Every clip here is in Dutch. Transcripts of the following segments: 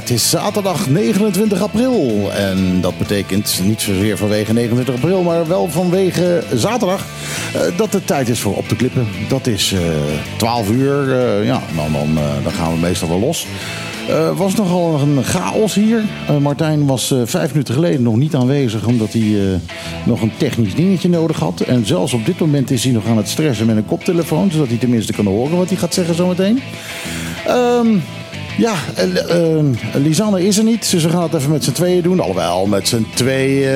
Het is zaterdag 29 april. En dat betekent niet zozeer vanwege 29 april, maar wel vanwege zaterdag. eh, dat het tijd is voor op te klippen. Dat is eh 12 uur. eh, ja, dan, dan, eh, dan gaan we meestal wel los. Het was nogal een chaos hier. Eh, Martijn was eh, vijf minuten geleden nog niet aanwezig omdat hij eh, nog een technisch dingetje nodig had. En zelfs op dit moment is hij nog aan het stressen met een koptelefoon, zodat hij tenminste kan horen wat hij gaat zeggen zometeen. Ehm ja, eh, Lisanne is er niet, dus we gaan het even met z'n tweeën doen. Alhoewel, met z'n tweeën.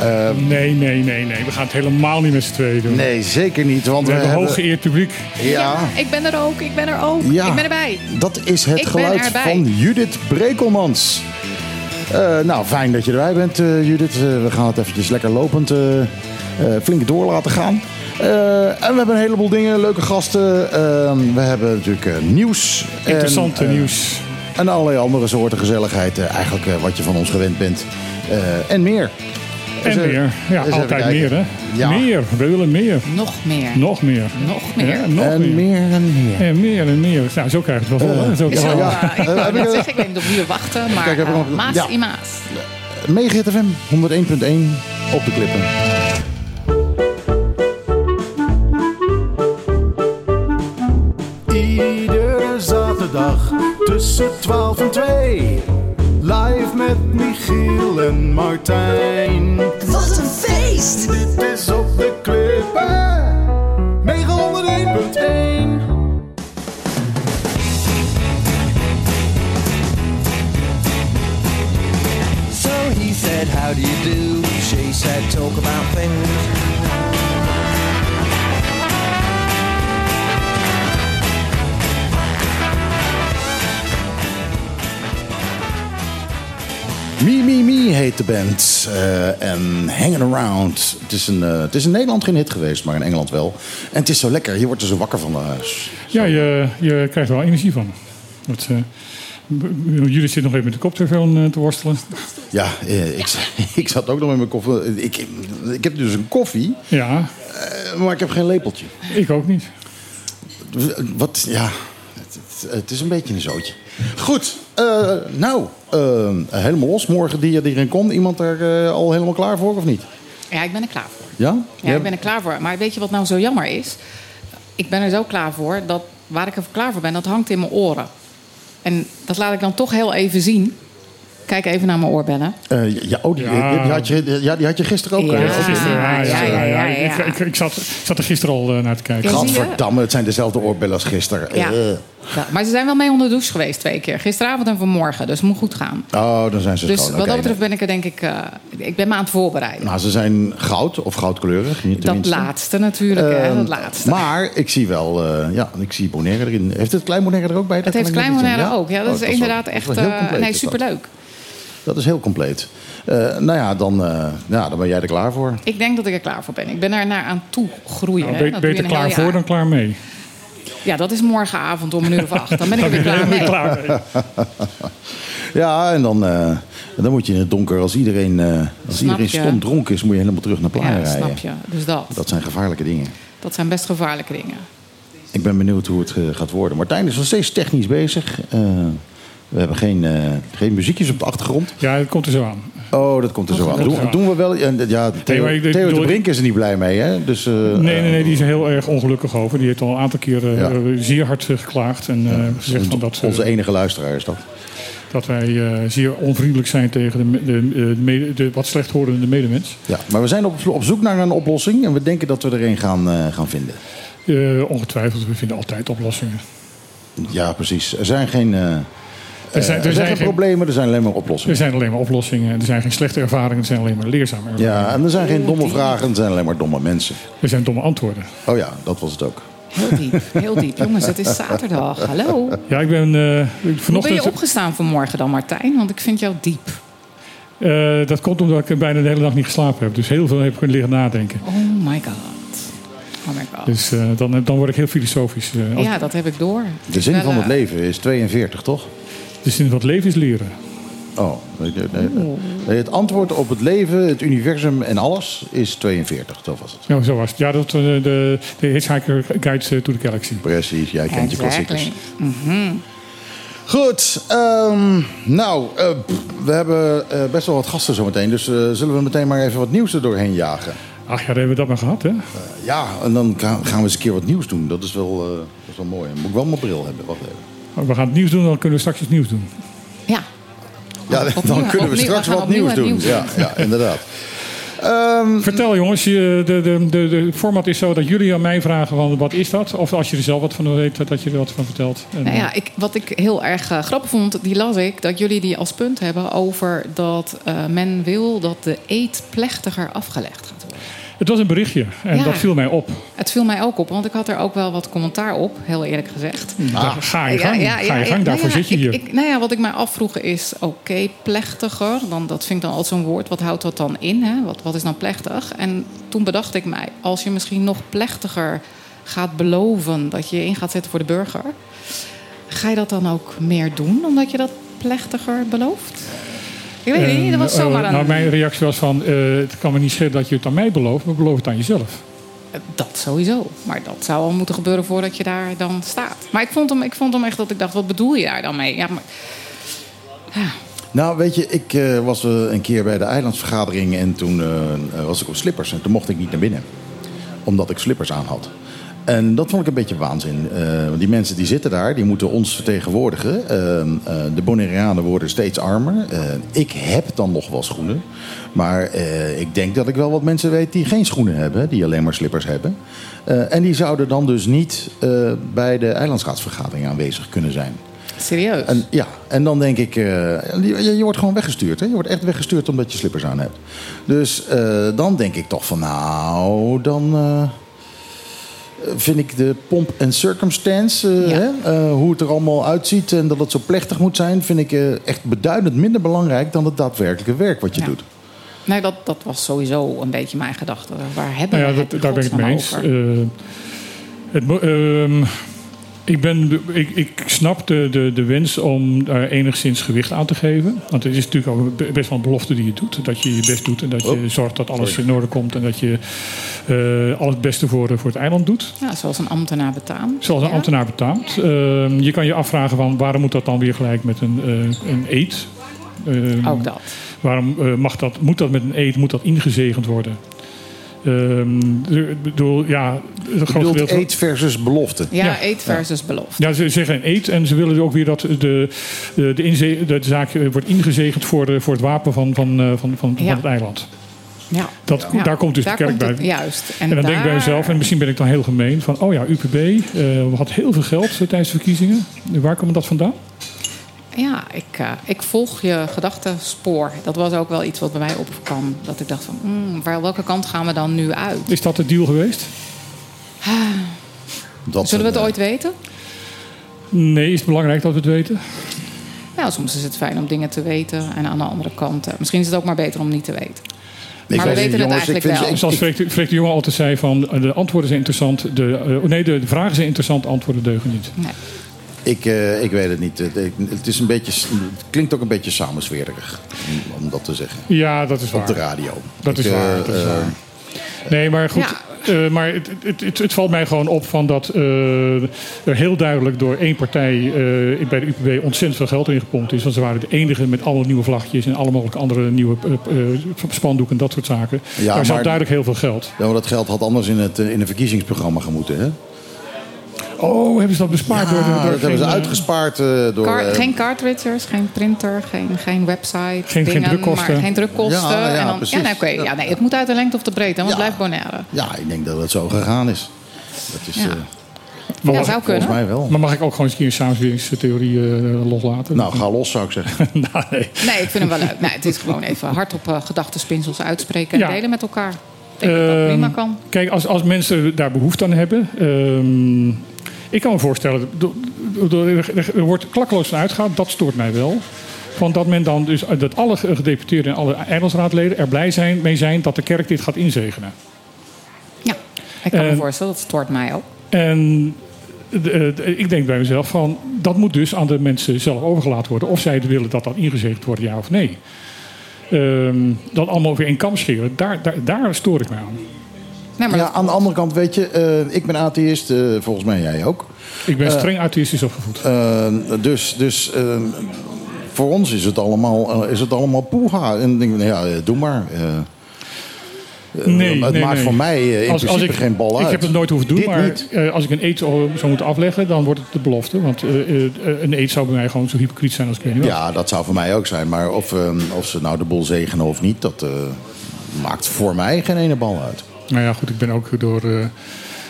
eh, Nee, nee, nee, nee. We gaan het helemaal niet met z'n tweeën doen. nee, zeker niet. Want We we, hebben hooggeëerd publiek. Ja, Ik ben er ook, ik ben er ook. Ja. Ik ben erbij. dat is het Ik geluid van Judith Brekelmans. Eh, nou, fijn dat je erbij bent, eh, Judith. We gaan het eventjes lekker lopend eh, eh, flink door laten gaan. Eh, en we hebben een heleboel dingen, leuke gasten. Eh, we hebben natuurlijk eh, nieuws. en, Interessante eh, nieuws. En allerlei andere soorten gezelligheid. eh, eigenlijk wat je van ons gewend bent. Eh, en meer. Dus, En eh, meer. Ja, eens altijd meer, hè? Ja. Meer. We willen meer. Nog meer. Nog meer. Nog meer. Ja, nog En meer. meer en meer. En meer en meer. Nou, zo krijg je het wel vol? Zo Zo, krijg je- ja. ik ik, zeggen, op wie we wachten, maar Kijk, nog- Maas ja. i Maas. Megahit FM 101.1 op de klippen. Zaterdag tussen 12 en 2. Live met Michiel en Martijn. Wat een feest! Dit is op de klippen. 901.1. So he said, How do you do? She said, Talk about things. Me, Me, Me heet de band. Eh, en Hanging Around. Het is, een, eh, het is in Nederland geen hit geweest, maar in Engeland wel. En het is zo lekker. Je wordt er zo wakker van. eh, s- Ja, je, je krijgt er wel energie van. Jullie zitten nog even met de koptelefoon eh, te worstelen. ja, ik, ik zat ook nog met mijn koffie. Ik, ik heb dus een koffie, Ja, maar ik heb geen lepeltje. ik ook niet. Wat, ja, het, het- het is een beetje een zootje. Goed, eh, nou, eh, helemaal los. Morgen die er erin komt. Iemand er eh, al helemaal klaar voor of niet? Ja, ik ben er klaar voor. Ja? Ja, ik ben er klaar voor. Maar weet je wat nou zo jammer is? Ik ben er zo klaar voor dat waar ik er klaar voor ben, dat hangt in mijn oren. En dat laat ik dan toch heel even zien. Kijk even naar mijn oorbellen. Eh, ja, oh, die, Ja. Die, had je, ja, die had je gisteren ook. Ja. eh, Gisteren, ja, ja. Ik, ik, ik zat, ik zat er gisteren al eh, naar te kijken. Gadverdamme, het zijn dezelfde oorbellen als gisteren. Ja. Ja, maar ze zijn wel mee onder de douche geweest twee keer. Gisteravond en vanmorgen. Dus het moet goed gaan. Oh, dan zijn ze Dus schoon. wat dat betreft nee. ben ik er denk ik... eh, ik ben me aan het voorbereiden. Nou, ze zijn goud of goudkleurig. niet dat laatste natuurlijk, hè. Ehm, Dat laatste. Maar ik zie wel, eh, ja, ik zie Bonaire erin. Heeft het klein Bonaire er ook bij? het Dat heeft Klein Bonaire ook. Ja, dat Oh, is inderdaad echt... eh, nee, superleuk. Dat is heel compleet. Eh, nou ja dan, eh, ja, dan ben jij er klaar voor. Ik denk dat ik er klaar voor ben. Ik ben er naar aan toe groeien. Nou, beter klaar voor jaar. dan klaar mee. Ja, dat is morgenavond om een uur of acht. Dan ben ik er weer klaar mee. klaar mee. Ja, en dan, eh, dan moet je in het donker, als iedereen, eh als Snap iedereen stom dronken is, moet je helemaal terug naar Playa Ja, rijden. snap je. Dus dat. Dat zijn gevaarlijke dingen. Dat zijn best gevaarlijke dingen. Ik ben benieuwd hoe het gaat worden. Martijn is nog steeds technisch bezig. Eh, we hebben geen, eh, geen muziekjes op de achtergrond. Ja, dat komt er zo aan. Oh, dat komt er zo aan. Doen, doen we wel. Ja, ja Theo, ik- Theo de Brink is er niet blij mee, hè? Dus, eh, Nee, nee, nee, die is er heel erg ongelukkig over. Die heeft al een aantal Ja. eh, zeer hard eh, geklaagd. En eh, gezegd van dat, eh, Onze enige luisteraar is dat. dat wij eh, zeer onvriendelijk zijn tegen de, de, de, mede- de wat slechthorende medemens. Ja, maar we zijn op, op zoek naar een oplossing en we denken dat we er een gaan, eh, gaan vinden. Eh, ongetwijfeld, we vinden altijd oplossingen. Ja, precies. Er zijn geen, eh, Er er zijn, er zijn zijn, geen geen, problemen, er zijn alleen maar er oplossingen. zijn alleen maar oplossingen. Er zijn geen slechte ervaringen, er zijn alleen maar leerzame ervaringen. Ja, en er zijn geen domme vragen, er zijn alleen maar domme mensen. Er zijn domme antwoorden. Oh ja, dat was het ook. Heel diep, heel diep. Jongens, het is zaterdag. Hallo. Ja, ik ben eh, Hoe ben vanochtend... je opgestaan vanmorgen dan, Martijn? Want ik vind jou diep. eh, dat komt omdat ik bijna de hele dag niet geslapen heb. Dus heel veel heb ik kunnen liggen nadenken. Oh my god. Oh my god. Dus eh, dan, dan word ik heel filosofisch. als- Ja, dat heb ik door. De zin Wel, van het leven is 42, toch? De zin van het leven is leren. Oh, nee, nee, nee. het antwoord op het leven, het universum en alles is 42, dat was het. Ja, zo was het. Ja, dat eh, de, de Hitchhiker Guide to the Galaxy. Precies, jij kent je klassiekers. Mhm. Goed, ehm, nou, eh, we hebben eh, best wel wat gasten zometeen. Dus eh, zullen we meteen maar even wat nieuws er doorheen jagen? Ach ja, daar hebben we dat maar gehad, hè? Ja, en dan ga- gaan we eens een keer wat nieuws doen. Dat is wel, eh, dat is wel mooi. Moet ik wel mijn bril hebben. Wacht even. We gaan het nieuws doen, dan kunnen we straks het nieuws doen. Ja, Ja, Opnieuw, dan kunnen we straks wat nieuws doen. nieuws Ja, doen. ja, inderdaad. Ehm, Vertel jongens, je, de, de, de, de format is zo dat jullie aan mij vragen van wat is dat? Of als je er zelf wat van weet, dat je er wat van vertelt. En, Nou ja, ik, wat ik heel erg eh, grappig vond, die las ik, dat jullie die als punt hebben over dat eh, men wil dat de eet plechtiger afgelegd gaat. Het was een berichtje en Ja. dat viel mij op. Het viel mij ook op, want ik had er ook wel wat commentaar op, heel eerlijk gezegd. Daar ga je gang, ga je gang, nou daarvoor ja, zit je hier. Ik, nou ja, wat ik mij afvroeg is, oké, plechtiger. Dan, dat vind ik dan altijd zo'n woord. Wat houdt dat dan in? Hè? Wat, wat is dan plechtig? En toen bedacht ik mij, als je misschien nog plechtiger gaat beloven... dat je je in gaat zetten voor de burger... ga je dat dan ook meer doen, omdat je dat plechtiger belooft? Ik weet niet, dat was En, eh, zomaar een... nou, mijn reactie was van, eh, het kan me niet schelen dat je het aan mij belooft, maar beloof het aan jezelf. Dat sowieso. Maar dat zou al moeten gebeuren voordat je daar dan staat. Maar ik vond hem, ik vond hem echt dat ik dacht, wat bedoel je daar dan mee? Ja, maar, Nou, weet je, ik eh, was eh, een keer bij de eilandsvergadering en toen eh, eh, was ik op slippers. En toen mocht ik niet naar binnen, omdat ik slippers aan had. En dat vond ik een beetje waanzin. Eh, want die mensen die zitten daar, die moeten ons vertegenwoordigen. Eh, eh, de Bonaireanen worden steeds armer. Ik heb dan nog wel schoenen. Maar ik denk dat ik wel wat mensen weet die geen schoenen hebben. Die alleen maar slippers hebben. En die zouden dan dus niet bij de eilandsraadsvergadering aanwezig kunnen zijn. serieus. En, ja, en dan denk ik, je, je wordt gewoon weggestuurd. Hè? Je wordt echt weggestuurd omdat je slippers aan hebt. Dus dan denk ik toch van, nou, dan vind ik de pomp en circumstance, eh, Ja. hè? Eh, hoe het er allemaal uitziet en dat het zo plechtig moet zijn, vind ik eh, echt beduidend minder belangrijk dan het daadwerkelijke werk wat je Ja. doet. Nee, dat, dat was sowieso een beetje mijn gedachte. Waar hebben Nou ja, we het dat, in daar ben ik het mee eens. Eh, het, ehm, ik, ben, ik, ik snap de, de, de wens om daar enigszins gewicht aan te geven. Want het is natuurlijk ook be- best wel een belofte die je doet. Dat je je best doet en dat je Oh, zorgt dat alles in orde komt. En dat je eh, al het beste voor, voor het eiland doet. Ja, zoals een ambtenaar betaamt. Zoals een Ja. ambtenaar betaamt. Ehm, je kan je afvragen van waarom moet dat dan weer gelijk met een, eh, een eet? Ehm, Ook dat. Waarom eh, mag dat, moet dat met een eet, moet dat ingezegend worden? Ehm, ik bedoel, ja, eet versus belofte. Ja, Ja. eet versus belofte. Ja, ze zeggen een eet en ze willen ook weer dat de, de, de, zaak eh, wordt ingezegend voor, de, voor het wapen van, van, eh, van, van, Ja. van het eiland. Ja. Dat, Ja. Daar komt dus Daar de kerk bij. het- juist. En, En dan denk ik bij mezelf, en misschien ben ik dan heel gemeen, van oh ja, UPB eh had heel veel geld tijdens de verkiezingen. Waar komt dat vandaan? Ja, ik, eh, ik volg je gedachtenspoor. Dat was ook wel iets wat bij mij opkwam. Dat ik dacht van, hmm, waar, welke kant gaan we dan nu uit? Is dat de deal geweest? Dat Zullen we het eh, ooit weten? Nee, is het belangrijk dat we het weten? Nou, soms is het fijn om dingen te weten. En aan de andere kant, eh, misschien is het ook maar beter om niet te weten. ik maar we weet weten het eigenlijk vind- wel. Zoals Freek, Freek de Jonge altijd zei van de antwoorden zijn interessant. De, nee, de, de vragen zijn interessant, de antwoorden deugen niet. Nee. Ik, eh, ik weet het niet. Het, is een beetje, het klinkt ook een beetje samenswerig, om, om dat te zeggen. Ja, dat is waar. Op de radio. Dat Ik, is eh, waar. Dat is eh, waar. Nee, maar goed. Ja. eh, maar het, het, het, het valt mij gewoon op van dat eh, er heel duidelijk door één partij eh, bij de UPB ontzettend veel geld in gepompt is. Want ze waren de enige met alle nieuwe vlaggetjes en alle mogelijke andere nieuwe spandoeken en dat soort zaken. Ja, Daar zat maar- duidelijk heel veel geld. Ja, maar dat geld had anders in het, in een verkiezingsprogramma gemoeten. Hè? Oh, hebben ze dat bespaard door, door, dat hebben ze geen, uitgespaard eh, door... Car- eh, geen cartridges, geen printer, geen, geen website. Geen- geen dingen, drukkosten. Maar geen drukkosten. Ja, ja, en dan, precies. ja, nee, oké. ja, nee, het moet uit de lengte of de breedte, want Ja. het blijft Bonaire. Ja, ik denk dat het zo gegaan is. Dat is Ja. eh, Maar Ja, mag- zou volgens kunnen. mij wel. Maar mag ik ook gewoon eens een keer een samenzweringstheorie eh, loslaten? Nou, ga los zou ik zeggen. Nou, nee. Nee, ik vind hem wel leuk. Nee, het is gewoon even hardop uh, gedachtenspinsels uitspreken en Ja. delen met elkaar. Ik denk dat dat Ehm, prima kan. Kijk, als, als mensen daar behoefte aan hebben. ehm, ik kan me voorstellen, er, wordt klakkeloos van uitgegaan, dat stoort mij wel. Van dat men dan dus, dat alle gedeputeerden en alle eilandsraadleden er blij zijn, mee zijn dat de kerk dit gaat inzegenen. Ja, ik kan me en- voorstellen, dat stoort mij ook. En de- de- ik denk bij mezelf van, dat moet dus aan de mensen zelf overgelaten worden. Of zij willen dat dat ingezegend wordt, ja of nee. Ehm, dat allemaal weer in kam scheren, daar, daar, daar stoor ik me aan. Nee, maar ja, aan de andere kant, weet je, eh, ik ben atheïst, eh, volgens mij jij ook. Ik ben streng atheïstisch opgevoed. Eh, dus dus eh, voor ons is het allemaal, eh, is het allemaal poeha. En denk ik, nou ja, eh, doe maar. eh. Eh, Nee, het nee, maakt nee. voor mij eh, in Als- als principe geen bal uit. Ik heb het nooit hoeven doen, Dit maar eh, als ik een eet zou moeten afleggen, dan wordt het de belofte. Want eh, eh, een eet zou bij mij gewoon zo hypocriet zijn als ik weet niet wat. Ja, dat zou voor mij ook zijn. Maar of, eh, of ze nou de boel zegenen of niet, dat eh, maakt voor mij geen ene bal uit. Nou ja, goed, ik ben ook door eh,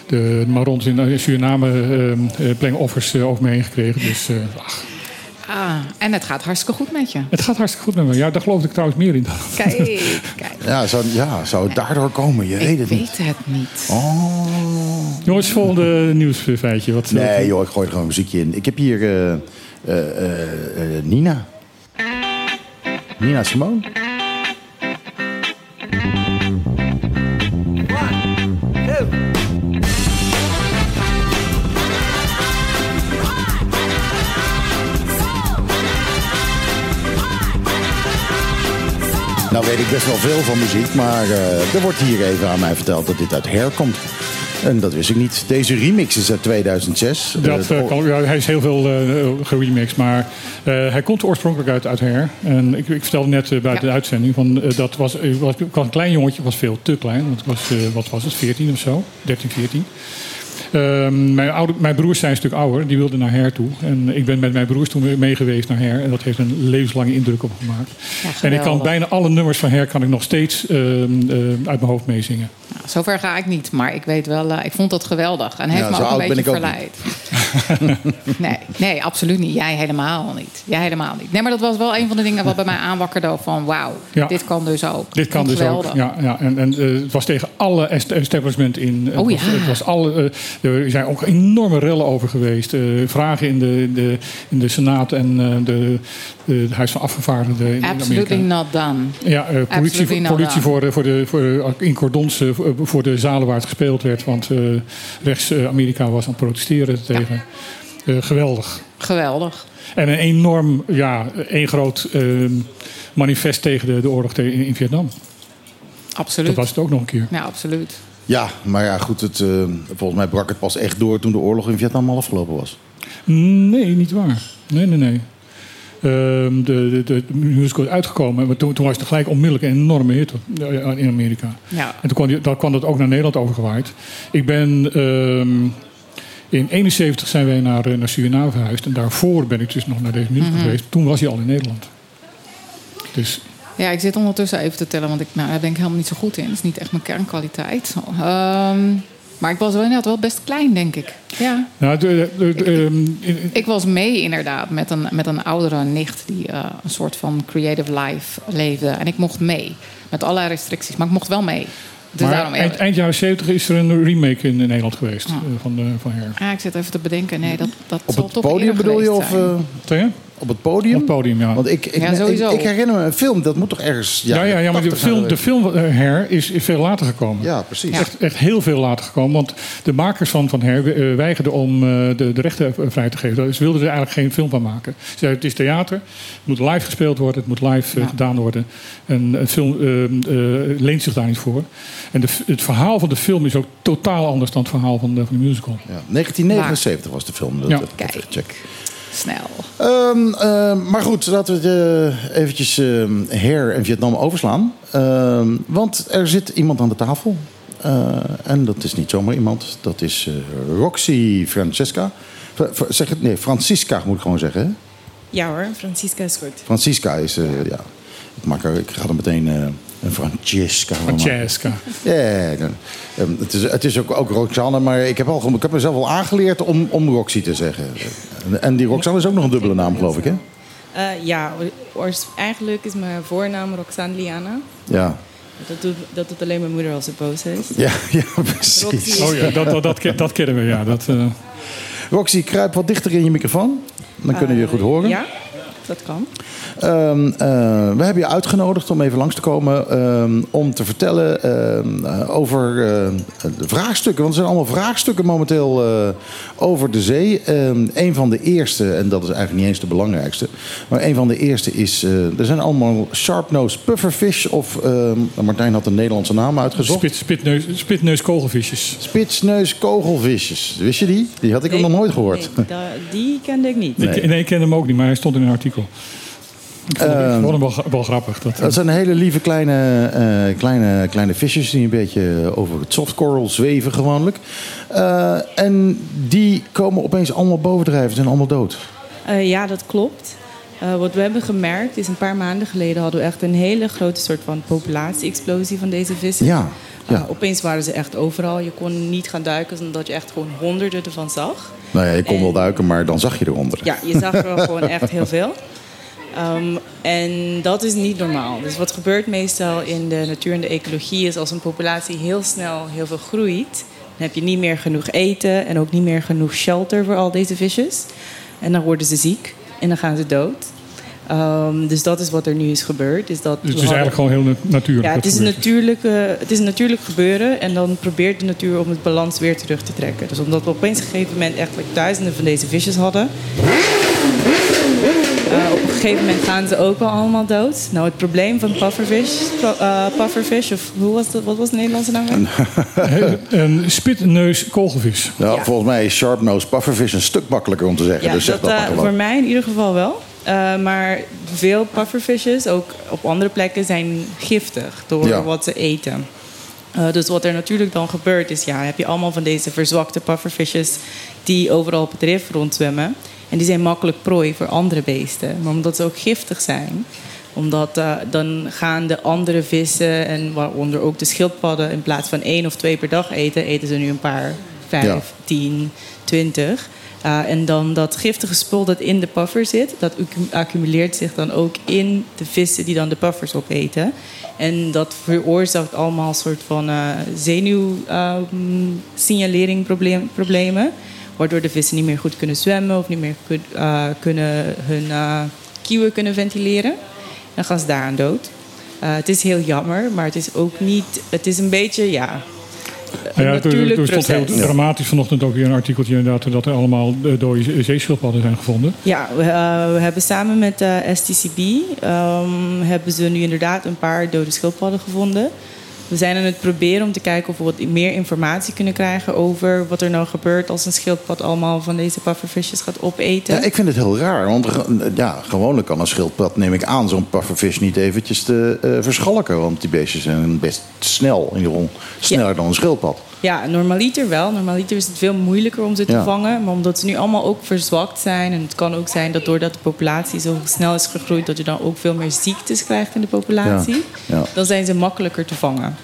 de Marons in Suriname eh eh, playing-offers eh, over me heen gekregen. Dus eh, ach, Ah, en het gaat hartstikke goed met je. het gaat hartstikke goed met me. Ja, daar geloofde ik trouwens meer in. Kijk, kijk. Ja, zou, ja, zou het daardoor komen? Je weet Ik het niet. weet het niet. Oh. Jongens, volgende nieuwsfeitje. Wat, Nee joh, ik gooi er gewoon muziekje in. Ik heb hier eh, eh, eh, eh, Nina. Nina Simone. Nou weet ik best wel veel van muziek, maar eh, er wordt hier even aan mij verteld dat dit uit Hair komt. En dat wist ik niet. Deze remix is uit 2006. Dat, Eh, eh, kan, ja, hij is heel veel eh geremixed, maar eh, hij komt oorspronkelijk uit, uit Hair. En ik, ik vertelde net buiten Ja. de uitzending, van, dat was, was, ik was een klein jongetje, was veel te klein. Want ik was, eh, wat was het, 14 of zo? 13, 14. Ehm, mijn, oude, mijn broers zijn een stuk ouder, die wilden naar Hair toe. En ik ben met mijn broers toen mee geweest naar Hair. En dat heeft een levenslange indruk op me gemaakt. Ja, en ik kan bijna alle nummers van Hair kan ik nog steeds ehm, eh, uit mijn hoofd meezingen. Nou, zover ga ik niet, maar ik weet wel, eh, ik vond dat geweldig. En heeft Ja, me ook een beetje ik ook verleid. nee, nee, absoluut niet. Jij helemaal niet. Jij helemaal niet. Nee, maar dat was wel een van de dingen wat bij mij aanwakkerde van wauw, Ja. dit kan dus ook. Dit kan dus geweldig. ook. Ja, ja. En, en eh, het was tegen alle est- establishment in. Het Oh was, ja. Het was alle, er zijn ook enorme rellen over geweest. Eh, vragen in de, de, in de Senaat en eh, de, de, het Huis van Afgevaardigden in Absolutely Amerika. not done. Ja, eh, politie, politie done. voor, voor de, voor, eh, in cordons voor- de zalen waar het gespeeld werd. Want rechts Amerika was aan het protesteren tegen. Geweldig. Geweldig. En een enorm, ja, één groot eh, manifest tegen de, de oorlog in, in Vietnam. Absoluut. Dat was het ook nog een keer. Ja, absoluut. Ja, maar ja, goed. Het, eh, volgens mij brak het pas echt door toen de oorlog in Vietnam al afgelopen was. Nee, niet waar. Nee, nee, nee. Ehm, de, de, de musical is uitgekomen, maar toen, toen was het gelijk onmiddellijk een enorme hit eh, in Amerika. Ja. En toen kwam, die, dan kwam dat ook naar Nederland overgewaaid. Ik ben ehm, in 71 zijn wij naar, eh, naar Suriname verhuisd. En daarvoor ben ik dus nog naar deze musical Mhm. geweest. Toen was hij al in Nederland. Dus Ja, ik zit ondertussen even te tellen, want ik, nou, daar ben ik helemaal niet zo goed in. Dat is niet echt mijn kernkwaliteit. Ehm, maar ik was wel inderdaad wel best klein, denk ik. Ja. nou, de, de- de, ehm, Ik was mee inderdaad met een, met een oudere nicht die eh, een soort van creative life leefde. En ik mocht mee. Met allerlei restricties, maar ik mocht wel mee. Dus daarom maar eind, eind jaren 70 is er een remake in, Nederland geweest eh, van, de, van Her. Ja, ik zit even te bedenken. Nee, dat, dat Op zal het toch podium bedoel je? Of zijn. Op het podium? Op het podium, ja. Want ik, ik, Ja, ik, sowieso. ik herinner me een film, dat moet toch ergens... Ja, ja, ja maar de 80 film, de film eh, Her is, is veel later gekomen. Ja, precies. Ja. Echt, echt heel veel later gekomen. Want de makers van, van Her eh, weigerden om eh, de, de rechten vrij te geven. Ze wilden er eigenlijk geen film van maken. Ze zeiden, het is theater. Het moet live gespeeld worden. Het moet live Ja. gedaan worden. En een film eh, eh, leent zich daar niet voor. En de, het verhaal van de film is ook totaal anders dan het verhaal van de, van de musical. Ja, 1979 was de film. Dat, Ja. dat- dat Kijk. Snel. Ehm, ehm, maar goed, laten we het, eh, eventjes ehm Her en Vietnam overslaan. Ehm, want er zit iemand aan de tafel. Eh, en dat is niet zomaar iemand. Dat is eh, Roxy Francesca. Fra- fra- zeg het, nee, Francisca moet ik gewoon zeggen. Hè? Ja hoor, Francisca is goed. Francisca is, eh, ja. Ik, maak er, ik ga er meteen eh, een Francesca. Francesca. Ja, dan- ehm, het is, het is ook, ook Roxanne, maar ik heb, al, ik heb mezelf al aangeleerd om, om Roxy te zeggen. En- En die Roxanne is ook nog een dubbele naam, geloof ik, hè? Eh, ja, oors- eigenlijk is mijn voornaam Roxanne Liana. Ja, Dat doet, dat doet alleen mijn moeder als ze boos is. ja, ja precies. Roxy. Oh ja, dat, dat, dat, ken- dat kennen we, ja. Dat, eh, Roxy, kruip wat dichter in je microfoon. Dan kunnen we je goed horen. Ja? Dat kan. Ehm, eh, we hebben je uitgenodigd om even langs te komen ehm, om te vertellen ehm, eh, over eh, de vraagstukken. Want er zijn allemaal vraagstukken momenteel eh, over de zee. Ehm, een van de eerste, en dat is eigenlijk niet eens de belangrijkste, maar een van de eerste is, eh, er zijn allemaal sharpnose pufferfish of, ehm, Martijn had een Nederlandse naam uitgezocht. Spit, spitneus, spitneus kogelvisjes. Spitsneus kogelvisjes. Wist je die? Die had ik nog nooit gehoord. Nee, die kende ik niet. Ik, nee, ik ken hem ook niet, maar hij stond in een artikel. Ik vond hem, ik vond hem wel, wel grappig. Dat, Dat zijn hele lieve kleine, eh, kleine, kleine visjes die een beetje over het softcoral zweven gewoonlijk. Eh, en die komen opeens allemaal bovendrijven, zijn allemaal dood. Eh, ja, dat klopt. Eh, wat we hebben gemerkt is een paar maanden geleden hadden we echt een hele grote soort van populatie-explosie van deze vissen. Ja, ja. Eh, opeens waren ze echt overal. Je kon niet gaan duiken omdat je echt gewoon honderden ervan zag. Nou ja, je kon wel En- duiken, maar dan zag je eronder. Ja, je zag er wel gewoon echt heel veel. Ehm, en dat is niet normaal. Dus wat gebeurt meestal in de natuur en de ecologie is als een populatie heel snel heel veel groeit, dan heb je niet meer genoeg eten en ook niet meer genoeg shelter voor al deze visjes. En dan worden ze ziek en dan gaan ze dood. Ehm, dus dat is wat er nu is gebeurd. Is dat dus het is hadden- eigenlijk gewoon heel na- natuurlijk. ja, het is, natuurlijk, het is een natuurlijk gebeuren en dan probeert de natuur om het balans weer terug te trekken. Dus omdat we opeens op een gegeven moment echt like, duizenden van deze visjes hadden. eh, op een gegeven moment gaan ze ook wel allemaal dood. Nou, het probleem van pufferfish, eh, pufferfish of hoe was dat, wat was de Nederlandse naam? Een spitneus kogelvis. Ja, Ja. Volgens mij is sharpnose pufferfish een stuk makkelijker om te zeggen. Ja, dus zeg dat, dat eh, voor mij in ieder geval wel. Eh, maar veel pufferfishes, ook op andere plekken, zijn giftig door Ja. wat ze eten. Eh, dus wat er natuurlijk dan gebeurt is, ja, heb je allemaal van deze verzwakte pufferfishes die overal op het rif rondzwemmen. En die zijn makkelijk prooi voor andere beesten. Maar omdat ze ook giftig zijn, omdat eh, dan gaan de andere vissen en waaronder ook de schildpadden in plaats van één of twee per dag eten, eten ze nu een paar, vijf, Ja. tien, twintig. Uh, en dan dat giftige spul dat in de puffer zit, dat accu- accumuleert zich dan ook in de vissen die dan de puffers opeten. En dat veroorzaakt allemaal een soort van uh, zenuwsignalering-problemen. waardoor de vissen niet meer goed kunnen zwemmen of niet meer uh, kunnen hun kieuwen kunnen ventileren. Dan gaan ze daaraan dood. Het is heel jammer, maar het is ook niet. Het is een beetje, ja. Ja, er, natuurlijk er stond heel dramatisch vanochtend ook weer een artikeltje inderdaad dat er allemaal eh, dode zeeschildpadden zijn gevonden. Ja, we, eh, we hebben samen met de STCB ehm, hebben ze nu inderdaad een paar dode schildpadden gevonden. We zijn aan het proberen om te kijken of we wat meer informatie kunnen krijgen over wat er nou gebeurt als een schildpad allemaal van deze puffervisjes gaat opeten. Ja, ik vind het heel raar, want ja, gewoonlijk kan een schildpad, neem ik aan, zo'n pufferfish niet eventjes te eh, verschalken. Want die beestjes zijn best snel, in ieder geval sneller dan een schildpad. Ja, normaliter wel. Normaliter is het veel moeilijker om ze te Ja. vangen. Maar omdat ze nu allemaal ook verzwakt zijn. En het kan ook zijn dat doordat de populatie zo snel is gegroeid... dat je dan ook veel meer ziektes krijgt in de populatie. Ja, ja. Dan zijn ze makkelijker te vangen.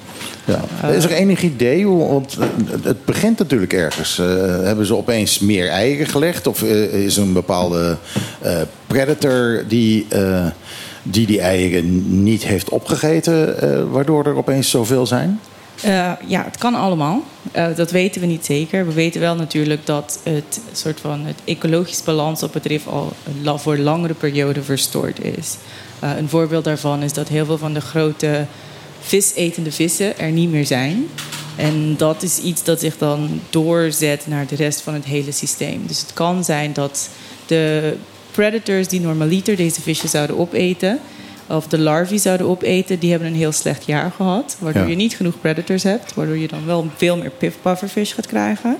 Ja. Is er enig idee? hoe- Want het- begint natuurlijk ergens. Eh, hebben ze opeens meer eieren gelegd? Of eh, is er een bepaalde eh, predator die, eh, die die eieren niet heeft opgegeten... eh, waardoor er opeens zoveel zijn? Eh, ja, het kan allemaal. Eh, dat weten we niet zeker. We weten wel natuurlijk dat het soort van het ecologisch balans op het rif al voor langere periode verstoord is. Eh, een voorbeeld daarvan is dat heel veel van de grote visetende vissen er niet meer zijn. En dat is iets dat zich dan doorzet naar de rest van het hele systeem. Dus het kan zijn dat de predators die normaliter deze visjes zouden opeten, of de larvae zouden opeten, die hebben een heel slecht jaar gehad. Waardoor Ja. je niet genoeg predators hebt, waardoor je dan wel veel meer pufferfish gaat krijgen.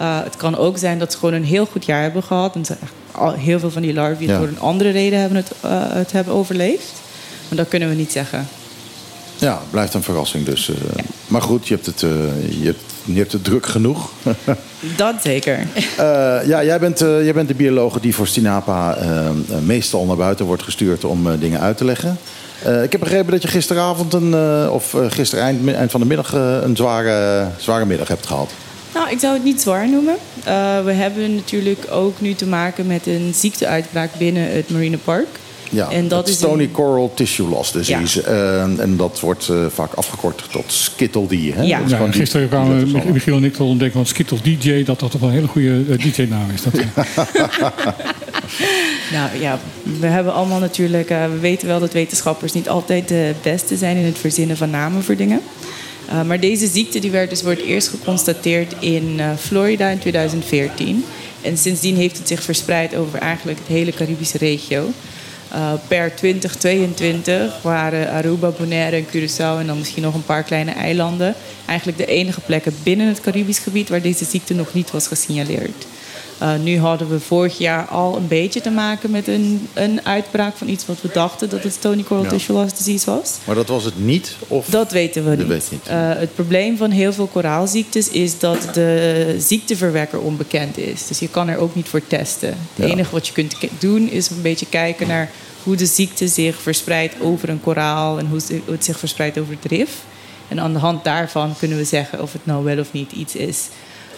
Uh, het kan ook zijn dat ze gewoon een heel goed jaar hebben gehad. En heel veel van die larvae Ja. door een andere reden hebben het, uh, het hebben overleefd. Maar dat kunnen we niet zeggen. Ja, blijft een verrassing dus. eh. Maar goed, je hebt het, eh, je hebt, je hebt het druk genoeg. Dat zeker. Eh, ja, jij bent, eh, jij bent de bioloog die voor Stinapa eh, meestal naar buiten wordt gestuurd om dingen uit te leggen. Ik heb begrepen dat je gisteravond een, of gisteren eind, eind van de middag een zware, zware middag hebt gehad. Nou, ik zou het niet zwaar noemen. We hebben natuurlijk ook nu te maken met een ziekteuitbraak binnen het Marine Park. Ja, en dat is Stony een... Coral Tissue Loss Disease. Ja. Uh, en dat wordt uh, vaak afgekort tot Skittle. Hè? Ja. ja gisteren kwamen Michiel en ik tot ontdekken, want Skittle DJ, dat dat toch wel een hele goede uh, DJ-naam is. Dat, Nou ja, we hebben allemaal natuurlijk, uh, we weten wel dat wetenschappers niet altijd de beste zijn in het verzinnen van namen voor dingen. Uh, maar deze ziekte die werd dus voor het eerst geconstateerd in uh, Florida in 2014. En sindsdien heeft het zich verspreid over eigenlijk het hele Caribische regio. Uh, per 2022 waren Aruba, Bonaire en Curaçao en dan misschien nog een paar kleine eilanden eigenlijk de enige plekken binnen het Caribisch gebied waar deze ziekte nog niet was gesignaleerd. Uh, nu hadden we vorig jaar al een beetje te maken met een, een uitbraak van iets wat we dachten dat het Stony Coral ja. Tissue Loss Disease was. Maar dat was het niet? Of? Dat weten we dat niet. Weet niet. Uh, het probleem van heel veel koraalziektes is dat de ziekteverwekker onbekend is. Dus je kan er ook niet voor testen. Het ja. enige wat je kunt doen is een beetje kijken naar hoe de ziekte zich verspreidt over een koraal en hoe het zich verspreidt over het rif. En aan de hand daarvan kunnen we zeggen of het nou wel of niet iets is.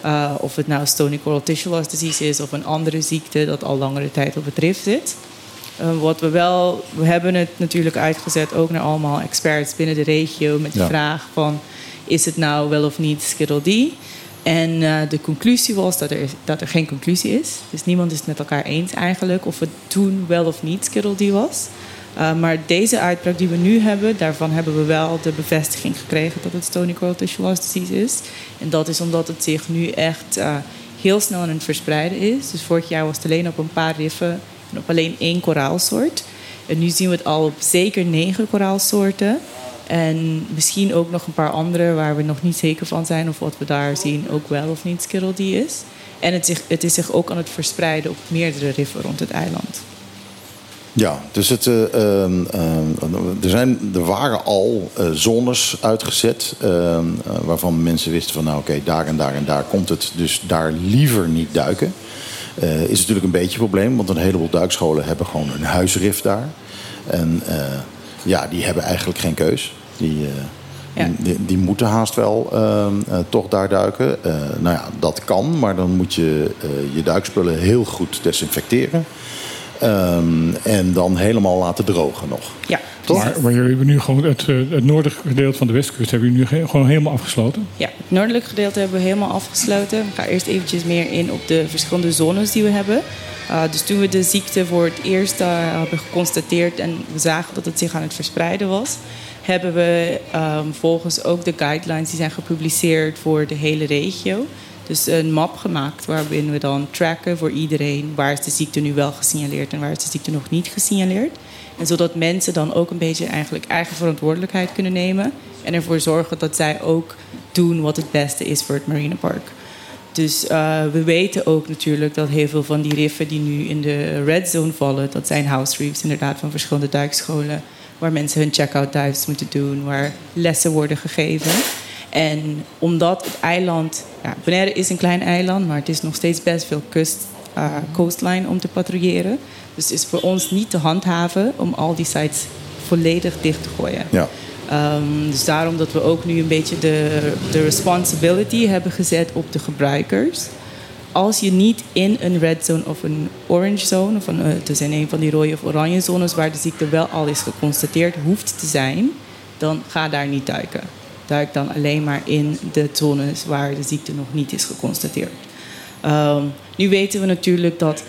Uh, of het nou Stony Coral Tissue Loss Disease is of een andere ziekte dat al langere tijd op het rif zit. Uh, wat we wel, we hebben het natuurlijk uitgezet ook naar allemaal experts binnen de regio met de ja. vraag van is het nou wel of niet Skittle D? En uh, de conclusie was dat er, dat er geen conclusie is. Dus niemand is het met elkaar eens eigenlijk of het toen wel of niet Skittle D was. Uh, maar deze uitbraak die we nu hebben, daarvan hebben we wel de bevestiging gekregen dat het Stony Coral Tissue Disease is. En dat is omdat het zich nu echt uh, heel snel aan het verspreiden is. Dus vorig jaar was het alleen op een paar riffen en op alleen één koraalsoort. En nu zien we het al op zeker negen koraalsoorten. En misschien ook nog een paar andere waar we nog niet zeker van zijn of wat we daar zien ook wel of niet Skittle D is. En het, zich, het is zich ook aan het verspreiden op meerdere riffen rond het eiland. Ja, dus het, uh, uh, er, zijn, er waren al uh, zones uitgezet waarvan mensen wisten van nou oké, okay, daar en daar en daar komt het, dus daar liever niet duiken. is natuurlijk een beetje een probleem, want een heleboel duikscholen hebben gewoon een huisrif daar. En ja, die hebben eigenlijk geen keus. Die, ja. die, die, moeten haast wel toch daar duiken. nou ja, dat kan, maar dan moet je je duikspullen heel goed desinfecteren. Um, en dan helemaal laten drogen nog. Ja. Toch? Maar, maar jullie hebben nu gewoon het, het noordelijke gedeelte van de westkust hebben jullie nu gewoon helemaal afgesloten? Ja, het noordelijke gedeelte hebben we helemaal afgesloten. Ik ga eerst eventjes meer in op de verschillende zones die we hebben. Uh, dus toen we de ziekte voor het eerst uh, hebben geconstateerd en we zagen dat het zich aan het verspreiden was, hebben we um, volgens ook de guidelines die zijn gepubliceerd voor de hele regio dus een map gemaakt waarin we dan tracken voor iedereen waar is de ziekte nu wel gesignaleerd en waar is de ziekte nog niet gesignaleerd. En zodat mensen dan ook een beetje eigenlijk eigen verantwoordelijkheid kunnen nemen en ervoor zorgen dat zij ook doen wat het beste is voor het marinepark. Dus uh, we weten ook natuurlijk dat heel veel van die riffen die nu in de red zone vallen, dat zijn house reefs inderdaad van verschillende duikscholen, waar mensen hun check-out dives moeten doen, waar lessen worden gegeven. En omdat het eiland, ja, Bonaire is een klein eiland, maar het is nog steeds best veel kust, uh, coastline om te patrouilleren. Dus het is voor ons niet te handhaven om al die sites volledig dicht te gooien. Ja. Um, dus daarom dat we ook nu een beetje de, de responsibility hebben gezet op de gebruikers. Als je niet in een red zone of een orange zone, of een, uh, dus in een van die rode of oranje zones waar de ziekte wel al is geconstateerd hoeft te zijn, dan ga daar niet duiken duik dan alleen maar in de zones waar de ziekte nog niet is geconstateerd. Um, nu weten we natuurlijk dat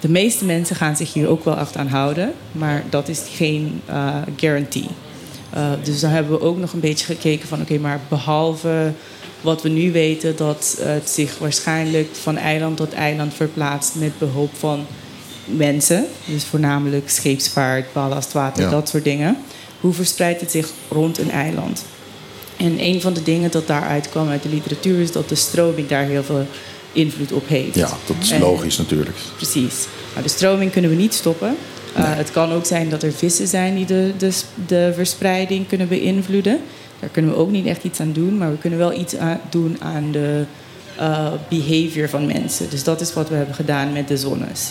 de meeste mensen gaan zich hier ook wel echt aan houden, maar dat is geen uh, guarantee. Uh, dus dan hebben we ook nog een beetje gekeken van oké, okay, maar behalve wat we nu weten, dat het zich waarschijnlijk van eiland tot eiland verplaatst met behulp van mensen, dus voornamelijk scheepsvaart, ballastwater, ja. dat soort dingen. Hoe verspreidt het zich rond een eiland? En een van de dingen dat daaruit kwam uit de literatuur is dat de stroming daar heel veel invloed op heeft. Ja, dat is en, logisch natuurlijk. Precies. Maar de stroming kunnen we niet stoppen. Nee. Uh, het kan ook zijn dat er vissen zijn die de, de, de, verspreiding kunnen beïnvloeden. Daar kunnen we ook niet echt iets aan doen, maar we kunnen wel iets aan doen aan de uh, behavior van mensen. Dus dat is wat we hebben gedaan met de zones.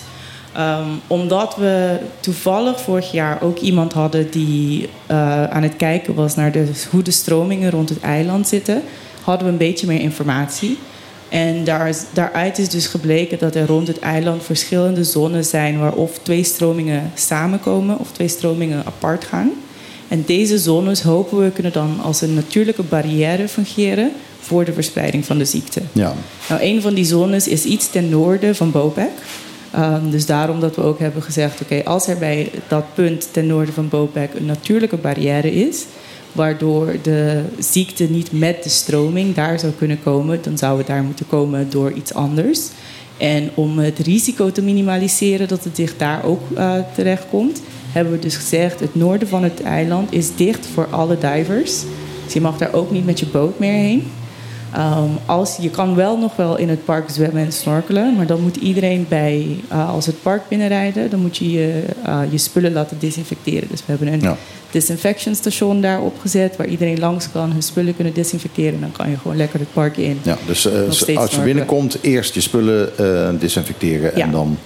Um, omdat we toevallig vorig jaar ook iemand hadden die uh, aan het kijken was naar de, hoe de stromingen rond het eiland zitten, hadden we een beetje meer informatie. En daar is, daaruit is dus gebleken dat er rond het eiland verschillende zones zijn waar of twee stromingen samenkomen of twee stromingen apart gaan. En deze zones hopen we kunnen dan als een natuurlijke barrière fungeren voor de verspreiding van de ziekte. Ja. Nou, een van die zones is iets ten noorden van Bopek. Ehm, dus daarom dat we ook hebben gezegd: oké, als er bij dat punt ten noorden van Bopek een natuurlijke barrière is, waardoor de ziekte niet met de stroming daar zou kunnen komen, dan zou het daar moeten komen door iets anders. En om het risico te minimaliseren dat het dicht daar ook uh, terecht komt, hebben we dus gezegd: het noorden van het eiland is dicht voor alle divers. Dus je mag daar ook niet met je boot meer heen. Um, als, je kan wel nog wel in het park zwemmen en snorkelen, maar dan moet iedereen bij, uh, als het park binnenrijden, dan moet je je, uh, je spullen laten desinfecteren. Dus we hebben een ja. disinfection station daar opgezet, waar iedereen langs kan, hun spullen kunnen desinfecteren. En dan kan je gewoon lekker het park in. Ja, dus uh, als je binnenkomt, eerst je spullen desinfecteren ja. en dan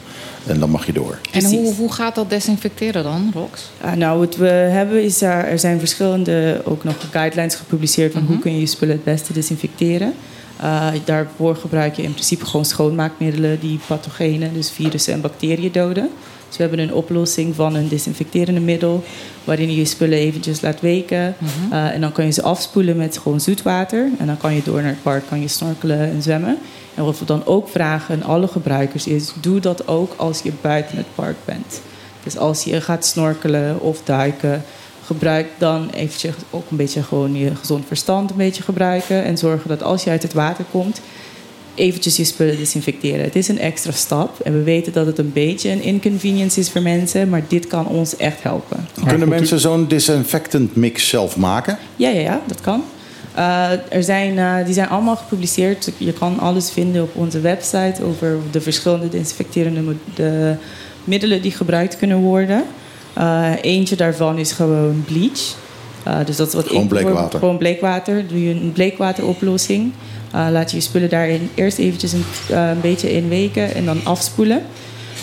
en dan mag je door. En hoe, hoe gaat dat desinfecteren dan, Rox? Uh, nou, wat we hebben is daar, er zijn verschillende ook nog guidelines gepubliceerd van hoe mhm. kun je je spullen het beste desinfecteren. Uh, daarvoor gebruik je in principe gewoon schoonmaakmiddelen die pathogenen, dus virussen en bacteriën doden. Dus we hebben een oplossing van een desinfecterende middel, waarin je je spullen eventjes laat weken. Mhm. uh, en dan kan je ze afspoelen met gewoon zoetwater. En dan kan je door naar het park, kan je snorkelen en zwemmen. En wat we dan ook vragen aan alle gebruikers is: doe dat ook als je buiten het park bent. Dus als je gaat snorkelen of duiken, gebruik dan eventjes ook een beetje gewoon je gezond verstand een beetje gebruiken. En zorgen dat als je uit het water komt, eventjes je spullen desinfecteren. Het is een extra stap en we weten dat het een beetje een inconvenience is voor mensen, maar dit kan ons echt helpen. Kunnen mensen zo'n disinfectant mix zelf maken? Ja, ja, ja, dat kan. Uh, er zijn, uh, die zijn allemaal gepubliceerd. Je kan alles vinden op onze website over de verschillende desinfecterende de middelen die gebruikt kunnen worden. Uh, eentje daarvan is gewoon bleach. dus dat is wat gewoon bleekwater. Gewoon bleekwater. Doe je een bleekwateroplossing. Laat je je spullen daarin eerst eventjes een, een beetje in weken en dan afspoelen.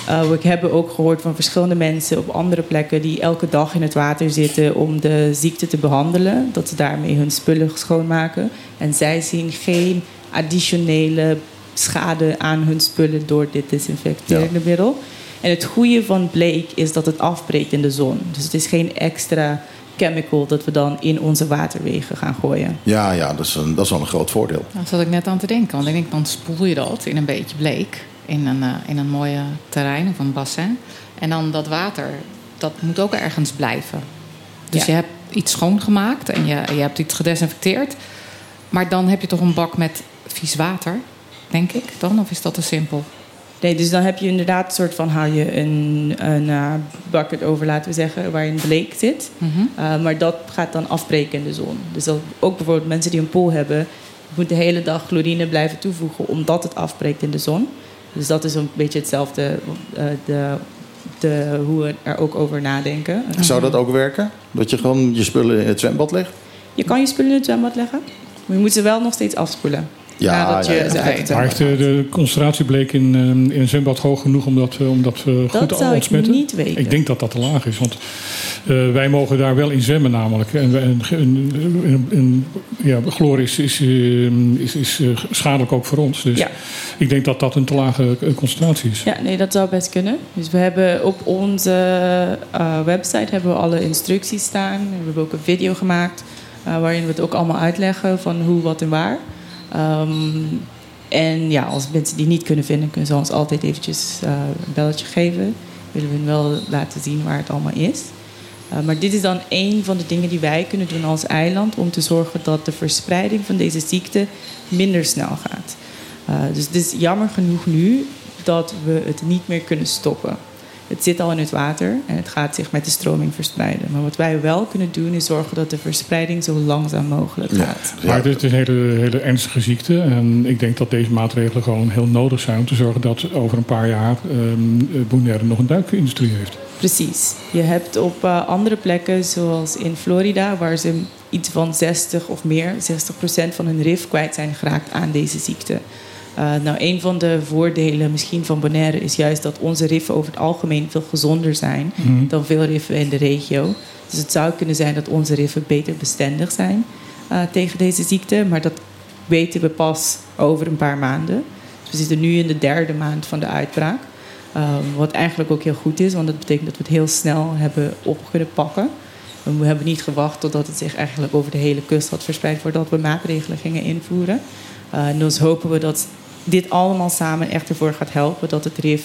Uh, we hebben ook gehoord van verschillende mensen op andere plekken die elke dag in het water zitten om de ziekte te behandelen. Dat ze daarmee hun spullen schoonmaken. En zij zien geen additionele schade aan hun spullen door dit desinfecterende middel. En het goede van bleek is dat het afbreekt in de zon. Dus het is geen extra chemical dat we dan in onze waterwegen gaan gooien. Ja, ja dat, is een, dat is wel een groot voordeel. Daar zat ik net aan te denken. Want ik denk, dan spoel je dat in een beetje bleek in een, uh, in een mooie terrein of een bassin. En dan dat water, dat moet ook ergens blijven. Dus je hebt iets schoongemaakt en je, je hebt iets gedesinfecteerd. Maar dan heb je toch een bak met vies water, denk ik dan? Of is dat te simpel? Nee, dus dan heb je inderdaad een soort van hou je een, een uh, bucket over, laten we zeggen, waarin bleek zit. Mm -hmm. uh, maar dat gaat dan afbreken in de zon. Dus dat, ook bijvoorbeeld mensen die een pool hebben, moeten de hele dag chlorine blijven toevoegen omdat het afbreekt in de zon. Dus dat is een beetje hetzelfde, uh, de, de, hoe we er ook over nadenken. Zou dat ook werken? Dat je gewoon je spullen in het zwembad legt? Je kan je spullen in het zwembad leggen, maar je moet ze wel nog steeds afspoelen. Ja, dat je ja, ja. Maar de, de, concentratie bleek in, ehm, in een zwembad hoog genoeg om dat, om dat, uh, goed te ontsmetten? Ik niet weten. Ik denk dat dat te laag is. Want uh, wij mogen daar wel in zwemmen namelijk. En, en, en, en ja, chloor is, is, ehm, is, is schadelijk ook voor ons. Dus ik denk dat dat een te lage concentratie is. Ja, nee, dat zou best kunnen. Dus we hebben op onze website hebben we alle instructies staan. We hebben ook een video gemaakt waarin we het ook allemaal uitleggen van hoe, wat en waar. Um, en ja, als mensen die niet kunnen vinden, kunnen ze ons altijd eventjes uh, een belletje geven. Willen we hun wel laten zien waar het allemaal is. Uh, maar dit is dan een van de dingen die wij kunnen doen als eiland om te zorgen dat de verspreiding van deze ziekte minder snel gaat. Uh, dus het is jammer genoeg nu dat we het niet meer kunnen stoppen. Het zit al in het water en het gaat zich met de stroming verspreiden. Maar wat wij wel kunnen doen is zorgen dat de verspreiding zo langzaam mogelijk gaat. Ja, maar dit is een hele, hele ernstige ziekte. En ik denk dat deze maatregelen gewoon heel nodig zijn om te zorgen dat over een paar jaar um, Bonaire nog een duikindustrie heeft. Precies. Je hebt op uh, andere plekken, zoals in Florida, waar ze iets van 60 of meer, 60 procent van hun rif kwijt zijn geraakt aan deze ziekte. Uh, nou, een van de voordelen misschien van Bonaire is juist dat onze riffen over het algemeen veel gezonder zijn mm. dan veel riffen in de regio. Dus het zou kunnen zijn dat onze riffen beter bestendig zijn uh, tegen deze ziekte, maar dat weten we pas over een paar maanden. Dus we zitten nu in de derde maand van de uitbraak. Uh, wat eigenlijk ook heel goed is, want dat betekent dat we het heel snel hebben op kunnen pakken. We hebben niet gewacht totdat het zich eigenlijk over de hele kust had verspreid voordat we maatregelen gingen invoeren. Uh, en dus hopen we dat dit allemaal samen echt ervoor gaat helpen dat het RIF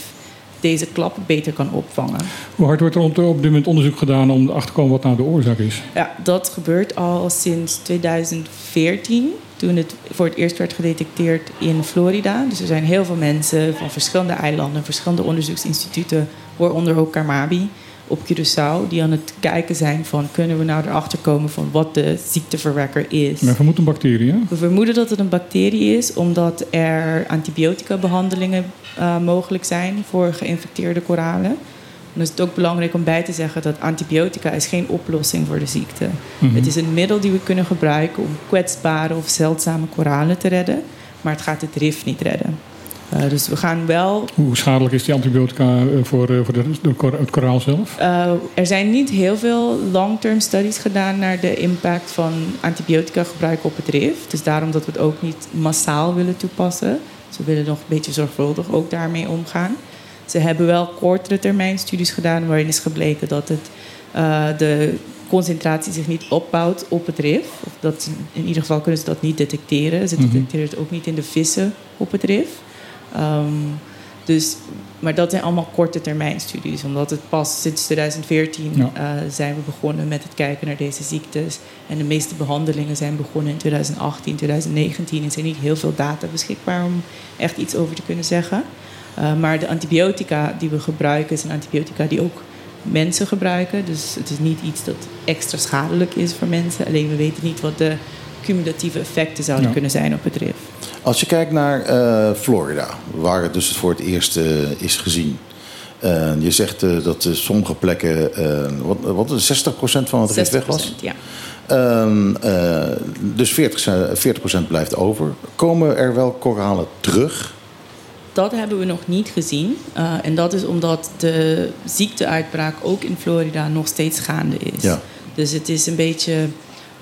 deze klap beter kan opvangen. Hoe hard wordt er op dit moment onderzoek gedaan om erachter te komen wat nou de oorzaak is? Ja, dat gebeurt al sinds 2014, toen het voor het eerst werd gedetecteerd in Florida. Dus er zijn heel veel mensen van verschillende eilanden, verschillende onderzoeksinstituten, waaronder ook Karmabi op Curaçao, die aan het kijken zijn van kunnen we nou erachter komen van wat de ziekteverwekker is. Men vermoedt een bacterie, hè? We vermoeden dat het een bacterie is, omdat er antibiotica-behandelingen uh, mogelijk zijn voor geïnfecteerde koralen. Dan is het ook belangrijk om bij te zeggen dat antibiotica is geen oplossing voor de ziekte. Mhm. Het is een middel die we kunnen gebruiken om kwetsbare of zeldzame koralen te redden, maar het gaat het rif niet redden. Uh, dus we gaan wel. Hoe schadelijk is die antibiotica eh, voor, uh, voor de, de kor het koraal zelf? Uh, er zijn niet heel veel long-term studies gedaan naar de impact van antibiotica gebruik op het rif. Dus daarom dat we het ook niet massaal willen toepassen. Dus we willen nog een beetje zorgvuldig ook daarmee omgaan. Ze hebben wel kortere termijn studies gedaan waarin is gebleken dat het, de concentratie zich niet opbouwt op het rif. Of dat ze, in ieder geval kunnen ze dat niet detecteren. Ze detecteren mm -hmm. het ook niet in de vissen op het rif. Um, dus, maar dat zijn allemaal korte termijn studies. Omdat het pas sinds 2014 ja. uh, zijn we begonnen met het kijken naar deze ziektes. En de meeste behandelingen zijn begonnen in 2018, 2019. Er zijn niet heel veel data beschikbaar om echt iets over te kunnen zeggen. Uh, maar de antibiotica die we gebruiken, zijn antibiotica die ook mensen gebruiken. Dus het is niet iets dat extra schadelijk is voor mensen. Alleen we weten niet wat de cumulatieve effecten zouden Ja. kunnen zijn op het rif. Als je kijkt naar eh, Florida, waar het dus voor het eerst eh, is gezien. Eh, je zegt dat sommige plekken, wat, wat is het, 60% van het rif weg was? 60%, ja. Ehm, eh, dus 40%, 40 blijft over. Komen er wel koralen terug? Dat hebben we nog niet gezien. En dat is omdat de ziekteuitbraak ook in Florida nog steeds gaande is. Ja. Dus het is een beetje.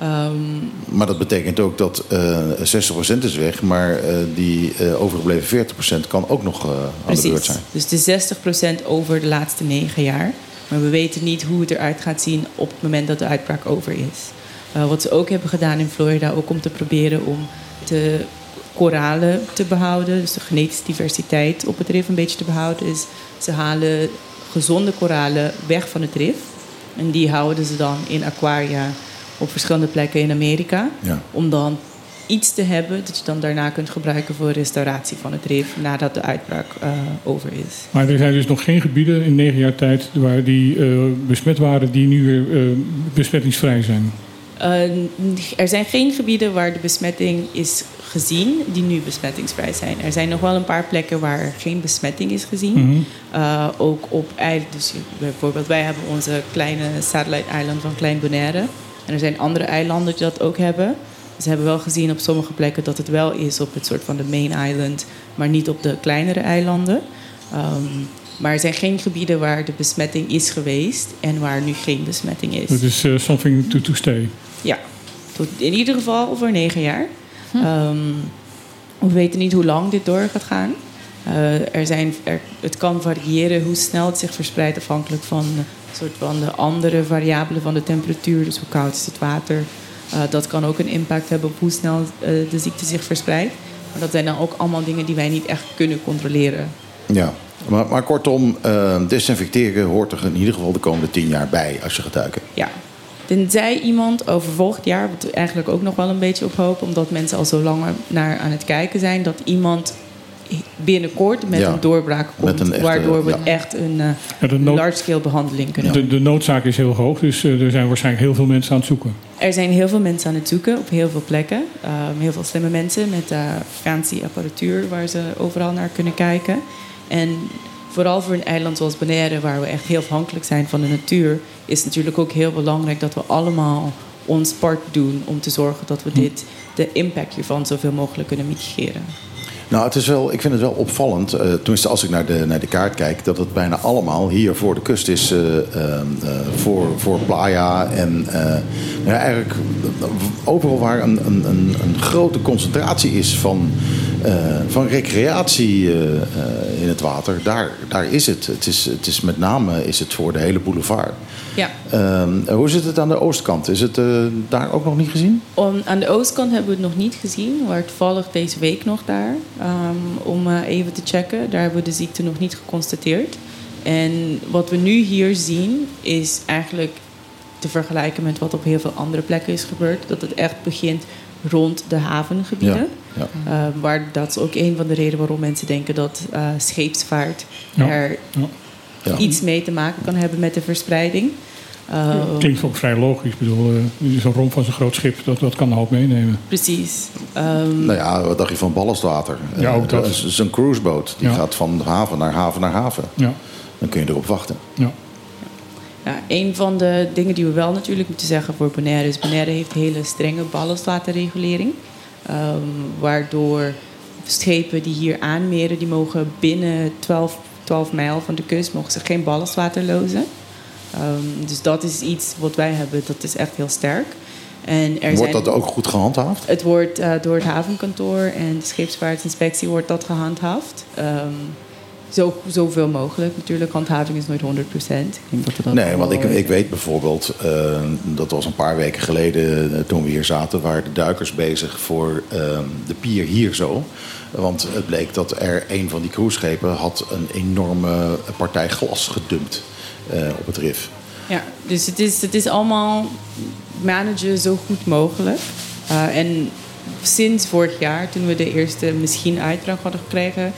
Um, Maar dat betekent ook dat eh 60% is weg, maar eh, die eh, overgebleven 40% kan ook nog eh, aan de beurt zijn. Dus de 60% over de laatste negen jaar. Maar we weten niet hoe het eruit gaat zien op het moment dat de uitbraak over is. Wat ze ook hebben gedaan in Florida, ook om te proberen om de koralen te behouden, dus de genetische diversiteit op het rif een beetje te behouden, is ze halen gezonde koralen weg van het rif. En die houden ze dan in aquaria op verschillende plekken in Amerika. Ja. Om dan iets te hebben dat je dan daarna kunt gebruiken voor restauratie van het rif nadat de uitbraak uh, over is. Maar er zijn dus nog geen gebieden in negen jaar tijd waar die uh, besmet waren die nu weer uh, besmettingsvrij zijn. Uh, er zijn geen gebieden waar de besmetting is gezien die nu besmettingsvrij zijn. Er zijn nog wel een paar plekken waar geen besmetting is gezien. Mhm. Mm -hmm. uh, ook op eilanden. Dus bijvoorbeeld, wij hebben onze kleine satellite-eiland van Klein Bonaire. En er zijn andere eilanden die dat ook hebben. Ze hebben wel gezien op sommige plekken dat het wel is op het soort van de main island, maar niet op de kleinere eilanden. Um, maar er zijn geen gebieden waar de besmetting is geweest en waar nu geen besmetting is. Het is uh, something to, to stay. Ja, tot in ieder geval over negen jaar. Hm. Um, we weten niet hoe lang dit door gaat gaan. Uh, er zijn, er, het kan variëren hoe snel het zich verspreidt afhankelijk van, soort van de andere variabelen van de temperatuur. Dus hoe koud is het water. Uh, dat kan ook een impact hebben op hoe snel uh, de ziekte zich verspreidt. Maar dat zijn dan ook allemaal dingen die wij niet echt kunnen controleren. Ja, maar, maar kortom, uh, desinfecteren hoort er in ieder geval de komende tien jaar bij als je gaat duiken. Ja. Tenzij iemand over volgend jaar, wat we eigenlijk ook nog wel een beetje op hopen, omdat mensen al zo lang naar aan het kijken zijn, dat iemand binnenkort met Ja, een doorbraak komt, met een echte- waardoor we ja. echt een uh, Ja, nood- large-scale behandeling kunnen doen. De, de noodzaak is heel hoog, dus uh, er zijn waarschijnlijk heel veel mensen aan het zoeken. Er zijn heel veel mensen aan het zoeken op heel veel plekken. Um, heel veel slimme mensen met uh, fancy apparatuur waar ze overal naar kunnen kijken. En vooral voor een eiland zoals Bonaire, waar we echt heel afhankelijk zijn van de natuur, is het natuurlijk ook heel belangrijk dat we allemaal ons part doen om te zorgen dat we dit, de impact hiervan zoveel mogelijk kunnen mitigeren. Nou, het is wel, ik vind het wel opvallend, uh, tenminste als ik naar de, naar de kaart kijk, dat het bijna allemaal hier voor de kust is, uh, uh, voor, voor Playa. En ja, eigenlijk overal waar een, een, een, een grote concentratie is van, van recreatie in het water, daar, daar is het. Het is, het is met name is het voor de hele boulevard. Ja. Ehm, hoe zit het aan de oostkant? Is het daar ook nog niet gezien? Om, aan de oostkant hebben we het nog niet gezien. We waren toevallig deze week nog daar um, om even te checken. Daar hebben we de ziekte nog niet geconstateerd. En wat we nu hier zien is eigenlijk te vergelijken met wat op heel veel andere plekken is gebeurd. Dat het echt begint rond de havengebieden. Ja, Uh, waar dat is ook een van de redenen waarom mensen denken dat uh, scheepsvaart Ja. er Ja. Ja. iets mee te maken kan hebben met de verspreiding. Uh, Klinkt ook vrij logisch. Ik bedoel, eh, zo'n romp van zo'n groot schip, dat, dat kan een hoop meenemen. Precies. Um, Nou ja, wat dacht je van ballastwater? Ja, ook Eh, dat. is- is een cruiseboot. Die Ja. gaat van haven naar haven naar haven. Ja, Dan kun je erop wachten. ja. Ja, een van de dingen die we wel natuurlijk moeten zeggen voor Bonaire is... Bonaire heeft hele strenge ballastwaterregulering. Ehm, waardoor schepen die hier aanmeren... die mogen binnen 12, 12 mijl van de kust mogen ze geen ballastwater lozen. Ehm, dus dat is iets wat wij hebben, dat is echt heel sterk. En er Wordt zijn, dat ook goed gehandhaafd? Het wordt eh, door het havenkantoor en de scheepsvaartinspectie wordt dat gehandhaafd. Ehm, zo, zoveel mogelijk. Natuurlijk, handhaving is nooit 100 procent. Ik denk dat we dat Nee, want ik, ik weet bijvoorbeeld, eh, dat was een paar weken geleden eh, toen we hier zaten, waren de duikers bezig voor eh, de pier hier zo. Want het bleek dat er een van die cruiseschepen had een enorme partij glas gedumpt eh, op het rif. Ja, dus het is, het is allemaal managen zo goed mogelijk. En sinds vorig jaar, toen we de eerste misschien uitdracht hadden gekregen,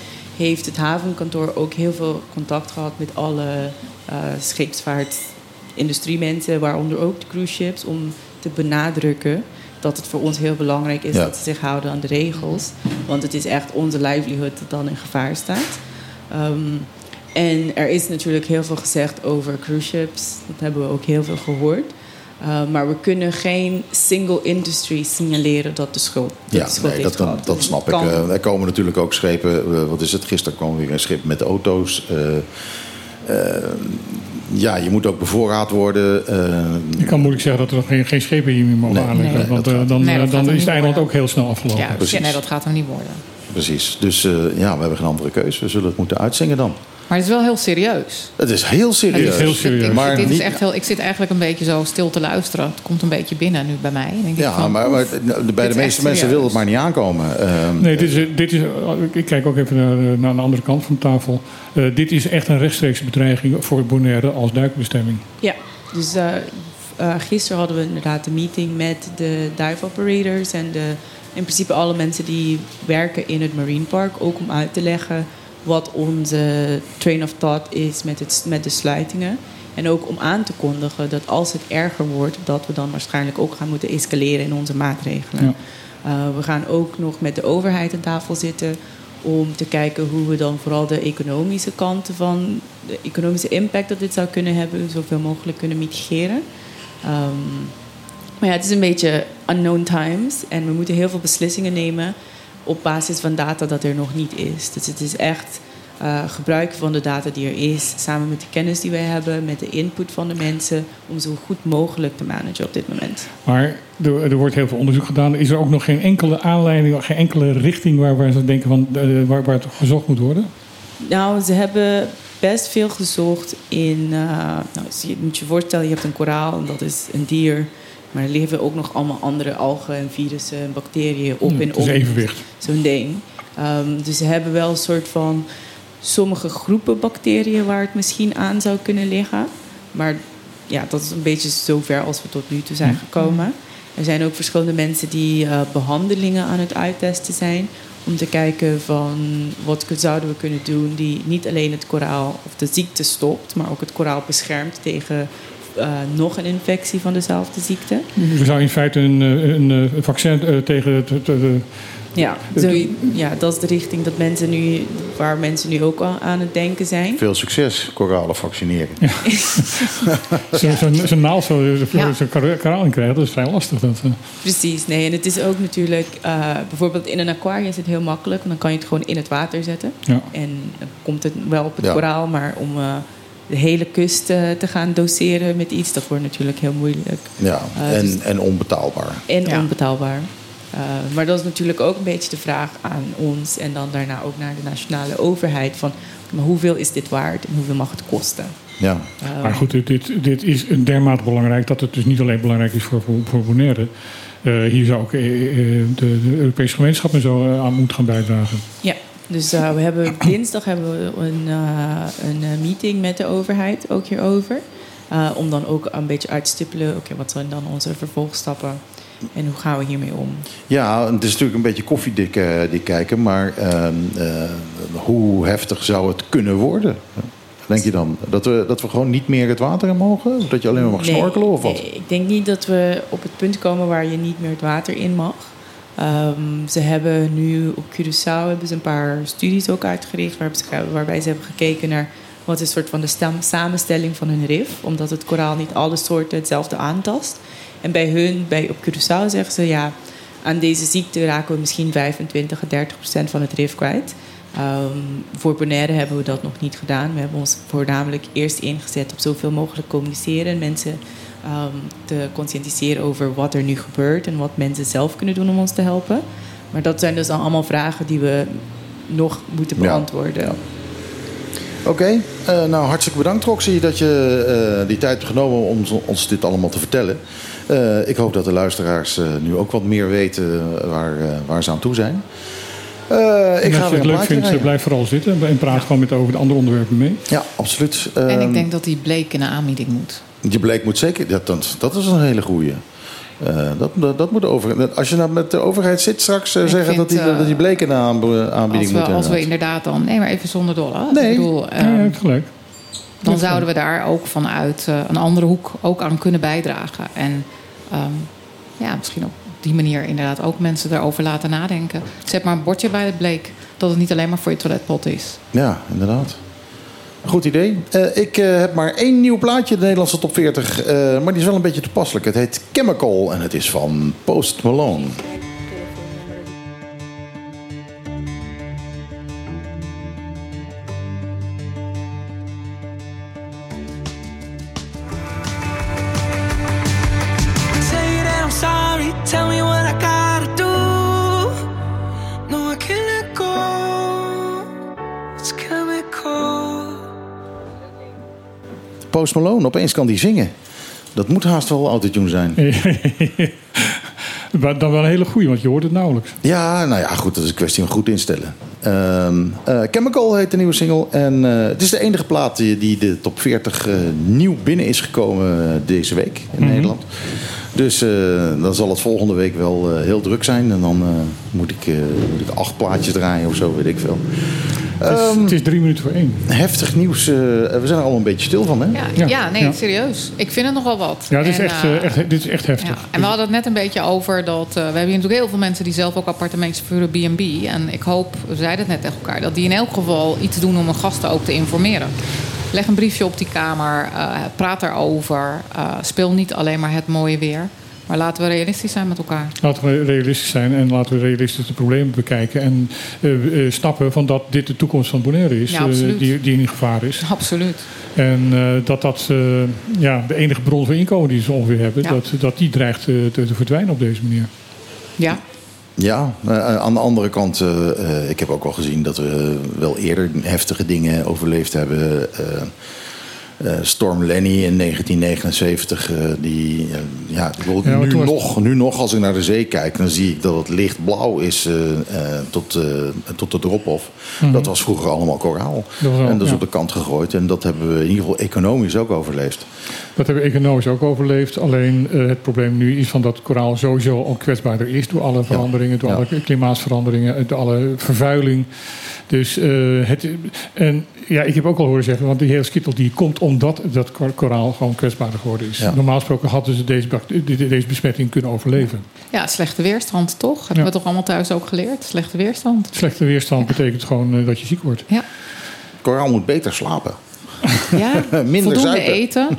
heeft het havenkantoor ook heel veel contact gehad met alle uh, scheepsvaartindustriemensen, waaronder ook de cruise ships, om te benadrukken dat het voor ons heel belangrijk is Ja. dat ze zich houden aan de regels. Want het is echt onze livelihood dat dan in gevaar staat. Um, en er is natuurlijk heel veel gezegd over cruise ships. Dat hebben we ook heel veel gehoord. Uh, maar we kunnen geen single industry signaleren dat de schuld, dat Ja, de schuld nee, heeft dat, gehad. dat snap ik. kan- Eh, er komen natuurlijk ook schepen, eh, wat is het, gisteren kwam weer een schip met auto's. Eh, eh, ja, je moet ook bevoorraad worden. eh, Ik kan moeilijk zeggen dat er nog geen, geen schepen hier meer mogen Nee, aanleggen. nee, want eh, dan, eh, er is het eiland worden. ook heel snel afgelopen. Ja, Precies. nee, dat gaat hem niet worden. Precies. Dus eh, ja, we hebben geen andere keus. We zullen het moeten uitzingen dan. Maar het is wel heel serieus. Het is heel serieus. Het is heel serieus. Ik, Maar dit niet- is echt heel, ik zit eigenlijk een beetje zo stil te luisteren. Het komt een beetje binnen nu bij mij. Denk ik Ja, van, maar, maar oef, bij de meeste mensen wil het maar niet aankomen. Ehm, Nee, dit is, dit is, ik kijk ook even naar, naar de andere kant van de tafel. Eh, dit is echt een rechtstreekse bedreiging voor Bonaire als duikbestemming. Ja, dus uh, uh, gisteren hadden we inderdaad een meeting met de dive operators en de, in principe alle mensen die werken in het Marine Park. Ook om uit te leggen wat onze train of thought is met, het, met de sluitingen. En ook om aan te kondigen dat als het erger wordt, dat we dan waarschijnlijk ook gaan moeten escaleren in onze maatregelen. Ja. Uh, we gaan ook nog met de overheid aan tafel zitten om te kijken hoe we dan vooral de economische kanten van de economische impact dat dit zou kunnen hebben, zoveel mogelijk kunnen mitigeren. Um, maar ja, het is een beetje unknown times en we moeten heel veel beslissingen nemen op basis van data dat er nog niet is. Dus het is echt uh, gebruiken van de data die er is, samen met de kennis die wij hebben, met de input van de mensen, om zo goed mogelijk te managen op dit moment. Maar er, er wordt heel veel onderzoek gedaan. Is er ook nog geen enkele aanleiding, geen enkele richting waar, waar ze denken van, uh, waar, waar het gezocht moet worden? Nou, ze hebben best veel gezocht in. Uh, nou, je moet je voorstellen, je hebt een koraal en dat is een dier. Maar er leven ook nog allemaal andere algen en virussen en bacteriën op Ja, en het op. evenwicht. Zo'n ding. Um, dus ze hebben wel een soort van sommige groepen bacteriën waar het misschien aan zou kunnen liggen. Maar ja, dat is een beetje zover als we tot nu toe zijn gekomen. Er zijn ook verschillende mensen die uh, behandelingen aan het uittesten zijn. Om te kijken van wat zouden we kunnen doen die niet alleen het koraal of de ziekte stopt, maar ook het koraal beschermt tegen nog een infectie van dezelfde ziekte. Er zou in feite een, een, een vaccin uh, tegen het. het, het ja, zo, ja, dat is de richting dat mensen nu, waar mensen nu ook aan het denken zijn. Veel succes, koralen vaccineren. Ja. Zo'n zo, zo naald zo, ja. zo'n koraal in krijgen, dat is vrij lastig. Dat, uh. Precies, nee. En het is ook natuurlijk, uh, bijvoorbeeld in een aquarium is het heel makkelijk, want dan kan je het gewoon in het water zetten. Ja. En dan komt het wel op het ja. koraal, maar om. Uh, de hele kust uh, te gaan doseren met iets, dat wordt natuurlijk heel moeilijk. Ja, uh, en, dus, en onbetaalbaar. En ja. onbetaalbaar. Uh, maar dat is natuurlijk ook een beetje de vraag aan ons en dan daarna ook naar de nationale overheid: van maar hoeveel is dit waard en hoeveel mag het kosten? Ja. maar goed, dit, dit is dermate belangrijk dat het dus niet alleen belangrijk is voor, voor, voor Bonaire. hier zou ook de, de, Europese gemeenschap en zo aan moeten gaan bijdragen. Ja, Dus uh, we hebben, dinsdag hebben we een, uh, een meeting met de overheid ook hierover. Uh, om dan ook een beetje uit te stippelen, oké, okay, wat zijn dan onze vervolgstappen en hoe gaan we hiermee om? Ja, het is natuurlijk een beetje koffiedik die kijken, maar ehm, hoe heftig zou het kunnen worden? Denk je dan dat we, dat we gewoon niet meer het water in mogen? Of dat je alleen maar mag nee, snorkelen of wat? Nee, ik denk niet dat we op het punt komen waar je niet meer het water in mag. Um, ze hebben nu op Curaçao hebben ze een paar studies ook uitgericht... Waarbij ze hebben gekeken naar wat is soort van de samenstelling van hun rif. Omdat het koraal niet alle soorten hetzelfde aantast. En bij hun, bij, op Curaçao zeggen ze... ja, aan deze ziekte raken we misschien 25 à 30 procent van het rif kwijt... Um, voor Bonaire hebben we dat nog niet gedaan. We hebben ons voornamelijk eerst ingezet op zoveel mogelijk communiceren. Mensen um, te conscientiseren over wat er nu gebeurt en wat mensen zelf kunnen doen om ons te helpen. Maar dat zijn dus dan allemaal vragen die we nog moeten beantwoorden. Ja. Oké, okay. uh, nou hartstikke bedankt Roxy dat je uh, die tijd hebt genomen om ons dit allemaal te vertellen. Uh, ik hoop dat de luisteraars nu ook wat meer weten waar, waar ze aan toe zijn. Uh, ik ga als je het leuk vindt, rijden. blijf vooral zitten en praat ja. gewoon met over de andere onderwerpen mee. Ja, absoluut. Uh, en ik denk dat die bleek in de aanbieding moet. Die bleek moet zeker. Dat, dat, dat is een hele goeie. Uh, dat, dat, dat moet over. Als je nou met de overheid zit straks, uh, zeggen dat die, dat die bleek in de aanbieding moet. Als we inderdaad dan. Nee, maar even zonder dolle. Nee, ik bedoel, ja, uh, gelijk. Dan zouden we daar ook vanuit een andere hoek ook aan kunnen bijdragen. En um, ja, misschien op die manier inderdaad ook mensen erover laten nadenken. Zet maar een bordje bij het bleek dat het niet alleen maar voor je toiletpot is. Ja, inderdaad. Goed idee. Uh, ik uh, heb maar één nieuw plaatje, de Nederlandse top 40. Uh, maar die is wel een beetje toepasselijk. Het heet Chemical en het is van Post Malone. Post Malone, opeens kan die zingen. Dat moet haast wel autotune zijn. maar dan wel een hele goeie, want je hoort het nauwelijks. Ja, nou ja, goed, dat is een kwestie van goed instellen. Uh, uh, Chemical heet de nieuwe single. En uh, het is de enige plaat die, de top 40 uh, nieuw binnen is gekomen deze week in mm -hmm. Nederland. Dus dan zal het volgende week wel heel druk zijn. En dan moet, ik, moet ik acht plaatjes draaien of zo, weet ik veel. Het is, um, het is drie minuten voor één. Heftig nieuws. we zijn er allemaal een beetje stil van, hè? Ja, ja. ja nee, ja. serieus. Ik vind het nogal wat. Ja, dit is, echt, echt, dit is echt heftig. En we hadden het net een beetje over dat... we hebben hier natuurlijk heel veel mensen die zelf ook appartementen verhuren B&B. En ik hoop, we zeiden het net tegen elkaar... dat die in elk geval iets doen om hun gasten ook te informeren. Leg een briefje op die kamer, uh, praat erover. Uh, speel niet alleen maar het mooie weer. Maar laten we realistisch zijn met elkaar. Laten we realistisch zijn en laten we realistisch de problemen bekijken. En uh, snappen van dat dit de toekomst van Bonaire is, ja, die, die in gevaar is. Absoluut. En dat dat ja, de enige bron van inkomen die ze ongeveer hebben, ja. dat, dat die dreigt te, te verdwijnen op deze manier. Ja, ja, aan de andere kant, uh, ik heb ook al gezien dat we wel eerder heftige dingen overleefd hebben. Storm Lenny in 1979, die, ja, ja nu, was... nog, nu nog als ik naar de zee kijk, dan zie ik dat het licht blauw is tot, tot de drop-off. Mm -hmm. Dat was vroeger allemaal koraal. Dat wel, en dat is ja. op de kant gegooid. En dat hebben we in ieder geval economisch ook overleefd. Dat hebben we economisch ook overleefd. Alleen uh, het probleem nu is van dat koraal sowieso al kwetsbaarder is door alle veranderingen, ja. door ja. alle klimaatveranderingen, door alle vervuiling. Dus uh, het, en ja, ik heb ook al horen zeggen, want die hele skittel die komt omdat dat koraal gewoon kwetsbaarder geworden is. Ja. Normaal gesproken hadden ze deze, deze besmetting kunnen overleven. Ja, slechte weerstand toch? Hebben we toch allemaal thuis ook geleerd? Slechte weerstand. Slechte weerstand betekent gewoon uh, dat je ziek wordt. Ja. Koraal moet beter slapen. Ja, Minder voldoende zuipen. eten,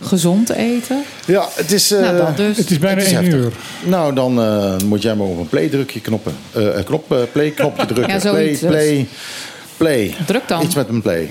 gezond eten. Ja, het is, uh, nou, dat dus. het is bijna het is één heftig. uur. Nou, dan uh, moet jij maar op een play drukje knoppen. Uh, knop, play knopje drukken. Ja, play, dus. play, play. Druk dan. Iets met een play.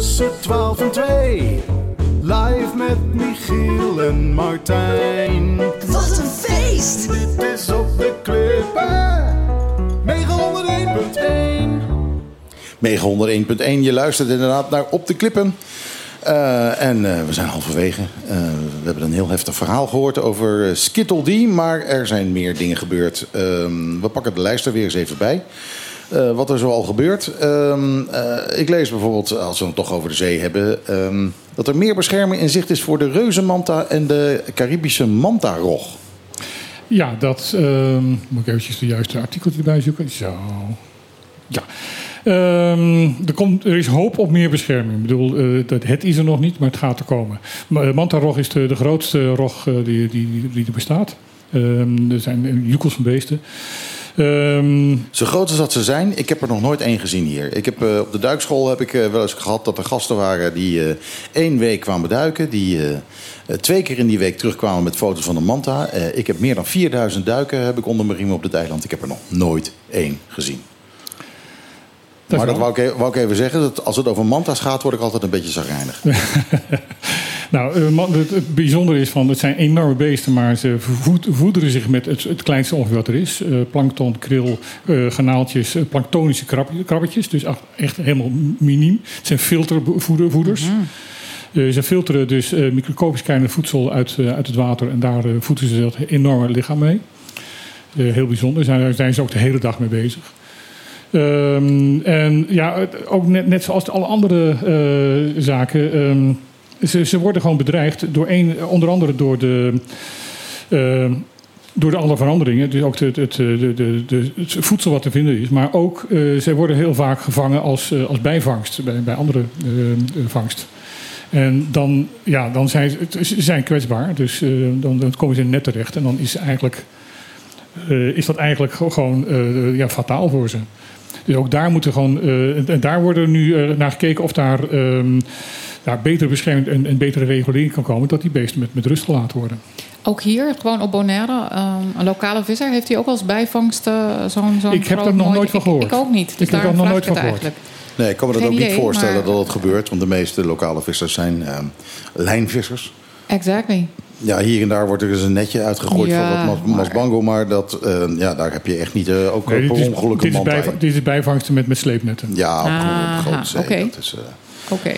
Tussen 12 en 2. Live met Michiel en Martijn. Wat een feest! Dit is op de klippen. 901.1. 901.1. Je luistert inderdaad naar Op de Klippen. Eh, en eh, we zijn halverwege. Eh, we hebben een heel heftig verhaal gehoord over Skittle D. Maar er zijn meer dingen gebeurd. Ehm, we pakken de lijst er weer eens even bij. Eh, wat er zoal gebeurt. Ehm, eh, ik lees bijvoorbeeld, als we het toch over de zee hebben... ehm, dat er meer bescherming in zicht is voor de reuzenmanta en de Caribische mantarog. Ja, dat ehm, moet ik eventjes de juiste artikel erbij zoeken. Zo. Ja. Er, komt, er is hoop op meer bescherming. Ik bedoel, eh, dat, het is er nog niet, maar het gaat er komen. Maar, eh, Mantarog is de, grootste rog eh, die, die, die er bestaat. Er zijn eh, joekels van beesten. Ehm, Zo groot als dat ze zijn, ik heb er nog nooit één gezien hier. Ik heb, eh, op de duikschool heb ik eh, wel eens gehad dat er gasten waren die eh, één week kwamen duiken. Die twee keer in die week terugkwamen met foto's van de manta. Ik heb meer dan 4000 duiken heb ik onder mijn riem op dit eiland. Ik heb er nog nooit één gezien. Dat maar dat wou ik, e- wou ik even zeggen. Dat als het over manta's gaat, word ik altijd een beetje zagrijnig. Nou, eh, het, het bijzondere is van, het zijn enorme beesten, maar ze voed- voederen zich met het, het kleinste ongeveer wat er is. Eh, plankton, kril, garnaaltjes, eh, planktonische krab- krabbetjes. Dus echt, helemaal miniem. Het zijn filtervoeders. Eh, ze filteren dus eh, microscopisch kleine voedsel uit, uit het water en daar voeden ze dat enorme lichaam mee. Heel bijzonder, daar zijn, zijn ze ook de hele dag mee bezig. Ehm, en ja, ook net, net zoals alle andere zaken. ehm, ze, ze worden gewoon bedreigd door een, onder andere door de. ehm, door de alle veranderingen, dus ook het, het, voedsel wat te vinden is. Maar ook, eh zij worden heel vaak gevangen als, eh, als bijvangst bij, bij andere eh, eh, vangst. En dan, ja, dan zijn ze, zijn kwetsbaar, dus dan, dan komen ze in net terecht. En dan is, eigenlijk, is dat eigenlijk ge- gewoon ja, fataal voor ze. Dus ook daar moeten gewoon, en daar worden nu naar gekeken of daar, ehm, daar betere bescherming en, en betere regulering kan komen, dat die beesten met, met rust gelaten worden. Ook hier, gewoon op Bonaire, ehm, een lokale visser, heeft hij ook als bijvangst eh, zo'n zo'n Ik heb er nog nooit- nooit van gehoord. Ik, ook niet. Dus Ik heb er nog nooit van gehoord. Nee, ik kan me dat Geen ook niet idee, voorstellen maar- dat dat gebeurt. Want de meeste lokale vissers zijn ehm, lijnvissers. Exactly. Ja, hier en daar wordt er eens een netje uitgegooid Ja, van wat masbango. Maar dat, eh, ja, daar heb je echt niet eh, ook Nee, per dit, is, ongeluk dit, een is manta bijva- in. dit is bijvangsten met, met sleepnetten. Ja, op Aha, grote zee. oké. Dat is, eh, Oké.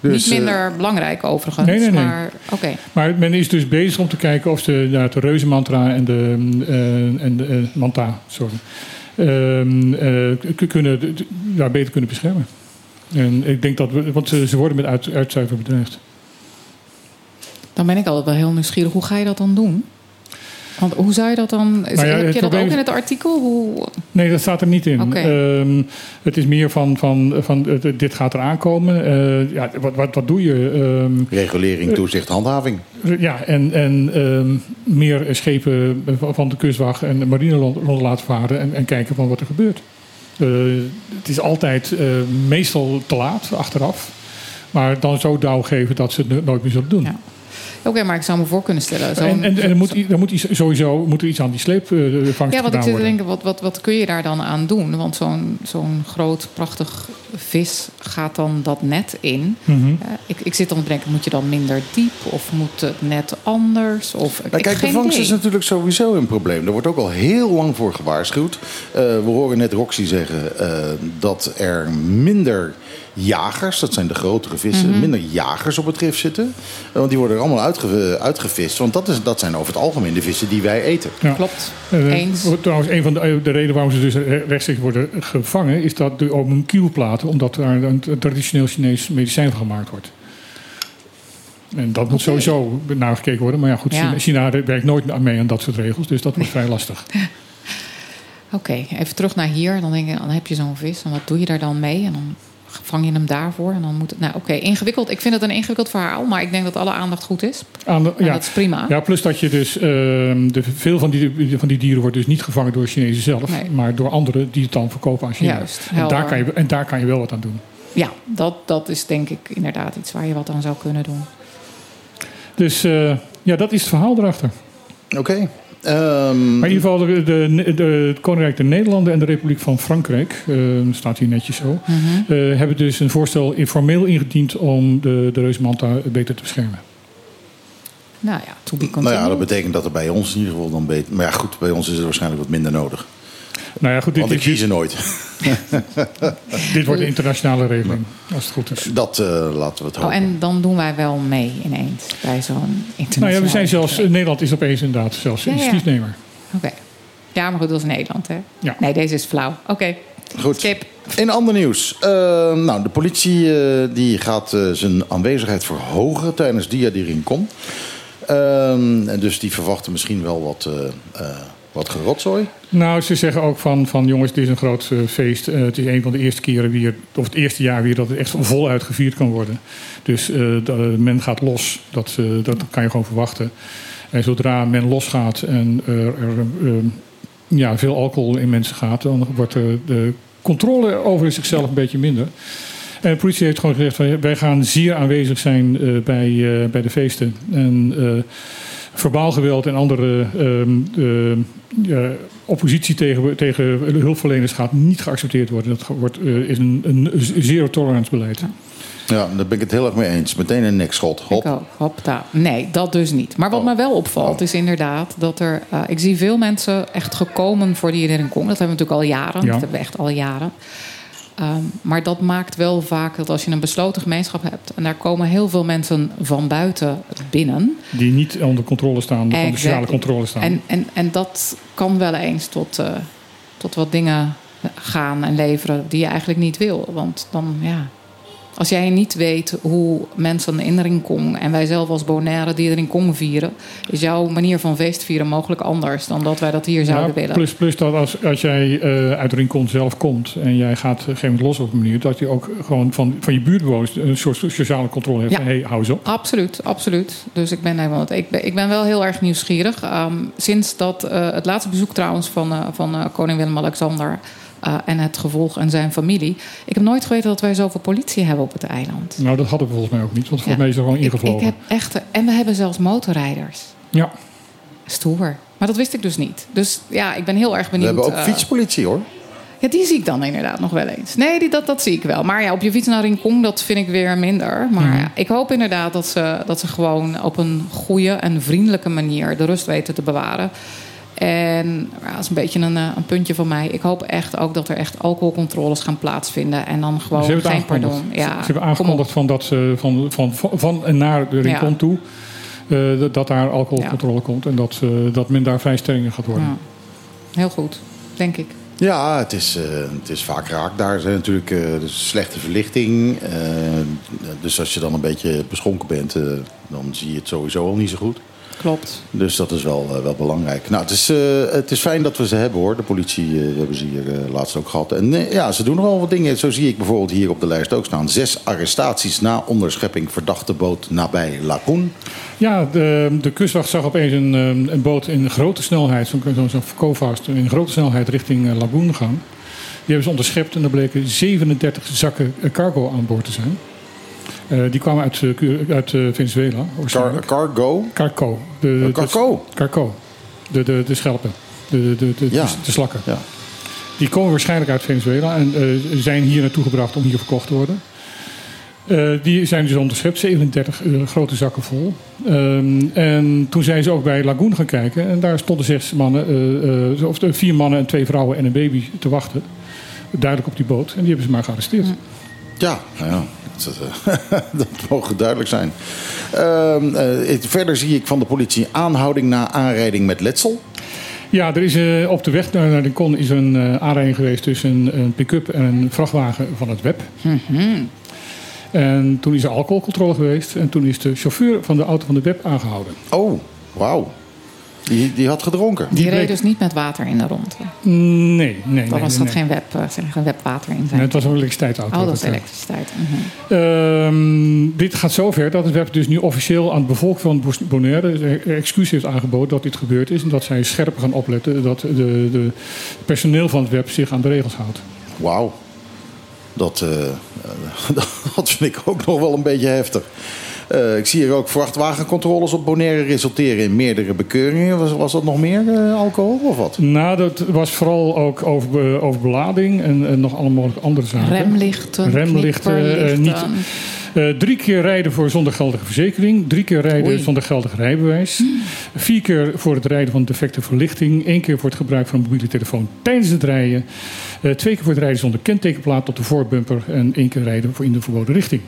Dus, niet minder belangrijk overigens. Nee, nee, nee. Maar oké. Maar men is dus bezig om te kijken of ze ja, de reuzenmantra en de, eh, en de eh, manta sorry, ehm, eh, kunnen, ja, beter kunnen beschermen. En ik denk dat we, want ze, ze worden met uit, uitzuiver bedreigd. Dan ben ik altijd wel heel nieuwsgierig. Hoe ga je dat dan doen? Want hoe zou je dat dan... Nou ja, heb je dat ook is- in het artikel? Hoe, Nee, dat staat er niet in. Ehm, het is meer van, van, van eh, dit gaat eraan komen. Eh, ja, wat, wat, wat doe je? Ehm, Regulering, toezicht, handhaving. ja, en, en ehm, meer schepen van de kustwacht en de marine rond laten varen en, en kijken van wat er gebeurt. Eh, het is altijd eh, meestal te laat, achteraf. Maar dan zo dauw geven dat ze het no- nooit meer zullen doen. Ja. Oké, maar ik zou me voor kunnen stellen. zo'n- En, en, en er moet, er moet iets, sowieso moet er iets aan die sleepvangst Ja, want ik gedaan zit te worden. denken, wat, wat, wat kun je daar dan aan doen? Want zo'n zo'n groot, prachtig vis gaat dan dat net in. Mhm. Eh, ik, ik zit dan te denken, moet je dan minder diep? Of moet het net anders? Of, Nou, ik, kijk, de vangst idee. is natuurlijk sowieso een probleem. Er wordt ook al heel lang voor gewaarschuwd. Eh, we horen net Roxy zeggen eh, dat er minder jagers, dat zijn de grotere vissen, Mhm. minder jagers op het rif zitten. Eh, want die worden er allemaal uitge- uitgevist. Want dat, is, dat zijn over het algemeen de vissen die wij eten. Ja. Klopt, Eh, eens. Trouwens, een van de, de redenen waarom ze dus re- rechtstreeks worden gevangen... is dat de omenkielplaten, omdat daar een traditioneel Chinees medicijn van gemaakt wordt. En dat moet sowieso naar gekeken worden. Maar ja, goed, Ja. China, China werkt nooit mee aan dat soort regels. Dus dat wordt vrij lastig. Oké, even terug naar hier. Dan, denk ik, dan heb je zo'n vis. En wat doe je daar dan mee? En dan vang je hem daarvoor. En dan moet het... Nou, oké, ingewikkeld. Ik vind het een ingewikkeld verhaal. Maar ik denk dat alle aandacht goed is. Aan de, En ja, dat is prima. ja, plus dat je dus... ehm, de, veel van die, van die dieren wordt dus niet gevangen door Chinezen zelf... Nee. maar door anderen die het dan verkopen aan China. Juist, en, daar kan je, en daar kan je wel wat aan doen. Ja, dat, dat is denk ik inderdaad iets waar je wat aan zou kunnen doen. Dus eh, ja, dat is het verhaal erachter. Oké. Ehm, Maar in ieder geval, de, de, de- het Koninkrijk der Nederlanden en de Republiek van Frankrijk, eh, staat hier netjes zo, Mhm. eh, hebben dus een voorstel informeel ingediend om de, de reusmanta beter te beschermen. Nou ja, to be nou ja, dat betekent dat er bij ons in ieder geval dan beter... Maar ja, goed, bij ons is het waarschijnlijk wat minder nodig. Nou ja, goed, dit, Want ik er nooit. dit wordt de internationale regeling, als het goed is. Dat eh, laten we het Oh, hopen. en dan doen wij wel mee ineens bij zo'n internationale... Nou ja, we zijn zelfs, Nederland is opeens inderdaad zelfs Ja, ja. initiatiefnemer. Oké. Ja, maar goed, dat is Nederland, hè? Ja. Nee, deze is flauw. Oké, Goed. skip. In ander nieuws. Eh, nou, de politie eh, die gaat zijn aanwezigheid verhogen tijdens Dia di Rincon. Ehm, en dus die verwachten misschien wel wat, eh, eh, wat gerotzooi. Nou, ze zeggen ook van, van jongens, dit is een groot eh, feest. Eh, het is een van de eerste keren weer, of het eerste jaar weer, dat het echt voluit gevierd kan worden. Dus eh, men gaat los. Dat, dat kan je gewoon verwachten. En zodra men losgaat en er, er eh, ja, veel alcohol in mensen gaat, dan wordt de, controle over zichzelf een beetje minder. En de politie heeft gewoon gezegd: wij gaan zeer aanwezig zijn bij, bij de feesten. En verbaal geweld en andere ehm, eh, ja, oppositie tegen, tegen hulpverleners gaat niet geaccepteerd worden. Dat wordt, eh, is een, een zero tolerance beleid. Ja, daar ben ik het heel erg mee eens. Meteen een nekschot. Hop. Ik ook. Hopta. Nee, dat dus niet. Maar wat Oh. me wel opvalt Oh. is inderdaad dat er... eh, ik zie veel mensen echt gekomen voor die in Kong. Dat hebben we natuurlijk al jaren. Ja. Dat hebben we echt al jaren. Ehm, maar dat maakt wel vaak dat als je een besloten gemeenschap hebt... en daar komen heel veel mensen van buiten binnen... Die niet onder controle staan, onder de sociale controle staan. En, en, en dat kan wel eens tot, eh, tot wat dingen gaan en leveren die je eigenlijk niet wil. Want dan, ja... Als jij niet weet hoe mensen in Rincon en wij zelf als Bonaire die Rincon vieren, is jouw manier van feest vieren mogelijk anders dan dat wij dat hier zouden Ja, willen. plus, plus dat als, als jij eh, uit Rincon zelf komt en jij gaat op een gegeven moment los op een manier, dat je ook gewoon van, van je buurtbewoners een soort sociale controle hebt. Ja. Hey, hou eens op. Absoluut, absoluut. Dus ik ben helemaal. Ik ben, ik ben wel heel erg nieuwsgierig. Ehm, sinds dat eh, het laatste bezoek trouwens van, eh, van koning Willem-Alexander eh, en het gevolg en zijn familie. Ik heb nooit geweten dat wij zoveel politie hebben op het eiland. Nou, dat hadden we volgens mij ook niet, want volgens Ja. mij is er gewoon Ik, ik ingevlogen. heb echt, en we hebben zelfs motorrijders. Ja, Stoer. Maar dat wist ik dus niet. Dus ja, ik ben heel erg We benieuwd. hebben ook eh, fietspolitie hoor. Ja, die zie ik dan inderdaad nog wel eens. Nee, die, dat, dat zie ik wel. Maar ja, op je fiets naar Rincon, dat vind ik weer minder. Maar Mhm. ja, ik hoop inderdaad dat ze, dat ze gewoon op een goede en vriendelijke manier de rust weten te bewaren. En ja, dat is een beetje een, eh, een puntje van mij. Ik hoop echt ook dat er echt alcoholcontroles gaan plaatsvinden. En dan gewoon ze hebben het geen pardon. aangekondigd. Ja, ze, ze hebben aangekondigd van, dat ze van, van, van, van en naar de Rincon Ja. toe, eh, dat- dat daar alcoholcontrole komt en dat, eh, dat men daar vrij streng in gaat worden. Ja. Heel goed, denk ik. Ja, het is, eh, het is vaak raak. Daar zijn natuurlijk dus slechte verlichting. eh, dus als je dan een beetje beschonken bent, eh, dan zie je het sowieso al niet zo goed. Klopt. Dus dat is wel, eh, wel belangrijk. Nou, het is, eh, het is fijn dat we ze hebben hoor. De politie eh, hebben ze hier laatst ook gehad. En ja, ze doen er al wat dingen. Zo zie ik bijvoorbeeld hier op de lijst ook staan. Zes arrestaties na onderschepping verdachte boot nabij Lagoen. Ja, de, de kustwacht zag opeens een, een boot in grote snelheid, zo'n zo'n zo'n Covast, in grote snelheid richting Lagoon gaan. Die hebben ze onderschept en er bleken 37 zakken cargo aan boord te zijn. Eh, die kwamen uit, eh, uit eh, Venezuela. Car, cargo. Carco. De, de- Eh, carco? Carco. De, de, de schelpen. De, de, de, de, Ja. de slakken. Ja. Die komen waarschijnlijk uit Venezuela en eh, zijn hier naartoe gebracht om hier verkocht te worden. Eh, die zijn dus onderschept, 37 eh, grote zakken vol. Ehm, en toen zijn ze ook bij Lagoon gaan kijken. En daar stonden zes mannen, eh, eh, of vier mannen en twee vrouwen en een baby te wachten. Duidelijk op die boot. En die hebben ze maar gearresteerd. Ja, nou ja. Dat, eh, dat mogen duidelijk zijn. Ehm, eh, verder zie ik van de politie aanhouding na aanrijding met letsel. Ja, er is eh, op de weg naar, de Con is een aanrijding geweest tussen een, een pick-up en een vrachtwagen van het web. En toen is er alcoholcontrole geweest. En toen is de chauffeur van de auto van de web aangehouden. Oh, wauw. Die, die had gedronken. Die, reed dus niet met water in de rond. Nee, nee, nee. Dan was nee, dat nee. geen, web, eh, geen webwater in Nee, zijn. het was een elektriciteitsauto. Oh, dat is Dat, eh, elektriciteit. Mhm. Ehm, dit gaat zover dat het web dus nu officieel aan het bevolk van Bonaire eh, excuus heeft aangeboden dat dit gebeurd is. En dat zij scherper gaan opletten dat de, de personeel van het web zich aan de regels houdt. Wauw. Dat, eh, dat vind ik ook nog wel een beetje heftig. Eh, ik zie hier ook vrachtwagencontroles op Bonaire resulteren in meerdere bekeuringen. Was, was dat nog meer eh, alcohol of wat? Nou, dat was vooral ook over, eh, over belading en, en nog allemaal andere zaken. Remlichten, Remlichten, eh, niet, Eh, drie keer rijden voor zonder geldige verzekering. Drie keer rijden Oei. zonder geldig rijbewijs. Vier keer voor het rijden van defecte verlichting. Eén keer voor het gebruik van een mobiele telefoon tijdens het rijden. Eh, twee keer voor het rijden zonder kentekenplaat op de voorbumper. En één keer rijden voor in de verboden richting.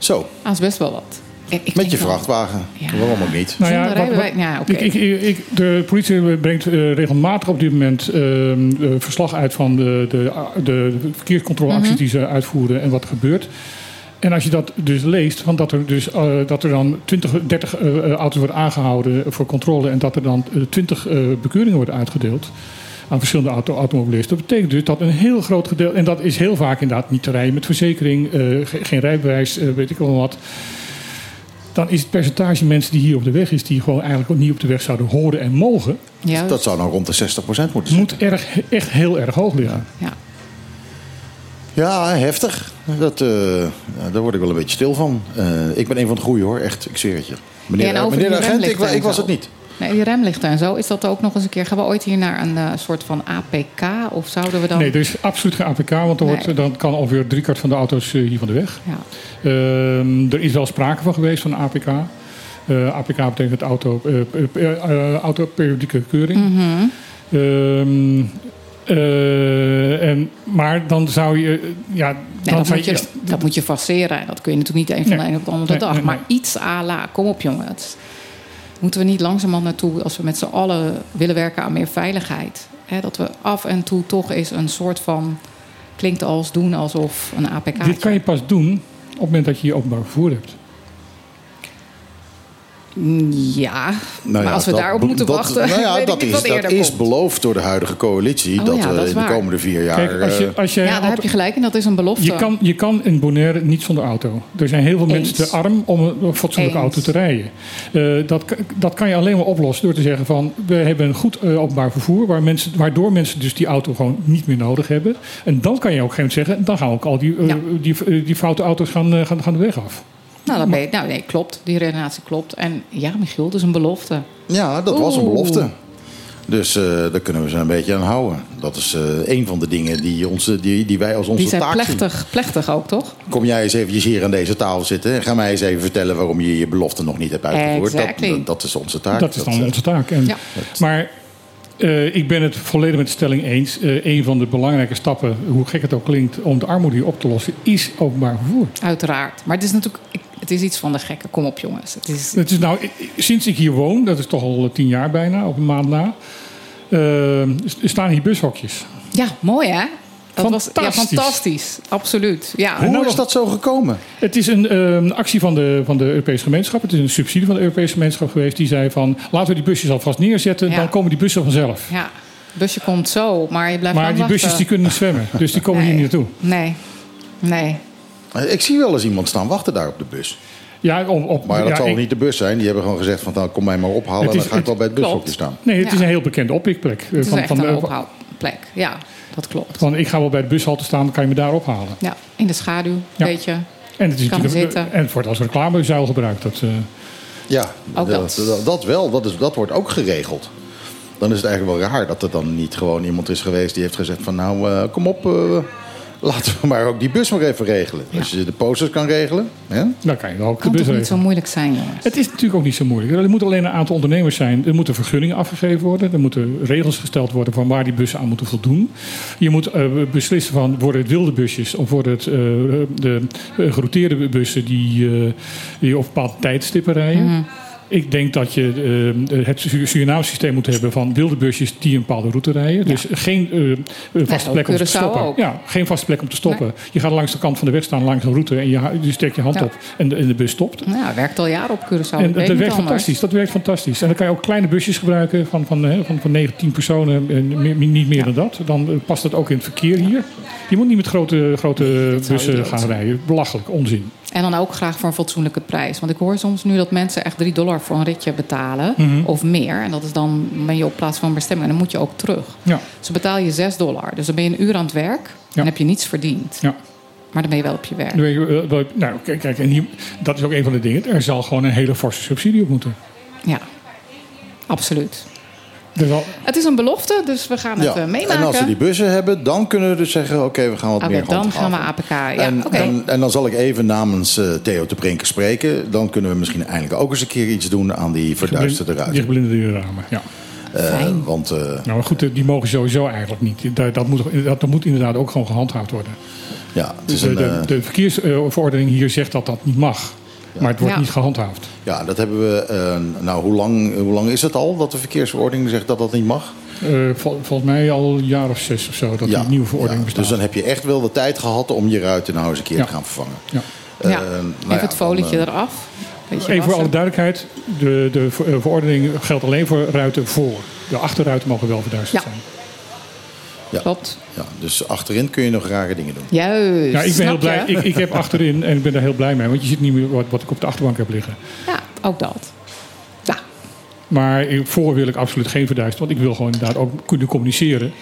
Zo, Dat is best wel wat. Ik- met je vrachtwagen. Ja. Waarom ook niet? Nou ja, oké. ik, ik, ik, de politie brengt eh, regelmatig op dit moment ehm, eh, verslag uit van de, de, de verkeerscontroleacties Mhm. die ze uitvoeren en wat er gebeurt. En als je dat dus leest, van dat, er dus, eh, dat er dan 20, 30 eh, eh, auto's worden aangehouden voor controle en dat er dan eh, 20 eh, bekeuringen worden uitgedeeld aan verschillende auto automobilisten. Dat betekent dus dat een heel groot gedeelte, en dat is heel vaak inderdaad niet te rijden met verzekering, eh, ge- geen rijbewijs, eh, weet ik wel wat. Dan is het percentage mensen die hier op de weg is, die gewoon eigenlijk ook niet op de weg zouden horen en mogen, Juist. Dat zou dan rond de 60% moeten zijn. moet erg, echt heel erg hoog liggen. Ja. Ja, heftig. Dat, eh, ja, daar word ik wel een beetje stil van. Eh, ik ben een van de goeie hoor, echt. Ik zweer het je. Meneer, Ja, meneer de agent, ik, ik was het niet. Nee, die remlichten en zo. Is dat ook nog eens een keer... Gaan we ooit hier naar een eh, soort van APK? Of zouden we dan... Nee, er is absoluut geen APK, want er wordt, Nee. dan kan alweer driekwart van de auto's eh, hier van de weg. Ja. Ehm, er is wel sprake van geweest van een APK. Eh, APK betekent auto, eh, autoperiodieke keuring. Mhm. Ehm, eh, en, maar dan zou je... ja, Nee, dan dat, zou moet je, eerst- dat moet je forceren. Dat kun je natuurlijk niet een van Nee. de een op de andere Nee, dag. nee, maar nee. iets à la. Kom op, jongen. Moeten we niet langzamerhand naartoe... als we met z'n allen willen werken aan meer veiligheid. Hè, dat we af en toe toch eens een soort van... klinkt als doen alsof een APK... dit kan je pas doen op het moment dat je je openbaar vervoer hebt. Ja, Nou maar als we dat- daarop moeten dat- wachten... Nou ja, dat, niet is, dat is beloofd door de huidige coalitie. Oh dat ja, we dat is in de komende vier jaar. Kijk, als je, eh, als je Ja, daar heb je gelijk in. Dat is een belofte. Je kan, je kan in Bonaire niet zonder auto. Er zijn heel veel Eens. mensen te arm om een een fatsoenlijke Eens. auto te rijden. Eh, dat, dat kan je alleen maar oplossen door te zeggen van... we hebben een goed eh, openbaar vervoer... Waar mensen, waardoor mensen dus die auto gewoon niet meer nodig hebben. En dan kan je ook op een gegeven moment zeggen... dan gaan ook al die, eh, Ja. die, eh, die foute auto's gaan, eh, gaan, gaan de weg af. Nou, ben je, nou, nee, klopt. Die redenatie klopt. En ja, Michiel, dat is een belofte. ja, dat was een Oeh. belofte. Dus eh, daar kunnen we ze een beetje aan houden. Dat is eh, een van de dingen die, onze, die, die wij als onze Die zijn taak zien. plechtig, plechtig ook, toch? Kom jij eens eventjes hier aan deze tafel zitten... en ga mij eens even vertellen waarom je je belofte nog niet hebt uitgevoerd. Dat, Exactly. dat, dat is onze taak. Dat is dan eh, onze taak. En, Ja. Maar eh, ik ben het volledig met de stelling eens. Eh, een van de belangrijke stappen, hoe gek het ook klinkt... om de armoede hier op te lossen, is openbaar vervoer. Uiteraard. Maar het is natuurlijk ik- het is iets van de gekken. Kom op, jongens. Het is, Het is nou, sinds ik hier woon, dat is toch al tien jaar bijna, op een maand na, eh, staan hier bushokjes. ja, mooi hè? Dat was ja, Fantastisch. fantastisch. Absoluut. Ja. Hoe nou is dat zo gekomen? Het is een ehm, actie van de, van de Europese gemeenschap. Het is een subsidie van de Europese gemeenschap geweest. Die zei van, laten we die busjes alvast neerzetten. Ja. Dan komen die bussen vanzelf. ja. busje komt zo, maar je blijft Maar die busjes die kunnen niet zwemmen. Dus die komen hier niet naartoe. Nee. Nee. Ik zie wel eens iemand staan wachten daar op de bus. Ja, op, op, Maar dat ja, zal ik- niet de bus zijn. Die hebben gewoon gezegd van nou, kom mij maar ophalen. Het En dan ga ik wel bij het bushokje staan. Nee, het is een heel bekende oppikplek. Het is van, echt van, een eh, ophaalplek. Ja, dat klopt. van, ik ga wel bij de bushalte staan, dan kan je me daar ophalen. Ja, in de schaduw, Ja. weet je. En het, is Kan natuurlijk, zitten. en het wordt als reclamezuil gebruikt. Dat, eh, Ja, Ook dat, dat. dat, dat wel. Dat, is, dat wordt ook geregeld. Dan is het eigenlijk wel raar dat er dan niet gewoon iemand is geweest die heeft gezegd van nou, eh, kom op, eh, laten we maar ook die bus maar even regelen. Als je de posters kan regelen. Hè? dan kan je wel ook de bus toch niet zo moeilijk zijn, jongens. Het is natuurlijk ook niet zo moeilijk. Er moeten alleen een aantal ondernemers zijn. Er moeten vergunningen afgegeven worden. Er moeten regels gesteld worden van waar die bussen aan moeten voldoen. Je moet eh, beslissen van worden het wilde busjes of worden het eh, de gerouteerde bussen die, eh, die op bepaalde tijdstippen rijden. Mhm. Ik denk dat je eh, het Su- Surinaams systeem moet hebben van wilde busjes die een bepaalde route rijden. Dus geen eh, vaste plek om te stoppen. ook. Ja, geen vaste plek om te stoppen. Je gaat langs de kant van de weg staan, langs een route en je, steekt je hand Ja. op en de, en de bus stopt. Nou, ja, werkt al jaren op Curaçao. En dat, dat werkt fantastisch. Dat werkt fantastisch. En dan kan je ook kleine busjes gebruiken van, van, van, van 9, 10 personen. En meer- niet meer dan dat. Dan eh, past het ook in het verkeer hier. Je moet niet met grote, grote bussen gaan rijden. Belachelijk, onzin. En dan ook graag voor een fatsoenlijke prijs. Want ik hoor soms nu dat mensen echt 3 dollar voor een ritje betalen. Mhm. Of meer. En dat is dan ben je op plaats van bestemming. En dan moet je ook terug. Ja, Dus betaal je 6 dollar. Dus dan ben je een uur aan het werk. En heb je niets verdiend. ja. Maar dan ben je wel op je werk. Je, eh, nou, kijk, kijk en hier, dat is ook een van de dingen. Er zal gewoon een hele forse subsidie op moeten. Ja, absoluut. Het is een belofte, dus we gaan het Ja. eh, meemaken. En als we die bussen hebben, dan kunnen we dus zeggen: oké, we gaan wat Oké, meer dan gaan we APK. Ja, en, oké. en, en dan zal ik even namens eh, Theo te Brinker spreken. Dan kunnen we misschien eindelijk ook eens een keer iets doen aan die verduisterde Die ruiten. ramen, ja. Eh, Fijn. want eh, Nou, maar goed, die mogen sowieso eigenlijk niet. Dat, dat, moet, dat moet inderdaad ook gewoon gehandhaafd worden. ja, het is de, een, de, eh, de verkeersverordening hier zegt dat dat niet mag. Maar het wordt Ja. niet gehandhaafd. ja, dat hebben we. eh, nou, hoe lang, hoe lang is het al dat de verkeersverordening zegt dat dat niet mag? Eh, vol- volgens mij al een jaar of zes of zo dat die nieuwe verordening ja, bestaat. Dus dan heb je echt wel de tijd gehad om je ruiten nou eens een keer Ja. te gaan vervangen. ja. Eh, ja. nou Even ja, het folietje dan, eraf. Even voor alle duidelijkheid, de, de ver- verordening geldt alleen voor ruiten voor. De achterruiten mogen wel verduisterd Ja. Klopt. ja, dus achterin kun je nog rare dingen doen. Juist. Ja, ik ben snap heel blij. Ik, ik heb achterin en ik ben daar heel blij mee, want je ziet niet meer wat, wat ik op de achterbank heb liggen. Ja, ook dat. Ja, Maar ik- voor wil ik absoluut geen verduisteren, want ik wil gewoon inderdaad ook kunnen communiceren.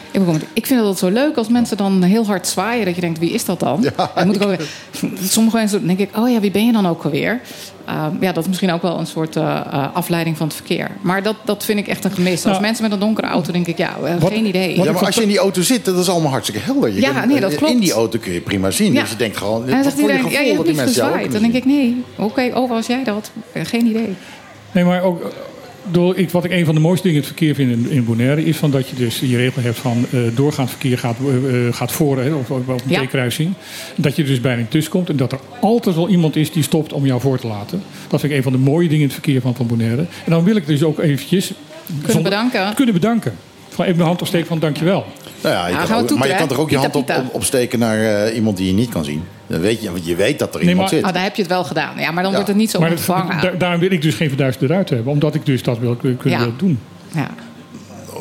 ik, vind het zo leuk als mensen dan heel hard zwaaien. Dat je denkt, wie is dat dan? Dan moet ik ook, sommige mensen denk ik, oh ja, wie ben je dan ook alweer? Ehm, ja, dat is misschien ook wel een soort eh, eh, afleiding van het verkeer. Maar dat, dat vind ik echt een gemis. Als Nou, mensen met een donkere auto, denk ik, ja, eh, wat- geen idee. Ja, maar als je in die auto zit, dat is allemaal hartstikke helder. Je Ja, kunt- nee, dat klopt. In die auto kun je prima zien. Ja. Dus je denkt gewoon, en dan zegt je ja, dat hebt niet gezwaaid. Dan denk ik, nee, oké, oh, was jij dat? Geen idee. Nee, maar ook door, ik, wat ik een van de mooiste dingen in het verkeer vind in, in Bonaire... is van dat je dus die regel hebt van eh, doorgaand verkeer gaat, eh, eh, gaat voor hè, of, of op een Ja. T-kruising. Dat je er dus bijna niet tussen komt en dat er altijd wel iemand is die stopt om jou voor te laten. Dat vind ik een van de mooie dingen in het verkeer van, van Bonaire. En dan wil ik dus ook eventjes... Kunnen bedanken. Kunnen bedanken. Gewoon even mijn hand opsteken van dankjewel. Nou ja, je Ja, kan ook- maar je kan toch ook je hand op, pita. op- opsteken naar eh, iemand die je niet kan zien. Dan weet je, want je weet dat er Nee, iemand maar- zit. Ah, daar heb je het wel gedaan. Ja, maar dan Ja. wordt het niet zo maar ontvangen. da- daarom wil ik dus geen verduisterde ruit hebben. Omdat ik dus dat wil kunnen Ja. doen. ja.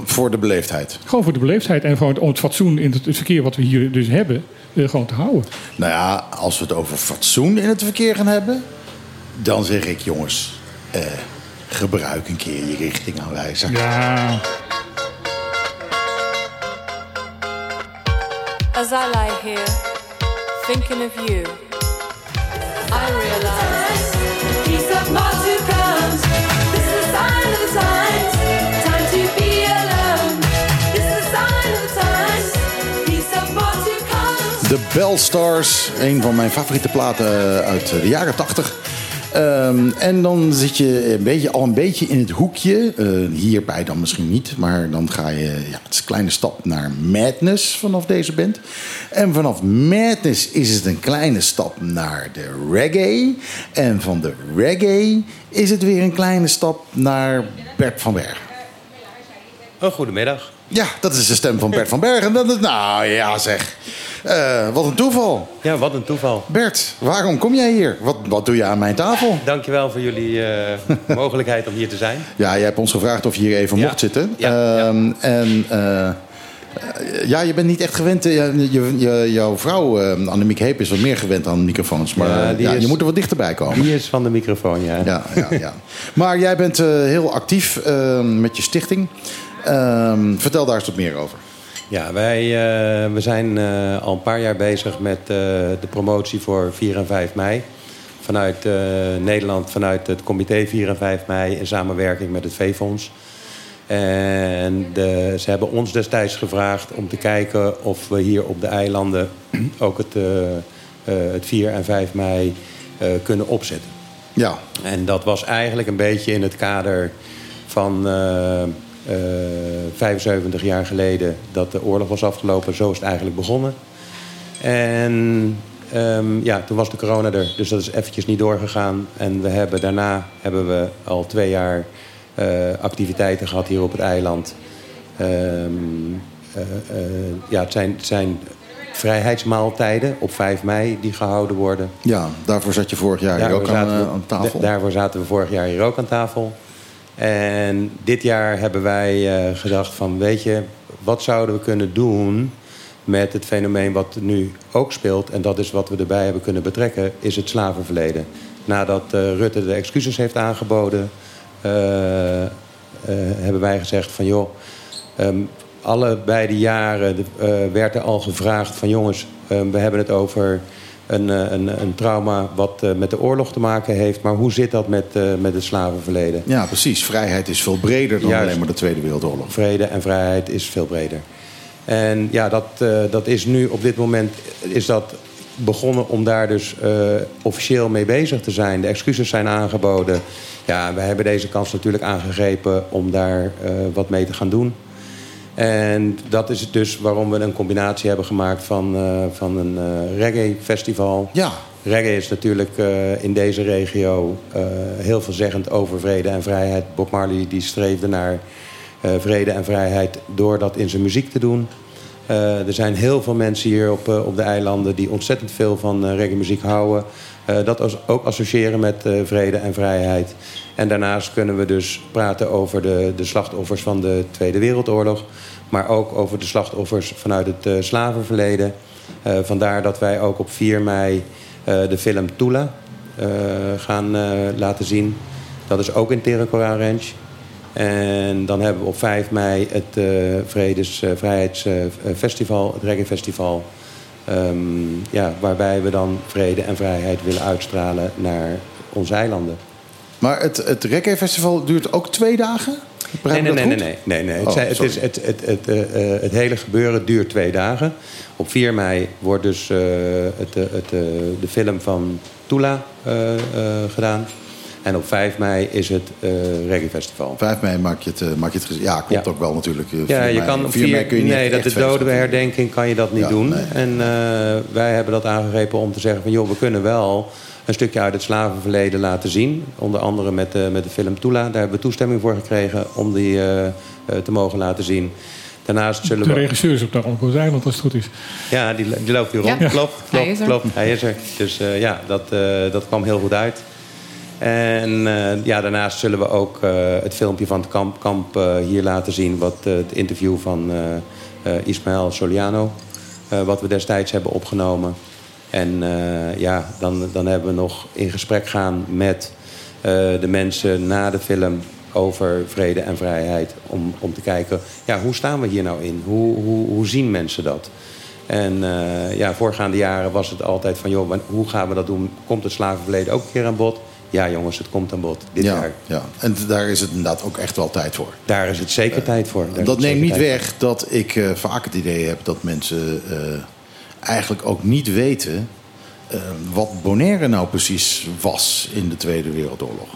Voor de beleefdheid. Gewoon voor de beleefdheid en gewoon om het fatsoen in het, het verkeer wat we hier dus hebben... eh, gewoon te houden. Nou ja, als we het over fatsoen in het verkeer gaan hebben... dan zeg ik, jongens, eh, gebruik een keer je richtingaanwijzer. Ja, As I lie here, thinking of you, I realize Peace of Matu comes. This is a sign of the times. Time to be alone. This is a sign of the times. Peace of Matu comes. De Bellstars, een van mijn favoriete platen uit de jaren 80. Ehm, en dan zit je een beetje, al een beetje in het hoekje. eh, hierbij dan misschien niet, maar dan ga je... Ja, het is een kleine stap naar Madness vanaf deze band. En vanaf Madness is het een kleine stap naar de reggae. En van de reggae is het weer een kleine stap naar Bert van Berg. Oh, goedemiddag. Ja, dat is de stem van Bert van Bergen. Dat nou ja, zeg. Eh, wat een toeval. Ja, wat een toeval. Bert, waarom kom jij hier? Wat, wat doe je aan mijn tafel? Dankjewel voor jullie eh, mogelijkheid om hier te zijn. Ja, jij hebt ons gevraagd of je hier even Ja. mocht zitten. Ja, Ehm, En eh, ja, je bent niet echt gewend. je, je, jouw vrouw, Annemiek Heep, is wat meer gewend aan microfoons. Maar Ja, is- je moet er wat dichterbij komen. Die is van de microfoon, ja. Ja, ja, ja. Maar jij bent heel actief met je stichting. Ehm, vertel daar eens wat meer over. Ja, wij eh, we zijn eh, al een paar jaar bezig met eh, de promotie voor 4 en 5 mei. Vanuit Nederland, vanuit het comité 4 en 5 mei... in samenwerking met het V-Fonds. En de, ze hebben ons destijds gevraagd om te kijken of we hier op de eilanden... ook het, het 4 en 5 mei kunnen opzetten. Ja, En dat was eigenlijk een beetje in het kader van 75 jaar geleden dat de oorlog was afgelopen. Zo is het eigenlijk begonnen. En ehm, ja, toen was de corona er, dus dat is eventjes niet doorgegaan. En we hebben, daarna hebben we al twee jaar eh, activiteiten gehad hier op het eiland. Ehm, eh, eh, ja, het zijn, het zijn vrijheidsmaaltijden op 5 mei die gehouden worden. ja, daarvoor zat je vorig jaar hier ook aan, zaten we- eh, aan tafel. da- daarvoor zaten we vorig jaar hier ook aan tafel. En dit jaar hebben wij eh, gedacht van, weet je, wat zouden we kunnen doen met het fenomeen wat nu ook speelt. En dat is wat we erbij hebben kunnen betrekken, is het slavenverleden. Nadat eh, Rutte de excuses heeft aangeboden, eh, hebben wij gezegd van, joh, ehm, allebei de jaren werd er al gevraagd van, jongens, ehm, we hebben het over een, eh, een, een trauma wat eh, met de oorlog te maken heeft. Maar hoe zit dat met, eh, met het slavenverleden? Ja, precies. Vrijheid is veel breder dan Juist. alleen maar de Tweede Wereldoorlog. Vrede en vrijheid is veel breder. En ja, dat, dat is nu op dit moment is dat begonnen om daar dus officieel mee bezig te zijn. De excuses zijn aangeboden. Ja, we hebben deze kans natuurlijk aangegrepen om daar wat mee te gaan doen. En dat is dus waarom we een combinatie hebben gemaakt van, eh, van een eh, reggae-festival. Ja, Reggae is natuurlijk eh, in deze regio heel veelzeggend over vrede en vrijheid. Bob Marley die streefde naar vrede en vrijheid door dat in zijn muziek te doen. Er zijn heel veel mensen hier op, op de eilanden die ontzettend veel van reggae-muziek houden. Dat als- ook associëren met vrede en vrijheid. En daarnaast kunnen we dus praten over de, de slachtoffers van de Tweede Wereldoorlog. Maar ook over de slachtoffers vanuit het eh, slavenverleden. Eh, vandaar dat wij ook op 4 mei eh, de film Tula gaan laten zien. Dat is ook in Terracora Ranch. En dan hebben we op 5 mei het Vredes Vrijheidsfestival, het Reggae Festival. Ehm, ja, waarbij we dan vrede en vrijheid willen uitstralen naar onze eilanden. Maar het, het Reggae Festival duurt ook twee dagen? Nee, nee, nee, nee, nee, nee, nee. Het, Oh, het, is, het, het, het, eh, het hele gebeuren duurt twee dagen. Op 4 mei wordt dus eh, het, eh, het, de film van Tula gedaan. En op 5 mei is het Reggae Festival. 5 mei maak je het, maak je het Ja, Ja. ook wel natuurlijk. Ja, 4 je mei. kan op 4 vier, mei kun je niet nee, dat de dodenherdenking kan je dat niet Ja, doen. En wij hebben dat aangegrepen om te zeggen van joh, we kunnen wel een stukje uit het slavenverleden laten zien. Onder andere met, de met de film Tula. Daar hebben we toestemming voor gekregen om die eh, eh, te mogen laten zien. Daarnaast zullen De we. regisseur is op de Alco's Eiland, als het goed is. Ja, die, die loopt hier rond. Ja, Klopt, hij klopt, is er. klopt. Hij is er. Dus eh, ja, dat, eh, dat kwam heel goed uit. En eh, ja, daarnaast zullen we ook eh, het filmpje van het kamp, kamp eh, hier laten zien. Wat, eh, het interview van eh eh, Ismaël Soliano. eh, wat we destijds hebben opgenomen. En eh, ja, dan, dan hebben we nog in gesprek gaan met eh, de mensen na de film over vrede en vrijheid. Om, om te kijken, ja, hoe staan we hier nou in? Hoe, hoe, hoe zien mensen dat? En eh, ja, voorgaande jaren was het altijd van, joh, hoe gaan we dat doen? Komt het slavenverleden ook een keer aan bod? Ja, jongens, het komt aan bod dit Ja, jaar. ja, en daar is het inderdaad ook echt wel tijd voor. Daar is het zeker tijd voor. Daar Dat neemt niet weg dat ik vaak het idee heb dat mensen eigenlijk ook niet weten eh, wat Bonaire nou precies was in de Tweede Wereldoorlog.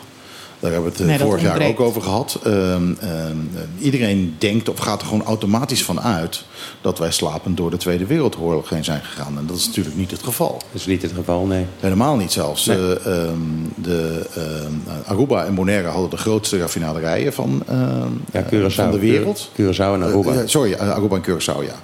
Daar hebben we het eh, Nee, vorig jaar ook over gehad. Ehm, ehm, eh, iedereen denkt of gaat er gewoon automatisch van uit dat wij slapend door de Tweede Wereldoorlog heen zijn gegaan. En dat is natuurlijk niet het geval. Dat is niet het geval, nee. Helemaal niet zelfs. Nee. Eh, ehm, de, ehm, Aruba en Bonaire hadden de grootste raffinaderijen van, ehm, Ja, eh, Curaçao. van de wereld. Curaçao en Aruba. Eh, sorry, eh, Aruba en Curaçao, ja.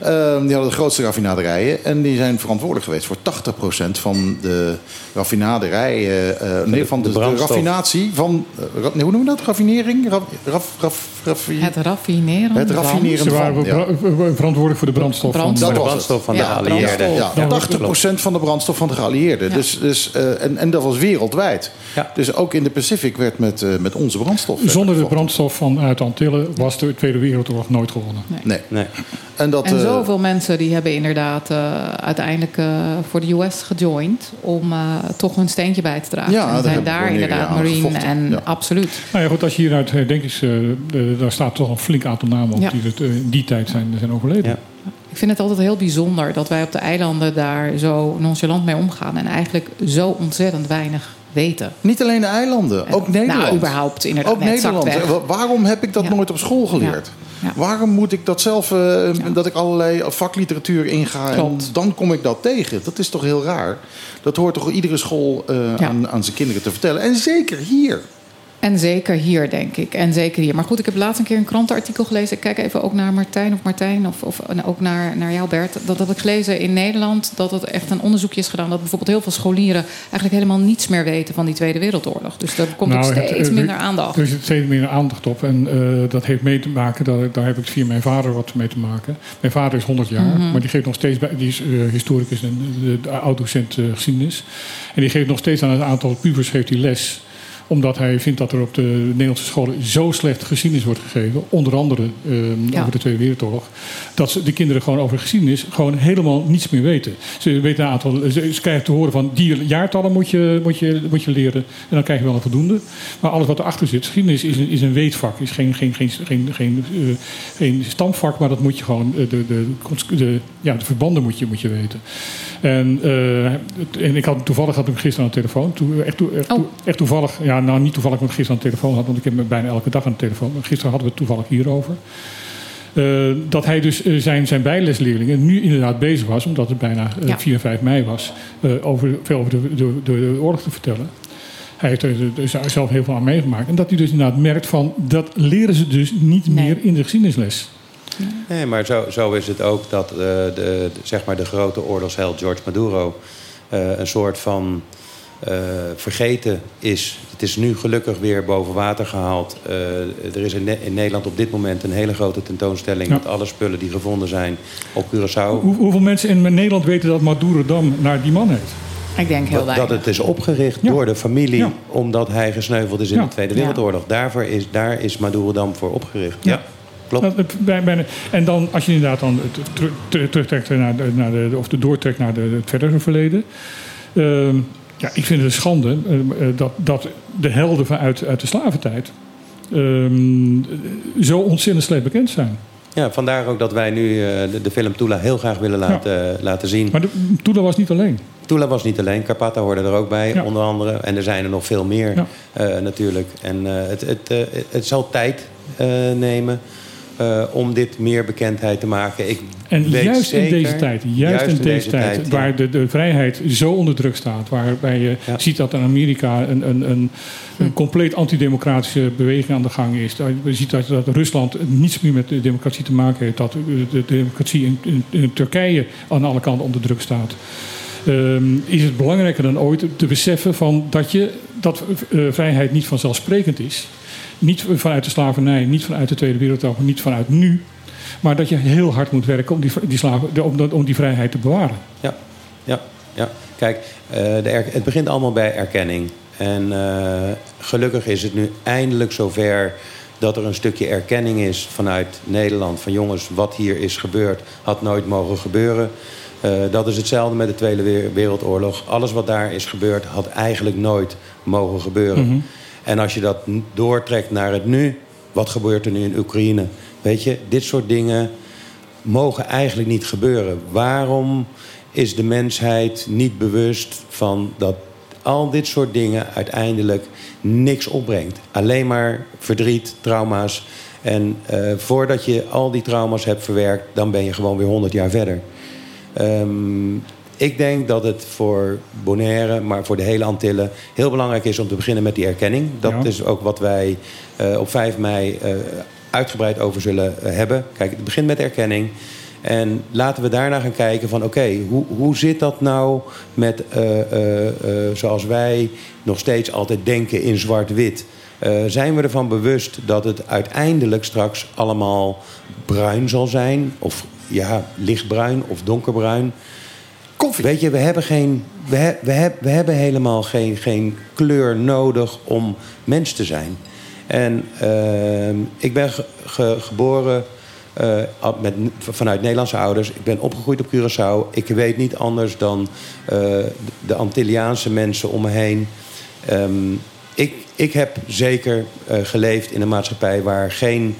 Ehm, die hadden de grootste raffinaderijen. En die zijn verantwoordelijk geweest voor 80% van de raffinaderijen. eh, nee, van de, de de brandstof. raffinatie van... eh, ra- nee, hoe noemen we dat? Raffinering? Raf, raf, raf, raffi- Het raffineren. Het van- raffineren waren van, ja. Bra- verantwoordelijk voor de brandstof. van- Brandstof. De was brandstof van de Ja, geallieerden. Ja, Ja, 80% van de brandstof van de geallieerden. Ja. Dus, dus, eh, en, en dat was wereldwijd. Ja. Dus ook in de Pacific werd met, eh, met onze brandstof. Zonder de brandstof vanuit de Antillen was de Tweede Wereldoorlog nooit gewonnen. Nee. Nee. En, dat, En eh, zoveel mensen die hebben inderdaad eh, uiteindelijk eh, voor de US gejoind om eh, toch hun steentje bij te dragen. Ja, en daar zijn hebben daar inderdaad Marine en Ja. absoluut. Nou ja, goed, als je hieruit herdenkt, uh, daar staat toch een flink aantal namen op Ja. die het, eh, in die tijd zijn, zijn overleden. Ja. Ik vind het altijd heel bijzonder dat wij op de eilanden daar zo nonchalant mee omgaan en eigenlijk zo ontzettend weinig weten. Niet alleen de eilanden, ook Nederland. Nou, überhaupt inderdaad. Ook net Nederland. zakt weg. Wa- Waarom heb ik dat Ja. nooit op school geleerd? Ja. Waarom moet ik dat zelf, eh, dat ik allerlei vakliteratuur inga en dan kom ik dat tegen? Dat is toch heel raar? Dat hoort toch iedere school eh, Ja. aan, aan zijn kinderen te vertellen. En zeker hier. En zeker hier, denk ik. En zeker hier. Maar goed, ik heb laatst een keer een krantenartikel gelezen. Ik kijk even ook naar Martijn of Martijn. Of, of ook naar, naar jou, Bert. Dat heb ik gelezen in Nederland. Dat het echt een onderzoekje is gedaan. Dat bijvoorbeeld heel veel scholieren eigenlijk helemaal niets meer weten van die Tweede Wereldoorlog. Dus daar komt Nou, het- steeds er- minder aandacht. Er zit steeds minder aandacht op. En eh, dat heeft mee te maken, daar, daar heb ik via mijn vader wat mee te maken. Mijn vader is 100 jaar, Mhm. maar die geeft nog steeds bij, die is eh, historicus en de, de oud-docent eh, geschiedenis. En die geeft nog steeds aan een aantal pubers geeft hij les omdat hij vindt dat er op de Nederlandse scholen zo slecht geschiedenis wordt gegeven. Onder andere eh, Ja. over de Tweede Wereldoorlog. Dat de kinderen gewoon over geschiedenis gewoon helemaal niets meer weten. Ze weten een aantal. Ze, ze krijgen te horen van die jaartallen moet je, moet, je, moet je leren. En dan krijg je wel een voldoende. Maar alles wat erachter zit. Geschiedenis is een, is een weetvak. Is geen, geen, geen, geen, geen, eh, geen stamvak. Maar dat moet je gewoon. eh, De, de, de, ja, de verbanden moet je, moet je weten. En, eh, en ik had toevallig had ik hem gisteren aan de telefoon. Toe, echt, toe- echt, toe- Oh. echt toevallig. Ja, nou niet toevallig, want gisteren aan de telefoon had. Want ik heb hem bijna elke dag aan de telefoon. Maar gisteren hadden we het toevallig hierover. Eh, dat hij dus eh, zijn, zijn bijlesleerlingen nu inderdaad bezig was, omdat het bijna eh, Ja. 4 en 5 mei was, eh, over, veel over de, de, de, de oorlog te vertellen. Hij heeft er dus zelf heel veel aan meegemaakt. En dat hij dus inderdaad merkt van, dat leren ze dus niet Nee. meer in de geschiedenisles. Nee, maar zo, zo is het ook dat eh, de, de, zeg maar de grote oorlogsheld George Maduro eh, een soort van eh, vergeten is. Het is nu gelukkig weer boven water gehaald. Eh, er is in, Ne- in Nederland op dit moment een hele grote tentoonstelling... Ja. met alle spullen die gevonden zijn op Curaçao. Hoe, hoeveel mensen in Nederland weten dat Madurodam naar die man heet? Ik denk heel Dat, weinig. dat het is opgericht Ja. door de familie... Ja. omdat hij gesneuveld is in Ja. de Tweede. Wereldoorlog. Daarvoor is, daar is Madurodam voor opgericht. Ja, klopt. En dan, als je inderdaad dan terugtrekt naar de, naar de, of de doortrekt naar de, het verdere verleden. Ehm, ja, ik vind het een schande eh, eh, dat, dat de helden van uit, uit de slaventijd ehm, zo ontzettend slecht bekend zijn. Ja, vandaar ook dat wij nu eh, de, de film Tula heel graag willen laten, laten zien. Maar de, Tula was niet alleen. Tula was niet alleen, Carpata hoorde er ook bij, Ja. onder andere. En er zijn er nog veel meer Ja. natuurlijk. En het, het, eh, het zal tijd nemen eh, om dit meer bekendheid te maken. Ik En weet juist zeker, in deze tijd, juist, in deze, tijd, ja. waar de, de vrijheid zo onder druk staat, waarbij je Ja. ziet dat in Amerika een, een, een, een compleet antidemocratische beweging aan de gang is. Je ziet dat, dat Rusland niets meer met de democratie te maken heeft, dat de, de democratie in, in, in Turkije aan alle kanten onder druk staat. Ehm, is het belangrijker dan ooit te beseffen van dat, je, dat eh, vrijheid niet vanzelfsprekend is. Niet vanuit de slavernij, niet vanuit de Tweede Wereldoorlog, niet vanuit nu. Maar dat je heel hard moet werken om die, die, slaven, om, om die vrijheid te bewaren. Ja, ja, ja. Kijk, eh, de er- het begint allemaal bij erkenning. En eh, gelukkig is het nu eindelijk zover dat er een stukje erkenning is vanuit Nederland. Van jongens, wat hier is gebeurd, had nooit mogen gebeuren. Eh, dat is hetzelfde met de Tweede Wer- Wereldoorlog. Alles wat daar is gebeurd, had eigenlijk nooit mogen gebeuren. Mhm. En als je dat doortrekt naar het nu, wat gebeurt er nu in Oekraïne? Weet je, dit soort dingen mogen eigenlijk niet gebeuren. Waarom is de mensheid niet bewust van dat al dit soort dingen uiteindelijk niks opbrengt. Alleen maar verdriet, trauma's. En eh, voordat je al die trauma's hebt verwerkt, dan ben je gewoon weer 100 jaar verder. Ehm, ik denk dat het voor Bonaire, maar voor de hele Antillen... heel belangrijk is om te beginnen met die erkenning. Dat Ja. is ook wat wij eh, op 5 mei eh, uitgebreid over zullen eh, hebben. Kijk, het begint met erkenning. En laten we daarna gaan kijken van... oké, hoe, hoe zit dat nou met zoals wij nog steeds altijd denken in zwart-wit... Zijn we ervan bewust dat het uiteindelijk straks allemaal bruin zal zijn? Of ja, lichtbruin of donkerbruin? Koffie. Weet je, we hebben, geen, we, he- we, heb- we hebben helemaal geen, geen kleur nodig om mens te zijn. En ehm, ik ben ge- ge- geboren eh, met, vanuit Nederlandse ouders. Ik ben opgegroeid op Curaçao. Ik weet niet anders dan eh, de Antilliaanse mensen om me heen. Ehm, ik, ik heb zeker eh, geleefd in een maatschappij waar geen,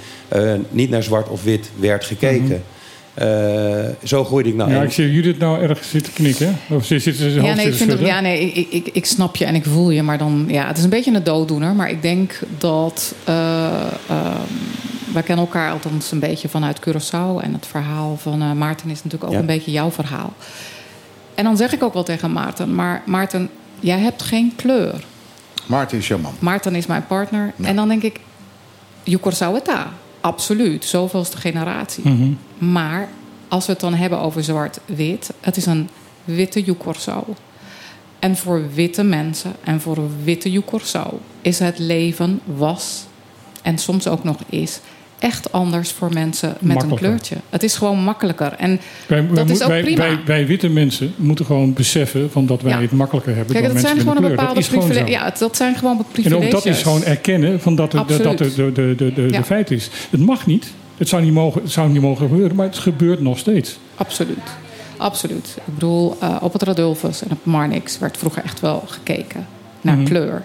niet naar zwart of wit werd gekeken. Eh, zo groeide ik nou. Ja, ik zie Judith nou erg zitten knikken. Of zit zit ze Ja, hoofd nee, ik, zitten vind het, ja, nee ik, ik, ik, snap je en ik voel je. Maar dan, ja, het is een beetje een dooddoener. Maar ik denk dat... eh ehm, wij kennen elkaar althans een beetje vanuit Curaçao. En het verhaal van eh, Maarten is natuurlijk ook Ja. een beetje jouw verhaal. En dan zeg ik ook wel tegen Maarten... Maar Maarten, jij hebt geen kleur. Maarten is jouw man. Maarten is mijn partner. En dan denk ik... Je Curaçao het daar. Absoluut. Zoveelste generatie. Mhm. Maar als we het dan hebben over zwart-wit, het is een witte Curaçao. En voor witte mensen en voor witte Curaçao is het leven was en soms ook nog is echt anders voor mensen met een kleurtje. Het is gewoon makkelijker. En Wij, wij, dat is ook wij, prima. wij, wij witte mensen moeten gewoon beseffen van dat wij Ja. het makkelijker hebben Kijk, dan dat zijn mensen gewoon een bepaalde privileges. Ja, dat zijn gewoon En privileges. ook dat is gewoon erkennen van dat, het- dat het de, de, de, de, Ja. de feit is. Het mag niet. Het zou niet, mogen, het zou niet mogen gebeuren, maar het gebeurt nog steeds. Absoluut. Absoluut. Ik bedoel, eh, op het Radulfus en op Marnix werd vroeger echt wel gekeken naar Mhm. kleur.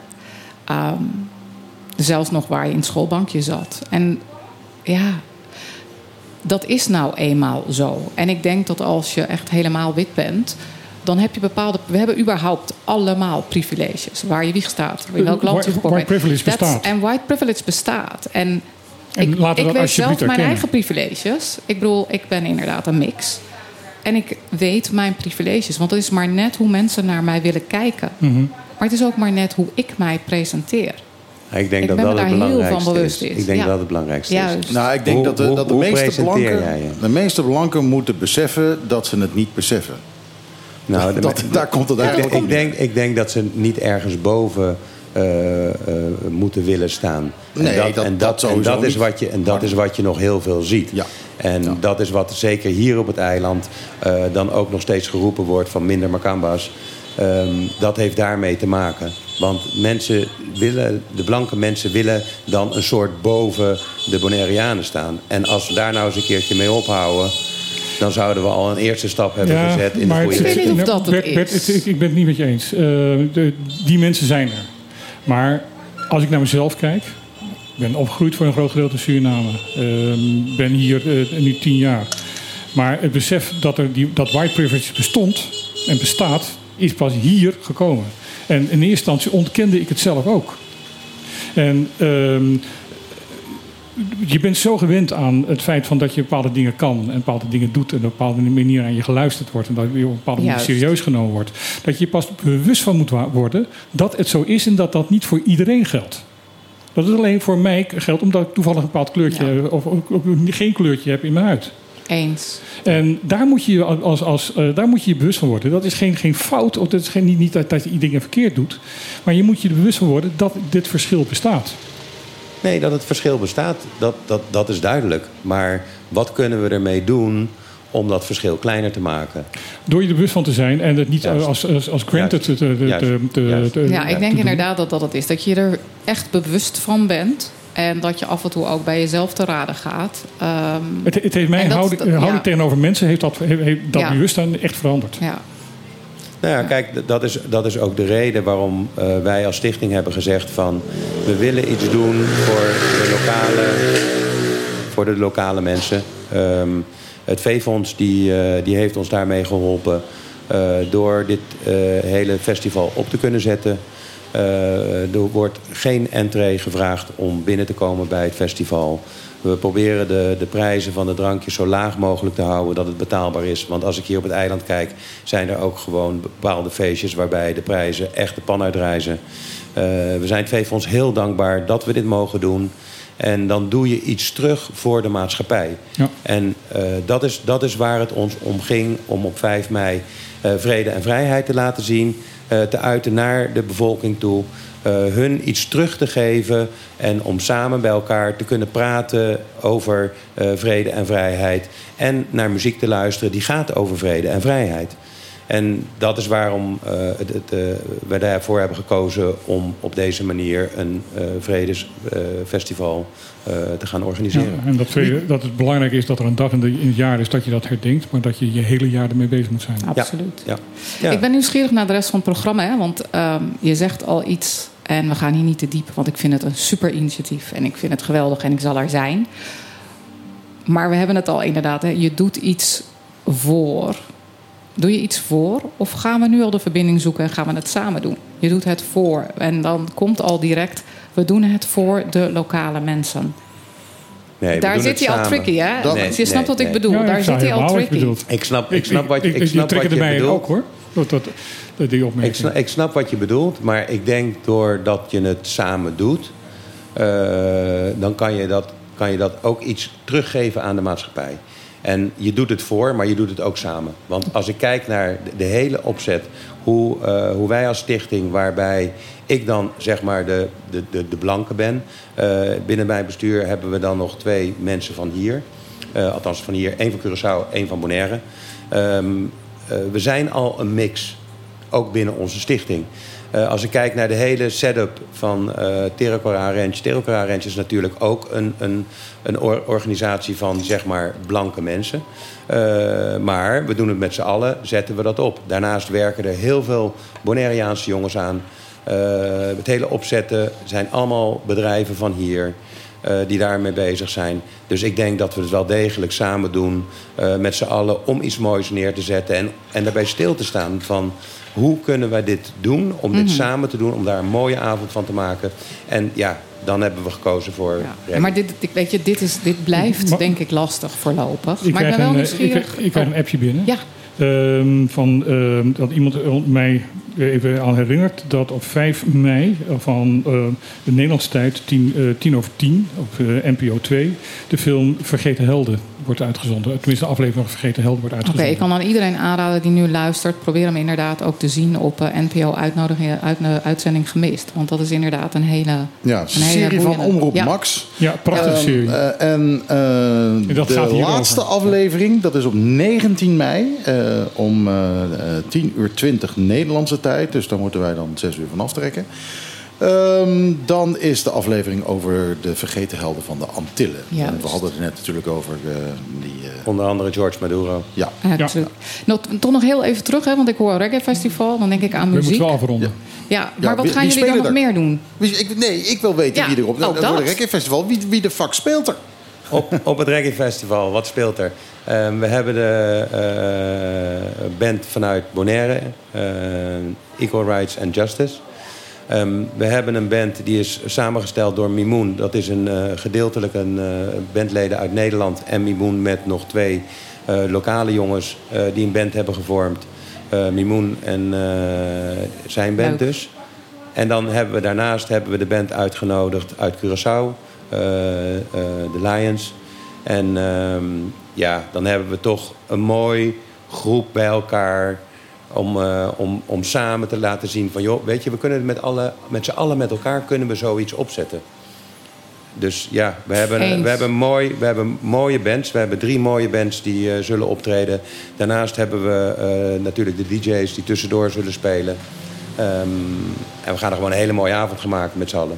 Ehm, zelfs nog waar je in het schoolbankje zat. En ja, dat is nou eenmaal zo. En ik denk dat als je echt helemaal wit bent, dan heb je bepaalde. We hebben überhaupt allemaal privileges. Waar je wieg staat, in welk land je White- white bent. privilege That's- bestaat. En white privilege bestaat. En, En ik, ik weet zelf mijn eigen privileges. Ik bedoel, ik ben inderdaad een mix. En ik weet mijn privileges. Want het is maar net hoe mensen naar mij willen kijken. Mhm. Maar het is ook maar net hoe ik mij presenteer. Ik denk Ik dat dat het belangrijkste is. is. Ik denk Ja. dat het belangrijkste Juist. is. Nou, ik denk Hoe- dat de, hoe- dat de meeste presenteer blanken, jij je? de meeste blanken moeten beseffen dat ze het niet beseffen. Nou, de- Dat- daar komt het ik, eigenlijk ik, op. denk, ik denk dat ze niet ergens boven eh, eh, moeten willen staan. Nee, en dat, dat- en dat dat, en sowieso dat, is niet. wat je, en dat is wat je nog heel veel ziet. Ja. En dat is wat zeker hier op het eiland eh, dan ook nog steeds geroepen wordt van minder Macamba's. Ehm, dat heeft daarmee te maken. Want mensen willen, de blanke mensen willen dan een soort boven de Bonaireanen staan. En als we daar nou eens een keertje mee ophouden... dan zouden we al een eerste stap hebben gezet in de goede richting. weet niet of dat het Bert, Bert, is. ik, ik ben het niet met je eens. Eh, de- die mensen zijn er. Maar als ik naar mezelf kijk... Ik ben opgegroeid voor een groot gedeelte in Suriname. Ik ben hier eh, nu tien jaar. Maar het besef dat, er die, dat white privilege bestond en bestaat... is pas hier gekomen. En in eerste instantie ontkende ik het zelf ook. En ehm, je bent zo gewend aan het feit van dat je bepaalde dingen kan en bepaalde dingen doet en op een bepaalde manier aan je geluisterd wordt en dat je op een bepaalde manier serieus genomen wordt. Dat je pas bewust van moet worden dat het zo is en dat dat niet voor iedereen geldt. Dat het alleen voor mij geldt omdat ik toevallig een bepaald kleurtje Ja. of- of geen kleurtje heb in mijn huid. Eens. En daar moet je je als, als, eh, daar moet je je bewust van worden. Dat is geen, geen fout, of dat is geen, niet, niet dat, dat je dingen verkeerd doet. Maar je moet je er bewust van worden dat dit verschil bestaat. Nee, dat het verschil bestaat, dat, dat, dat is duidelijk. Maar wat kunnen we ermee doen om dat verschil kleiner te maken? Door je er bewust van te zijn en het niet Juist. als, als, als granted te, te, te, Juist. te- Ja, ik denk inderdaad dat dat het is. Dat je er echt bewust van bent. En dat je af en toe ook bij jezelf te raden gaat. Ehm, Het, het heeft mijn dat- houding, dat- houding ja. tegenover mensen heeft dat, heeft, heeft dat Ja. bewustzijn echt veranderd. ja. Nou ja, kijk, dat is, dat is ook de reden waarom eh, wij als stichting hebben gezegd van... we willen iets doen voor de lokale, voor de lokale mensen. Ehm, het V-fonds die, eh, die heeft ons daarmee geholpen. eh, door dit eh, hele festival op te kunnen zetten. Eh, er wordt geen entree gevraagd om binnen te komen bij het festival. We proberen de, de prijzen van de drankjes zo laag mogelijk te houden dat het betaalbaar is. Want als ik hier op het eiland kijk, zijn er ook gewoon bepaalde feestjes waarbij de prijzen echt de pan uitreizen. Eh, we zijn het Veefonds heel dankbaar dat we dit mogen doen. En dan doe je iets terug voor de maatschappij. Ja. En eh, dat, is, dat is waar het ons om ging om op 5 mei vrede en vrijheid te laten zien. Eh, te uiten naar de bevolking toe. eh, hun iets terug te geven. En om samen bij elkaar te kunnen praten over eh, vrede en vrijheid. En naar muziek te luisteren die gaat over vrede en vrijheid. En dat is waarom eh, het, daarvoor hebben gekozen om op deze manier een eh, vredesfestival te gaan Ja, organiseren. en dat, dat het belangrijk is dat er een dag in, de, in het jaar is dat je dat herdenkt, maar dat je je hele jaar ermee bezig moet zijn. Absoluut. Ja. Ja. Ik ben nieuwsgierig naar de rest van het programma. Hè? Want ehm, je zegt al iets en we gaan hier niet te diep. Want ik vind het een super initiatief. En ik vind het geweldig en ik zal er zijn. Maar we hebben het al inderdaad. Hè? Je doet iets voor. Doe je iets voor? Of gaan we nu al de verbinding zoeken en gaan we het samen doen? Je doet het voor. En dan komt al direct... We doen het voor de lokale mensen. Nee, Daar zit hij al tricky, hè? Dat- je snapt nee, wat ik bedoel. Ja, ik Daar zit hij al tricky. Ik snap, ik snap wat je, ik die snap wat je bedoelt. ook hoor. Dat, dat, dat die opmerking. Ik snap, ik snap wat je bedoelt, maar ik denk doordat je het samen doet, eh, dan kan je, dat, kan je dat ook iets teruggeven aan de maatschappij. En je doet het voor, maar je doet het ook samen. Want als ik kijk naar de, de hele opzet, hoe, eh, hoe wij als stichting, waarbij ik dan zeg maar de, de, de, de blanke ben. eh, binnen mijn bestuur hebben we dan nog twee mensen van hier. Eh, althans van hier, één van Curaçao, één van Bonaire. Ehm, eh, we zijn al een mix ook binnen onze stichting. Eh, als ik kijk naar de hele setup van eh Terracora Ranch. Terracora Ranch is natuurlijk ook een, een, een or- organisatie van zeg maar blanke mensen. Eh, maar we doen het met z'n allen, zetten we dat op. Daarnaast werken er heel veel Bonaireaanse jongens aan. Het hele opzetten zijn allemaal bedrijven van hier die daarmee bezig zijn. Dus ik denk dat we het wel degelijk samen doen met z'n allen om iets moois neer te zetten. En, en daarbij stil te staan van hoe kunnen wij dit doen, om dit Mhm. samen te doen, om daar een mooie avond van te maken. En ja, dan hebben we gekozen voor. Ja, maar dit, weet je, dit, is, dit blijft Maar- denk ik lastig voorlopig. Ik maar ik ben wel een, eh, ik, krijg- ik krijg een appje binnen. Ja. Ehm, van, ehm, dat iemand mij even aan herinnert dat op 5 mei van eh, de Nederlandse tijd, 10, eh, 10 over 10, op eh, NPO 2, de film Vergeten Helden wordt uitgezonden. Tenminste, de aflevering van Vergeten Helden wordt Oké, uitgezonden. ik kan aan iedereen aanraden die nu luistert... probeer hem inderdaad ook te zien op eh, NPO uitnodiging, uit, eh, uitzending gemist. Want dat is inderdaad een hele Ja, een een hele serie van Omroep Ja. Max. Ja, prachtige Ehm, serie. eh, en eh, dat de gaat laatste aflevering, dat is op 19 mei eh, om eh, eh, 10 uur 20 Nederlandse tijd. Dus daar moeten wij dan 6 uur van aftrekken. Ehm, dan is de aflevering over de vergeten helden van de Antillen. En we hadden het net natuurlijk over eh, die... eh, Onder andere George Maduro. ja. Ja, absoluut. Nog, toch nog heel even terug, hè, want ik hoor Reggae Festival. Dan denk ik aan We muziek. moeten wel afronden. Ja, Ja, maar wat wie- gaan wie jullie dan nog er? meer doen? Wie- Ik, nee, ik wil weten Ja, wie erop... oh, nou, dat. Reggae Festival, wie, wie de fuck speelt er? Op, op het Reggae Festival, wat speelt er? Ehm, we hebben de eh, band vanuit Bonaire, Equal Rights and Justice. Ehm, we hebben een band die is samengesteld door Mimoen. Dat is een eh, gedeeltelijk een eh, bandleden uit Nederland. En Mimoen met nog twee eh, lokale jongens die een band hebben gevormd. Mimoen en zijn band Leuk. dus. En dan hebben we daarnaast hebben we de band uitgenodigd uit Curaçao, de Lions. En ehm, ja, dan hebben we toch een mooi groep bij elkaar om, eh, om, om samen te laten zien van... joh, weet je, we kunnen het met, alle, met z'n allen met elkaar kunnen we zoiets opzetten. Dus ja, we hebben, Eens. we, hebben mooi, we hebben mooie bands. We hebben drie mooie bands die eh, zullen optreden. Daarnaast hebben we eh, natuurlijk de DJ's die tussendoor zullen spelen. Ehm, en we gaan er gewoon een hele mooie avond gaan maken met z'n allen.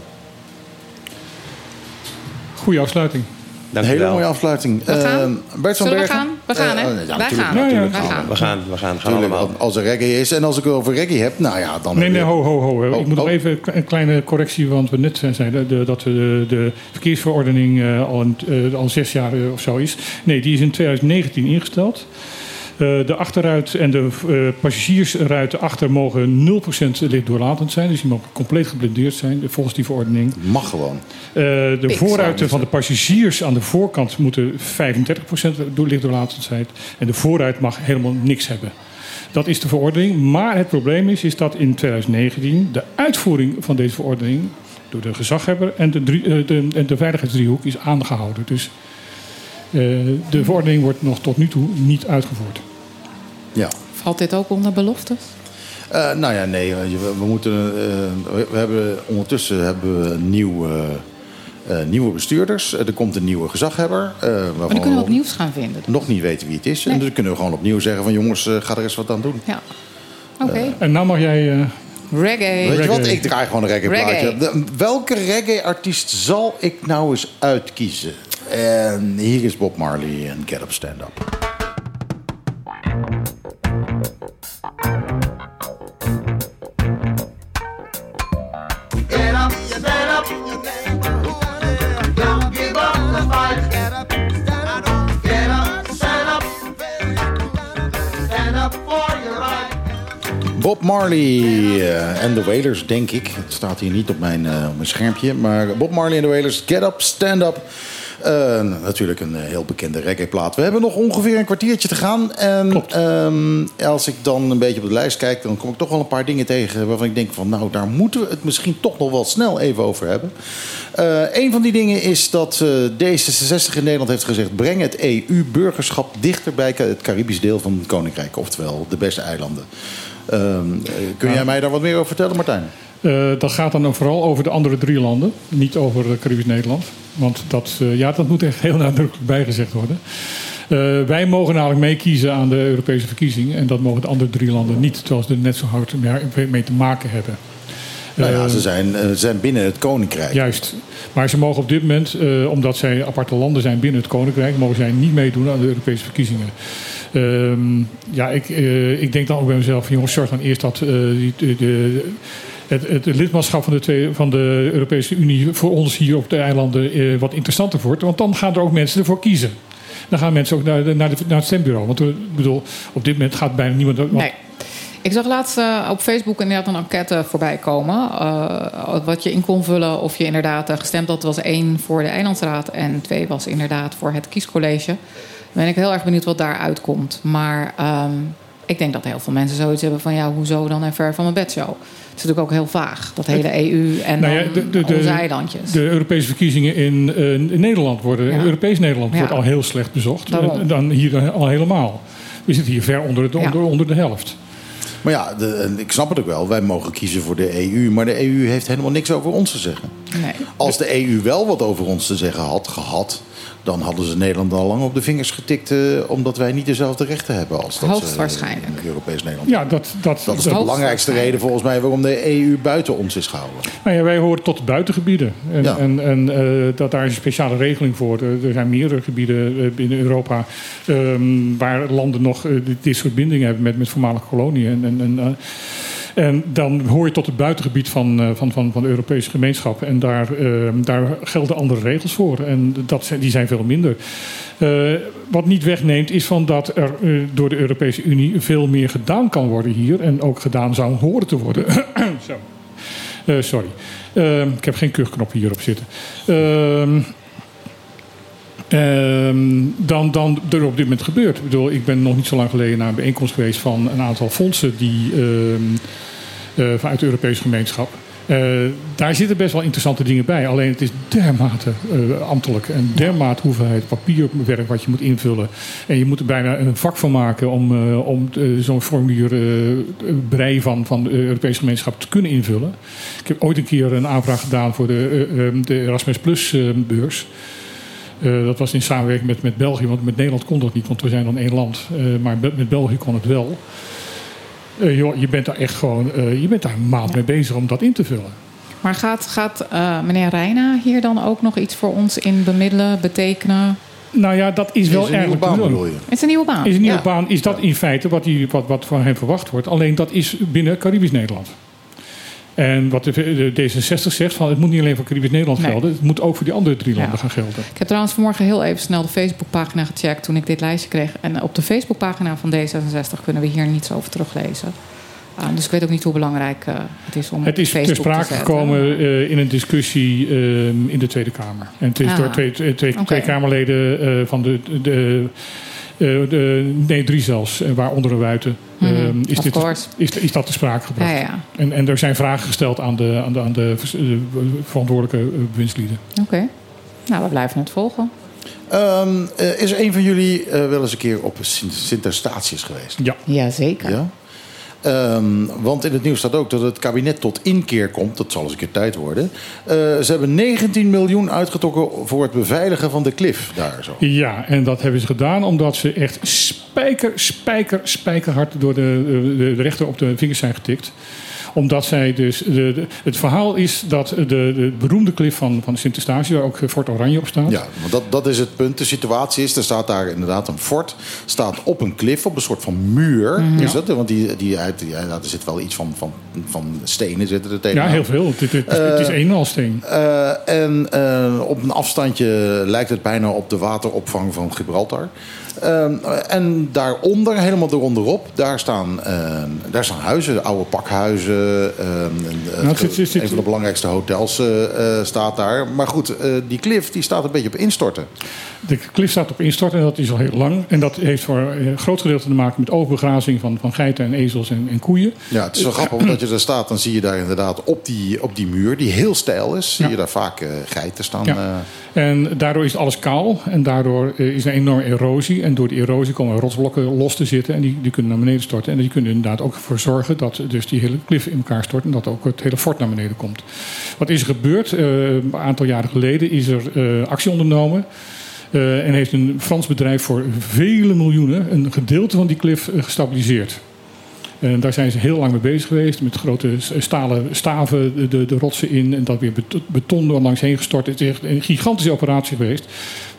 Goeie afsluiting. Dank Een hele wel. mooie afsluiting. We gaan? Eh, Bert van Zullen we Bergen. Gaan? We gaan, hè? Eh, ja, Wij natuurlijk, gaan. natuurlijk Wij gaan gaan. We gaan, we gaan, gaan Tuurlijk, allemaal. als er reggae is en als ik het over reggae heb, nou ja, dan... Nee, nee, ho, ho, ho. Oh, ik moet nog oh. even een kleine correctie, want we net zeiden de, dat de, de verkeersverordening eh, al, een, eh, al zes jaar of zo is. Nee, die is in 2019 ingesteld. Eh, de achterruit en de eh, passagiersruiten achter mogen 0% lichtdoorlatend zijn. Dus die mogen compleet geblindeerd zijn volgens die verordening. Mag gewoon. Eh, de voorruiten van de passagiers aan de voorkant moeten 35% door lichtdoorlatend zijn. En de voorruit mag helemaal niks hebben. Dat is de verordening. Maar het probleem is, is dat in 2019 de uitvoering van deze verordening door de gezaghebber en de, drie, eh, de, en de veiligheidsdriehoek is aangehouden. Dus de verordening wordt nog tot nu toe niet uitgevoerd. Ja. Valt dit ook onder beloftes? Eh, nou ja, nee. je, We, we moeten, eh, we, hebben, ondertussen hebben we nieuw, eh, eh, nieuwe bestuurders. Eh, er komt een nieuwe gezaghebber. eh, Maar dan kunnen we nieuws gaan vinden. nog niet weten wie het is. En dan kunnen we gewoon opnieuw zeggen van jongens, eh, ga er eens wat aan doen. Ja. Oké. En nou mag jij... eh, Reggae. Weet je wat? Ik draai gewoon een reggae plaatje. De- welke reggae-artiest zal ik nou eens uitkiezen? En hier is Bob Marley en Get Up Stand Up. Bob Marley eh, en de Wailers, denk ik. Het staat hier niet op mijn, eh, mijn schermpje. Maar Bob Marley en de Wailers, Get Up, Stand Up. Eh, natuurlijk een eh, heel bekende reggae-plaat. We hebben nog ongeveer een kwartiertje te gaan. En ehm, als ik dan een beetje op de lijst kijk... dan kom ik toch wel een paar dingen tegen waarvan ik denk van... nou, daar moeten we het misschien toch nog wel snel even over hebben. Eh een van die dingen is dat eh, D66 in Nederland heeft gezegd... breng het EU-burgerschap dichter bij het Caribisch deel van het Koninkrijk. Oftewel de beste eilanden. Ehm, eh, kun jij mij daar wat meer over vertellen, Martijn? Eh, dat gaat dan ook vooral over de andere drie landen, niet over Caribisch Nederland. Want dat, eh, ja, dat moet echt heel nadrukkelijk bijgezegd worden. Eh, wij mogen namelijk meekiezen aan de Europese verkiezingen. En dat mogen de andere drie landen niet, terwijl ze er net zo hard mee- te maken hebben. Nou ja, ze zijn, ze zijn binnen het Koninkrijk. Juist. Maar ze mogen op dit moment, omdat zij aparte landen zijn binnen het Koninkrijk, mogen zij niet meedoen aan de Europese verkiezingen. Ehm, ja, ik, ik denk dan ook bij mezelf, jongens, zorg dan eerst dat die, de, de- het, het lidmaatschap van de, twee, van de Europese Unie voor ons hier op de eilanden eh, wat interessanter wordt. Want dan gaan er ook mensen ervoor kiezen. Dan gaan mensen ook naar, naar, de, naar het stembureau. Want eh, ik bedoel, op dit moment gaat bijna niemand. Nee. Ik zag laatst eh, op Facebook inderdaad een enquête voorbij komen. wat je in kon vullen of je inderdaad gestemd had. was één voor de Eilandsraad en twee was inderdaad voor het kiescollege. Dan ben ik heel erg benieuwd wat daaruit komt. Maar ehm, ik denk dat heel veel mensen zoiets hebben van... ja, hoezo dan en ver van mijn bedshow? Het is natuurlijk ook heel vaag, dat hele EU en Nou ja, de, onze eilandjes. de Europese verkiezingen in, eh, in Nederland worden, Ja. Europees Nederland Ja. wordt al heel slecht bezocht. Daarom. Dan hier al helemaal. We zitten hier ver onder, de, Ja. onder, onder de helft. Maar ja, de, ik snap het ook wel. Wij mogen kiezen voor de EU. Maar de EU heeft helemaal niks over ons te zeggen. Nee. Als de EU wel wat over ons te zeggen had gehad... dan hadden ze Nederland al lang op de vingers getikt... eh, omdat wij niet dezelfde rechten hebben als dat ze, Hoogstwaarschijnlijk. in Europees Nederland. Ja, dat, dat, Dat is de belangrijkste reden volgens mij... waarom de EU buiten ons is gehouden. Nou ja, wij horen tot de buitengebieden. En, Ja. en, en eh, dat, daar is een speciale regeling voor. Er zijn meerdere gebieden eh, binnen Europa ehm, waar landen nog eh, dit, dit soort bindingen hebben met, met voormalige koloniën. En, en, en, dan hoor je tot het buitengebied van, eh, van, van, van de Europese gemeenschap. En daar, ehm, daar gelden andere regels voor. En dat zijn, die zijn veel minder. Eh, wat niet wegneemt is van dat er eh, door de Europese Unie veel meer gedaan kan worden hier. En ook gedaan zou horen te worden. Zo. Sorry. Ehm, ik heb geen kuchknop hierop zitten. Ehm, dan, dan er op dit moment gebeurt. Ik, bedoel, ik ben nog niet zo lang geleden naar een bijeenkomst geweest van een aantal fondsen die ehm, eh, vanuit de Europese gemeenschap. Eh, daar zitten best wel interessante dingen bij. Alleen het is dermate eh, ambtelijk en dermate hoeveelheid papierwerk wat je moet invullen. En je moet er bijna een vak van maken om, om zo'n formulier brei van, van de Europese gemeenschap te kunnen invullen. Ik heb ooit een keer een aanvraag gedaan voor de, eh, eh, de Erasmus Plus beurs. Eh, dat was in samenwerking met, met België, want met Nederland kon dat niet, want we zijn dan één land. Eh, maar met, België kon het wel. Eh, joh, je bent daar echt gewoon, eh, je bent daar een maand mee bezig om dat in te vullen. Maar gaat, gaat eh, meneer Reina hier dan ook nog iets voor ons in bemiddelen, betekenen? Nou ja, dat is wel een nieuwe erg baan bedoel je? Het is een nieuwe baan. Is een nieuwe Ja. baan, is dat in feite wat, die, wat, wat van hem verwacht wordt. Alleen dat is binnen Caribisch Nederland. En wat de, de D66 zegt, van, het moet niet alleen voor Caribisch Nederland Nee. gelden. Het moet ook voor die andere drie Ja. landen gaan gelden. Ik heb trouwens vanmorgen heel even snel de Facebookpagina gecheckt toen ik dit lijstje kreeg. En op de Facebookpagina van D66 kunnen we hier niets over teruglezen. Ah, dus ik weet ook niet hoe belangrijk eh, het is om Het is ter Facebook te sprake gekomen eh, in een discussie eh, in de Tweede Kamer. En het is Ah. door twee, twee, twee, Oké. twee Kamerleden eh, van de, de, de. Nee, drie zelfs, eh, waaronder een Wuiten. Mhm, eh, is, dit, is, is dat te sprake gebracht. Ja, ja. En, en er zijn vragen gesteld aan de, aan de, aan de eh, verantwoordelijke eh, bewindslieden. Oké. Nou, we blijven het volgen. Ehm, eh, is er een van jullie eh, wel eens een keer op Sint- geweest? Ja. Jazeker. Ja? Ehm, want in het nieuws staat ook dat het kabinet tot inkeer komt. Dat zal eens een keer tijd worden. Eh, ze hebben 19 miljoen uitgetrokken voor het beveiligen van de klif daar zo. Ja, en dat hebben ze gedaan omdat ze echt spijker, spijker, spijkerhard door de, de, de rechter op de vingers zijn getikt. Omdat zij dus. De, de- het verhaal is dat de, de beroemde klif van, van Sint Eustatius, waar ook Fort Oranje op staat. Ja, want dat, dat is het punt. De situatie is, er staat daar inderdaad een fort. Staat op een klif, op een soort van muur. Mhm. Is Ja. dat? Want die, die, uit- die, ja, er zit wel iets van, van, van stenen zitten er Ja, tegenaan. heel veel. Het, het, het, het is Eh, en al steen. Eh, en eh, op een afstandje lijkt het bijna op de wateropvang van Gibraltar. Eh, en daaronder, helemaal eronderop, daar staan, eh, daar staan huizen, oude pakhuizen. Eh, en, eh, Nou, zit- zit- een van de belangrijkste hotels eh, eh, staat daar. Maar goed, die klif die staat een beetje op instorten. De klif staat op instorten en dat is al heel lang. En dat heeft voor een groot gedeelte te maken met overbegrazing van, van geiten en ezels en, en koeien. Ja, het is wel grappig, want als je daar staat, dan zie je daar inderdaad op die, op die muur, die heel steil is, zie Ja. je daar vaak geiten staan. Ja. En daardoor is alles kaal en daardoor is er een enorme erosie. En door die erosie komen rotsblokken los te zitten en die, die kunnen naar beneden storten. En die kunnen er inderdaad ook voor zorgen dat dus die hele klif in elkaar stort en dat ook het hele fort naar beneden komt. Wat is er gebeurd? Eh, een aantal jaren geleden is er eh, actie ondernomen. eh, en heeft een Frans bedrijf voor vele miljoenen een gedeelte van die klif gestabiliseerd. En daar zijn ze heel lang mee bezig geweest. Met grote stalen staven de, de, rotsen in. En dat weer bet- beton er langs heen gestort. Het is echt een gigantische operatie geweest.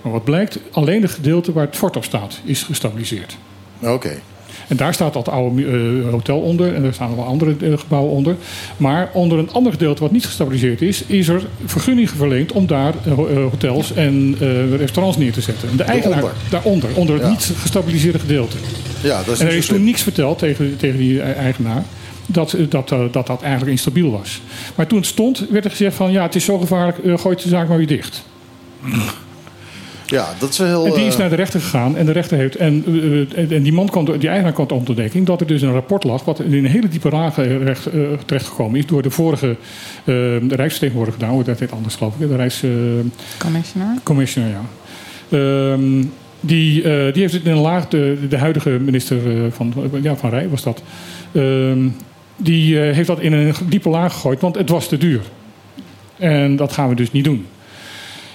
Maar wat blijkt, alleen het gedeelte waar het fort op staat is gestabiliseerd. Oké. En daar staat dat oude eh, hotel onder. En daar staan nog wel andere eh, gebouwen onder. Maar onder een ander gedeelte wat niet gestabiliseerd is... is er vergunning verleend om daar eh, ho- hotels en restaurants neer te zetten. En de eigenaar Daaronder? daaronder, onder het Ja. niet gestabiliseerde gedeelte. Ja, dat is En er is zo toen niks verteld tegen, tegen die eigenaar. Dat, dat, dat dat eigenlijk instabiel was. Maar toen het stond, werd er gezegd van... ja, het is zo gevaarlijk, eh, gooi de zaak maar weer dicht. Ja, dat is heel... En die is eh, naar de rechter gegaan. En de rechter heeft. En, eh, en- en die man kwam, die eigenaar kwam tot ontdekking dat er dus een rapport lag. wat in een hele diepe lagen recht, eh, terechtgekomen is. door de vorige eh, de Rijksvertegenwoordiger gedaan. Hoe dat heet anders, geloof ik. De Rijks. eh, Commissioner. Commissioner, ja. Ehm, die, eh, die heeft het in een laag, de, de huidige minister eh, van, ja, van Rij was dat. Ehm, die eh, heeft dat in een diepe laag gegooid, want het was te duur. En dat gaan we dus niet doen.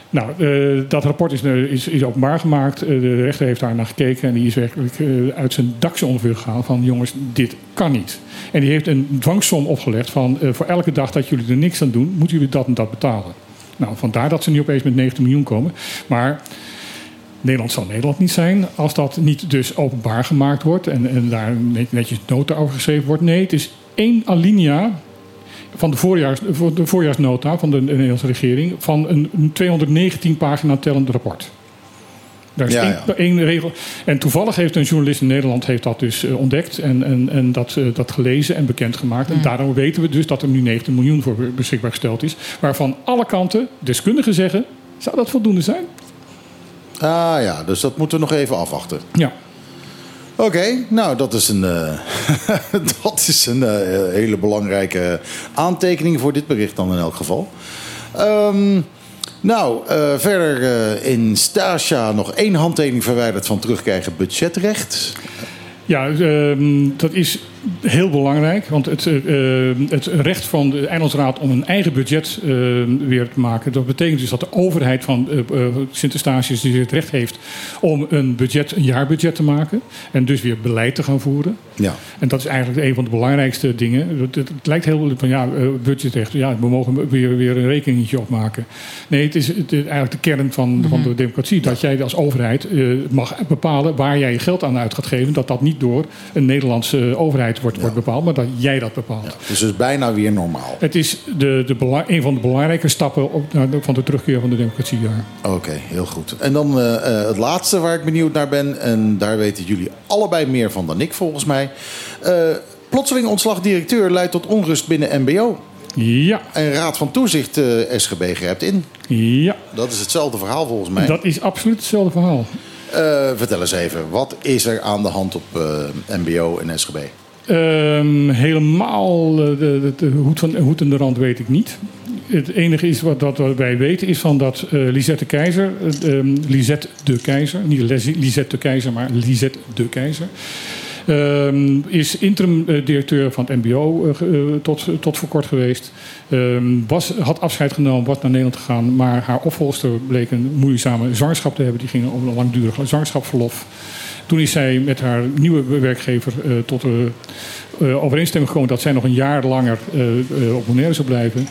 Nou, eh, dat rapport is, eh, is, is openbaar gemaakt. Eh, de rechter heeft daar naar gekeken en die is werkelijk uit zijn dakje ongeveer gehaald van jongens, dit kan niet. En die heeft een dwangsom opgelegd van voor elke dag dat jullie er niks aan doen, moeten jullie dat en dat betalen. Nou, vandaar dat ze nu opeens met 19 miljoen komen. Maar Nederland zal Nederland niet zijn als dat niet dus openbaar gemaakt wordt en, en daar net- netjes nota over geschreven wordt. Nee, het is één alinea van de, voorjaars, voor de voorjaarsnota van de Nederlandse regering van een, een 219 pagina tellend rapport. Daar is Ja, één, ja. één regel. En toevallig heeft een journalist in Nederland heeft dat dus eh, ontdekt en, en, en dat, eh, dat gelezen en bekendgemaakt. En daarom weten we dus dat er nu 19 miljoen voor beschikbaar gesteld is. Waarvan alle kanten, deskundigen zeggen, zou dat voldoende zijn? Ah ja, dus dat moeten we nog even afwachten. Ja. Oké, nou dat is een, eh, dat is een eh, hele belangrijke aantekening voor dit bericht dan in elk geval. Ehm, nou, eh, verder in Stasia nog één handtekening verwijderd van terugkrijgen budgetrecht. Ja, ehm, dat is heel belangrijk. Want het, eh, eh, het recht van de Eilandsraad om een eigen budget eh, weer te maken... dat betekent dus dat de overheid van eh eh, Sint-Eustatius dus het recht heeft... om een, budget, een jaarbudget te maken. En dus weer beleid te gaan voeren. Ja. En dat is eigenlijk een van de belangrijkste dingen. Het, het, het lijkt heel van ja, budgetrecht. Ja, we mogen weer, weer een rekeningetje opmaken. Nee, het is, het is eigenlijk de kern van, van de democratie. Dat jij als overheid mag bepalen waar jij je geld aan uit gaat geven. Dat dat niet door een Nederlandse overheid wordt, wordt bepaald, maar dat jij dat bepaalt. Het is dus bijna weer normaal. Het is de, de een van de belangrijke stappen op, de- van de terugkeer van de democratie. Oké, heel goed. En dan eh, eh, het laatste waar ik benieuwd naar ben, en daar weten jullie allebei meer van dan ik volgens mij. Eh, plotseling ontslag directeur leidt tot onrust binnen MBO. Ja. En Raad van Toezicht SGB grijpt in. Ja. Dat is hetzelfde verhaal volgens mij. Dat is absoluut hetzelfde verhaal. Vertel eens even, wat is er aan de hand op eh, MBO en SGB? Ehm, helemaal eh, de, de, de hoed, van, en de rand weet ik niet. Het enige is wat, wij weten is van dat eh, Lisette de Keizer, eh, ehm, Lisette de Keizer, niet Lisette de Keizer, maar Lisette de Keizer, ehm, is interim eh, directeur van het MBO tot, tot voor kort geweest. Was, had afscheid genomen, was naar Nederland gegaan, maar haar opvolgster bleek een moeizame zwangerschap te hebben. Die ging op een langdurig zwangerschapsverlof. Toen is zij met haar nieuwe werkgever eh, tot de eh, overeenstemming gekomen dat zij nog een jaar langer eh, eh, op Bonaire zou blijven.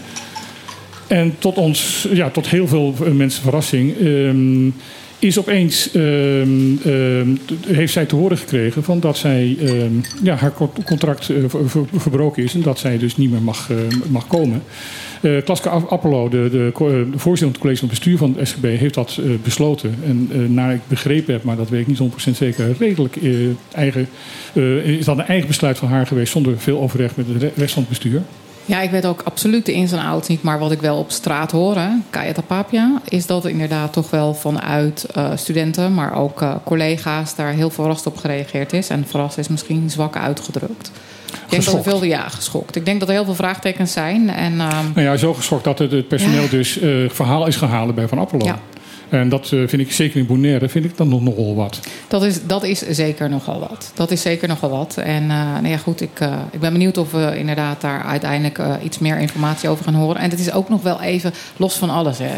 En tot ons, ja, tot heel veel eh, mensen verrassing, ehm, is opeens ehm, ehm, heeft zij te horen gekregen van dat zij ja, haar co- contract eh, ver- ver- verbroken is en dat zij dus niet meer mag, eh, mag komen. Eh Klaske App- Appelo, de, eh, de voorzitter van het college van bestuur van het SGB, heeft dat eh, besloten. En eh, naar ik begrepen heb, maar dat weet ik niet 100% zeker, redelijk eigen, is dat een eigen besluit van haar geweest zonder veel overleg met de re- rest van het bestuur. Ja, ik weet ook absoluut de ins en outs niet. Maar wat ik wel op straat hoor, Kaya Tapapia... is dat er inderdaad toch wel vanuit studenten... maar ook collega's daar heel verrast op gereageerd is. En verrast is misschien zwak uitgedrukt. Ik denk dat er Geschokt. veel, ja, geschokt. Ik denk dat er heel veel vraagtekens zijn. En ehm, Nou ja, zo geschokt dat het, het personeel Ja. dus eh, verhaal is gehaald bij Van Appelo. Ja. En dat eh, vind ik zeker in Bonaire vind ik dan nog nogal wat. dat, is, dat is zeker nogal wat. Dat is zeker nogal wat. En eh, nou ja, goed, ik, ik ben benieuwd of we inderdaad daar uiteindelijk iets meer informatie over gaan horen. En het is ook nog wel even, los van alles, hè,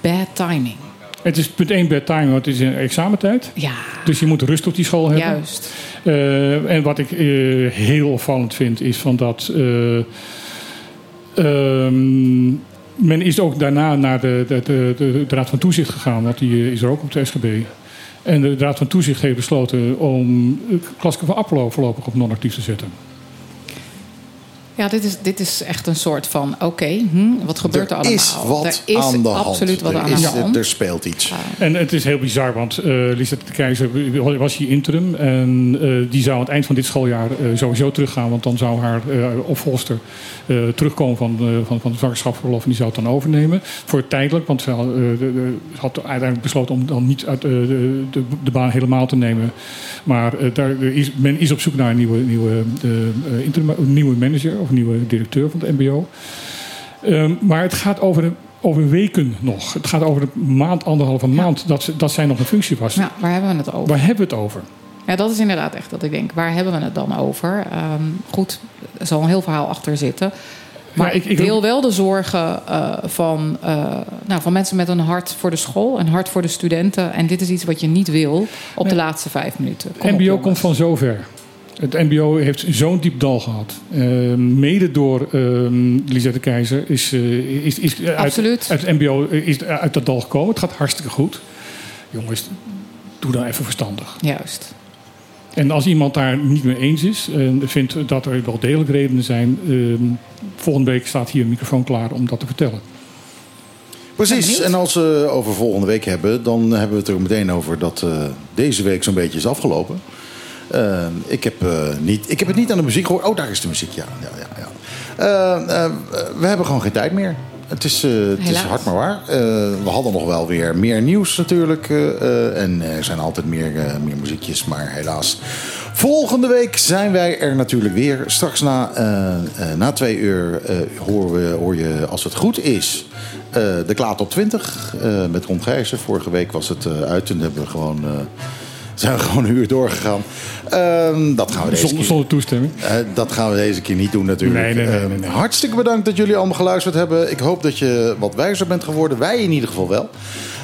bad timing. Het is punt 1 bad timing, want het is een examentijd. Ja. Dus je moet rust op die school hebben. Juist. Eh, en wat ik eh, heel opvallend vind, is van dat. eh, ehm, men is ook daarna naar de, de, de, de, Raad van Toezicht gegaan, want die is er ook op de SGB. En de Raad van Toezicht heeft besloten om Klaske van Appelo voorlopig op non-actief te zetten. Ja, dit is, dit is echt een soort van: oké, hm, wat gebeurt er, er allemaal? is wat er is aan de hand. absoluut wat er, aan is, de hand. er speelt iets. En het is heel bizar, want eh Lisette de Keizer was hier interim. En eh, die zou aan het eind van dit schooljaar eh, sowieso teruggaan. Want dan zou haar eh, opvolgster eh, terugkomen van, eh, van, van het zwangerschapsverlof. En die zou het dan overnemen. Voor tijdelijk, want ze had, eh, had uiteindelijk besloten om dan niet uit, de, de, de baan helemaal te nemen. Maar eh, daar is, men is op zoek naar een nieuwe, nieuwe, eh, interim, nieuwe manager of nieuwe directeur van het MBO. Ehm, maar het gaat over, de- over weken nog. Het gaat over een maand, anderhalve maand dat, dat zij nog een functie was. Ja, waar hebben we het over? Waar hebben we het over? Ja, dat is inderdaad echt dat ik denk: waar hebben we het dan over? Ehm, goed, er zal een heel verhaal achter zitten. Maar Ja, ik- ik, deel wel de zorgen eh, van, eh, nou, van mensen met een hart voor de school, een hart voor de studenten. En dit is iets wat je niet wil op de laatste vijf minuten. Kom Het op, MBO komt van zover. Het MBO heeft zo'n diep dal gehad. Ehm, mede door ehm Lisette Keizer is, eh, is, is uit, het MBO is uit dat dal gekomen. Het gaat hartstikke goed. Jongens, doe dan even verstandig. Juist. En als iemand daar niet mee eens is en vindt dat er wel degelijk redenen zijn, ehm, volgende week staat hier een microfoon klaar om dat te vertellen. Precies, en als we over volgende week hebben, dan hebben we het er meteen over dat eh, deze week zo'n beetje is afgelopen. Eh, ik, heb, eh, niet, ik heb het niet aan de muziek gehoord. Oh, daar is de muziek, ja. ja, ja, ja. Eh, we hebben gewoon geen tijd meer. Het is, het is hard maar waar. We hadden nog wel weer meer nieuws natuurlijk. en er zijn altijd meer, meer muziekjes, maar helaas. Volgende week zijn wij er natuurlijk weer. Straks na, na twee uur horen we, hoor je, als het goed is, de Klaat op 20 eh, met Ron Gijzen. Vorige week was het uit en hebben we gewoon, zijn we gewoon een uur doorgegaan. Ehm, dat gaan we deze Zonder, keer zonder toestemming. eh, dat gaan we deze keer niet doen natuurlijk. Nee, nee, nee, Eh, nee, nee. hartstikke bedankt dat jullie allemaal geluisterd hebben. Ik hoop dat je wat wijzer bent geworden. Wij in ieder geval wel.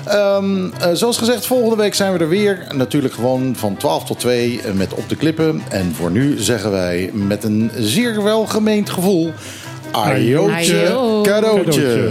Ehm, eh, zoals gezegd, volgende week zijn we er weer. Natuurlijk gewoon van 12 tot 2 eh, met Op de Klippen. En voor nu zeggen wij met een zeer welgemeend gevoel... Ajootje, Ajo. cadeautje.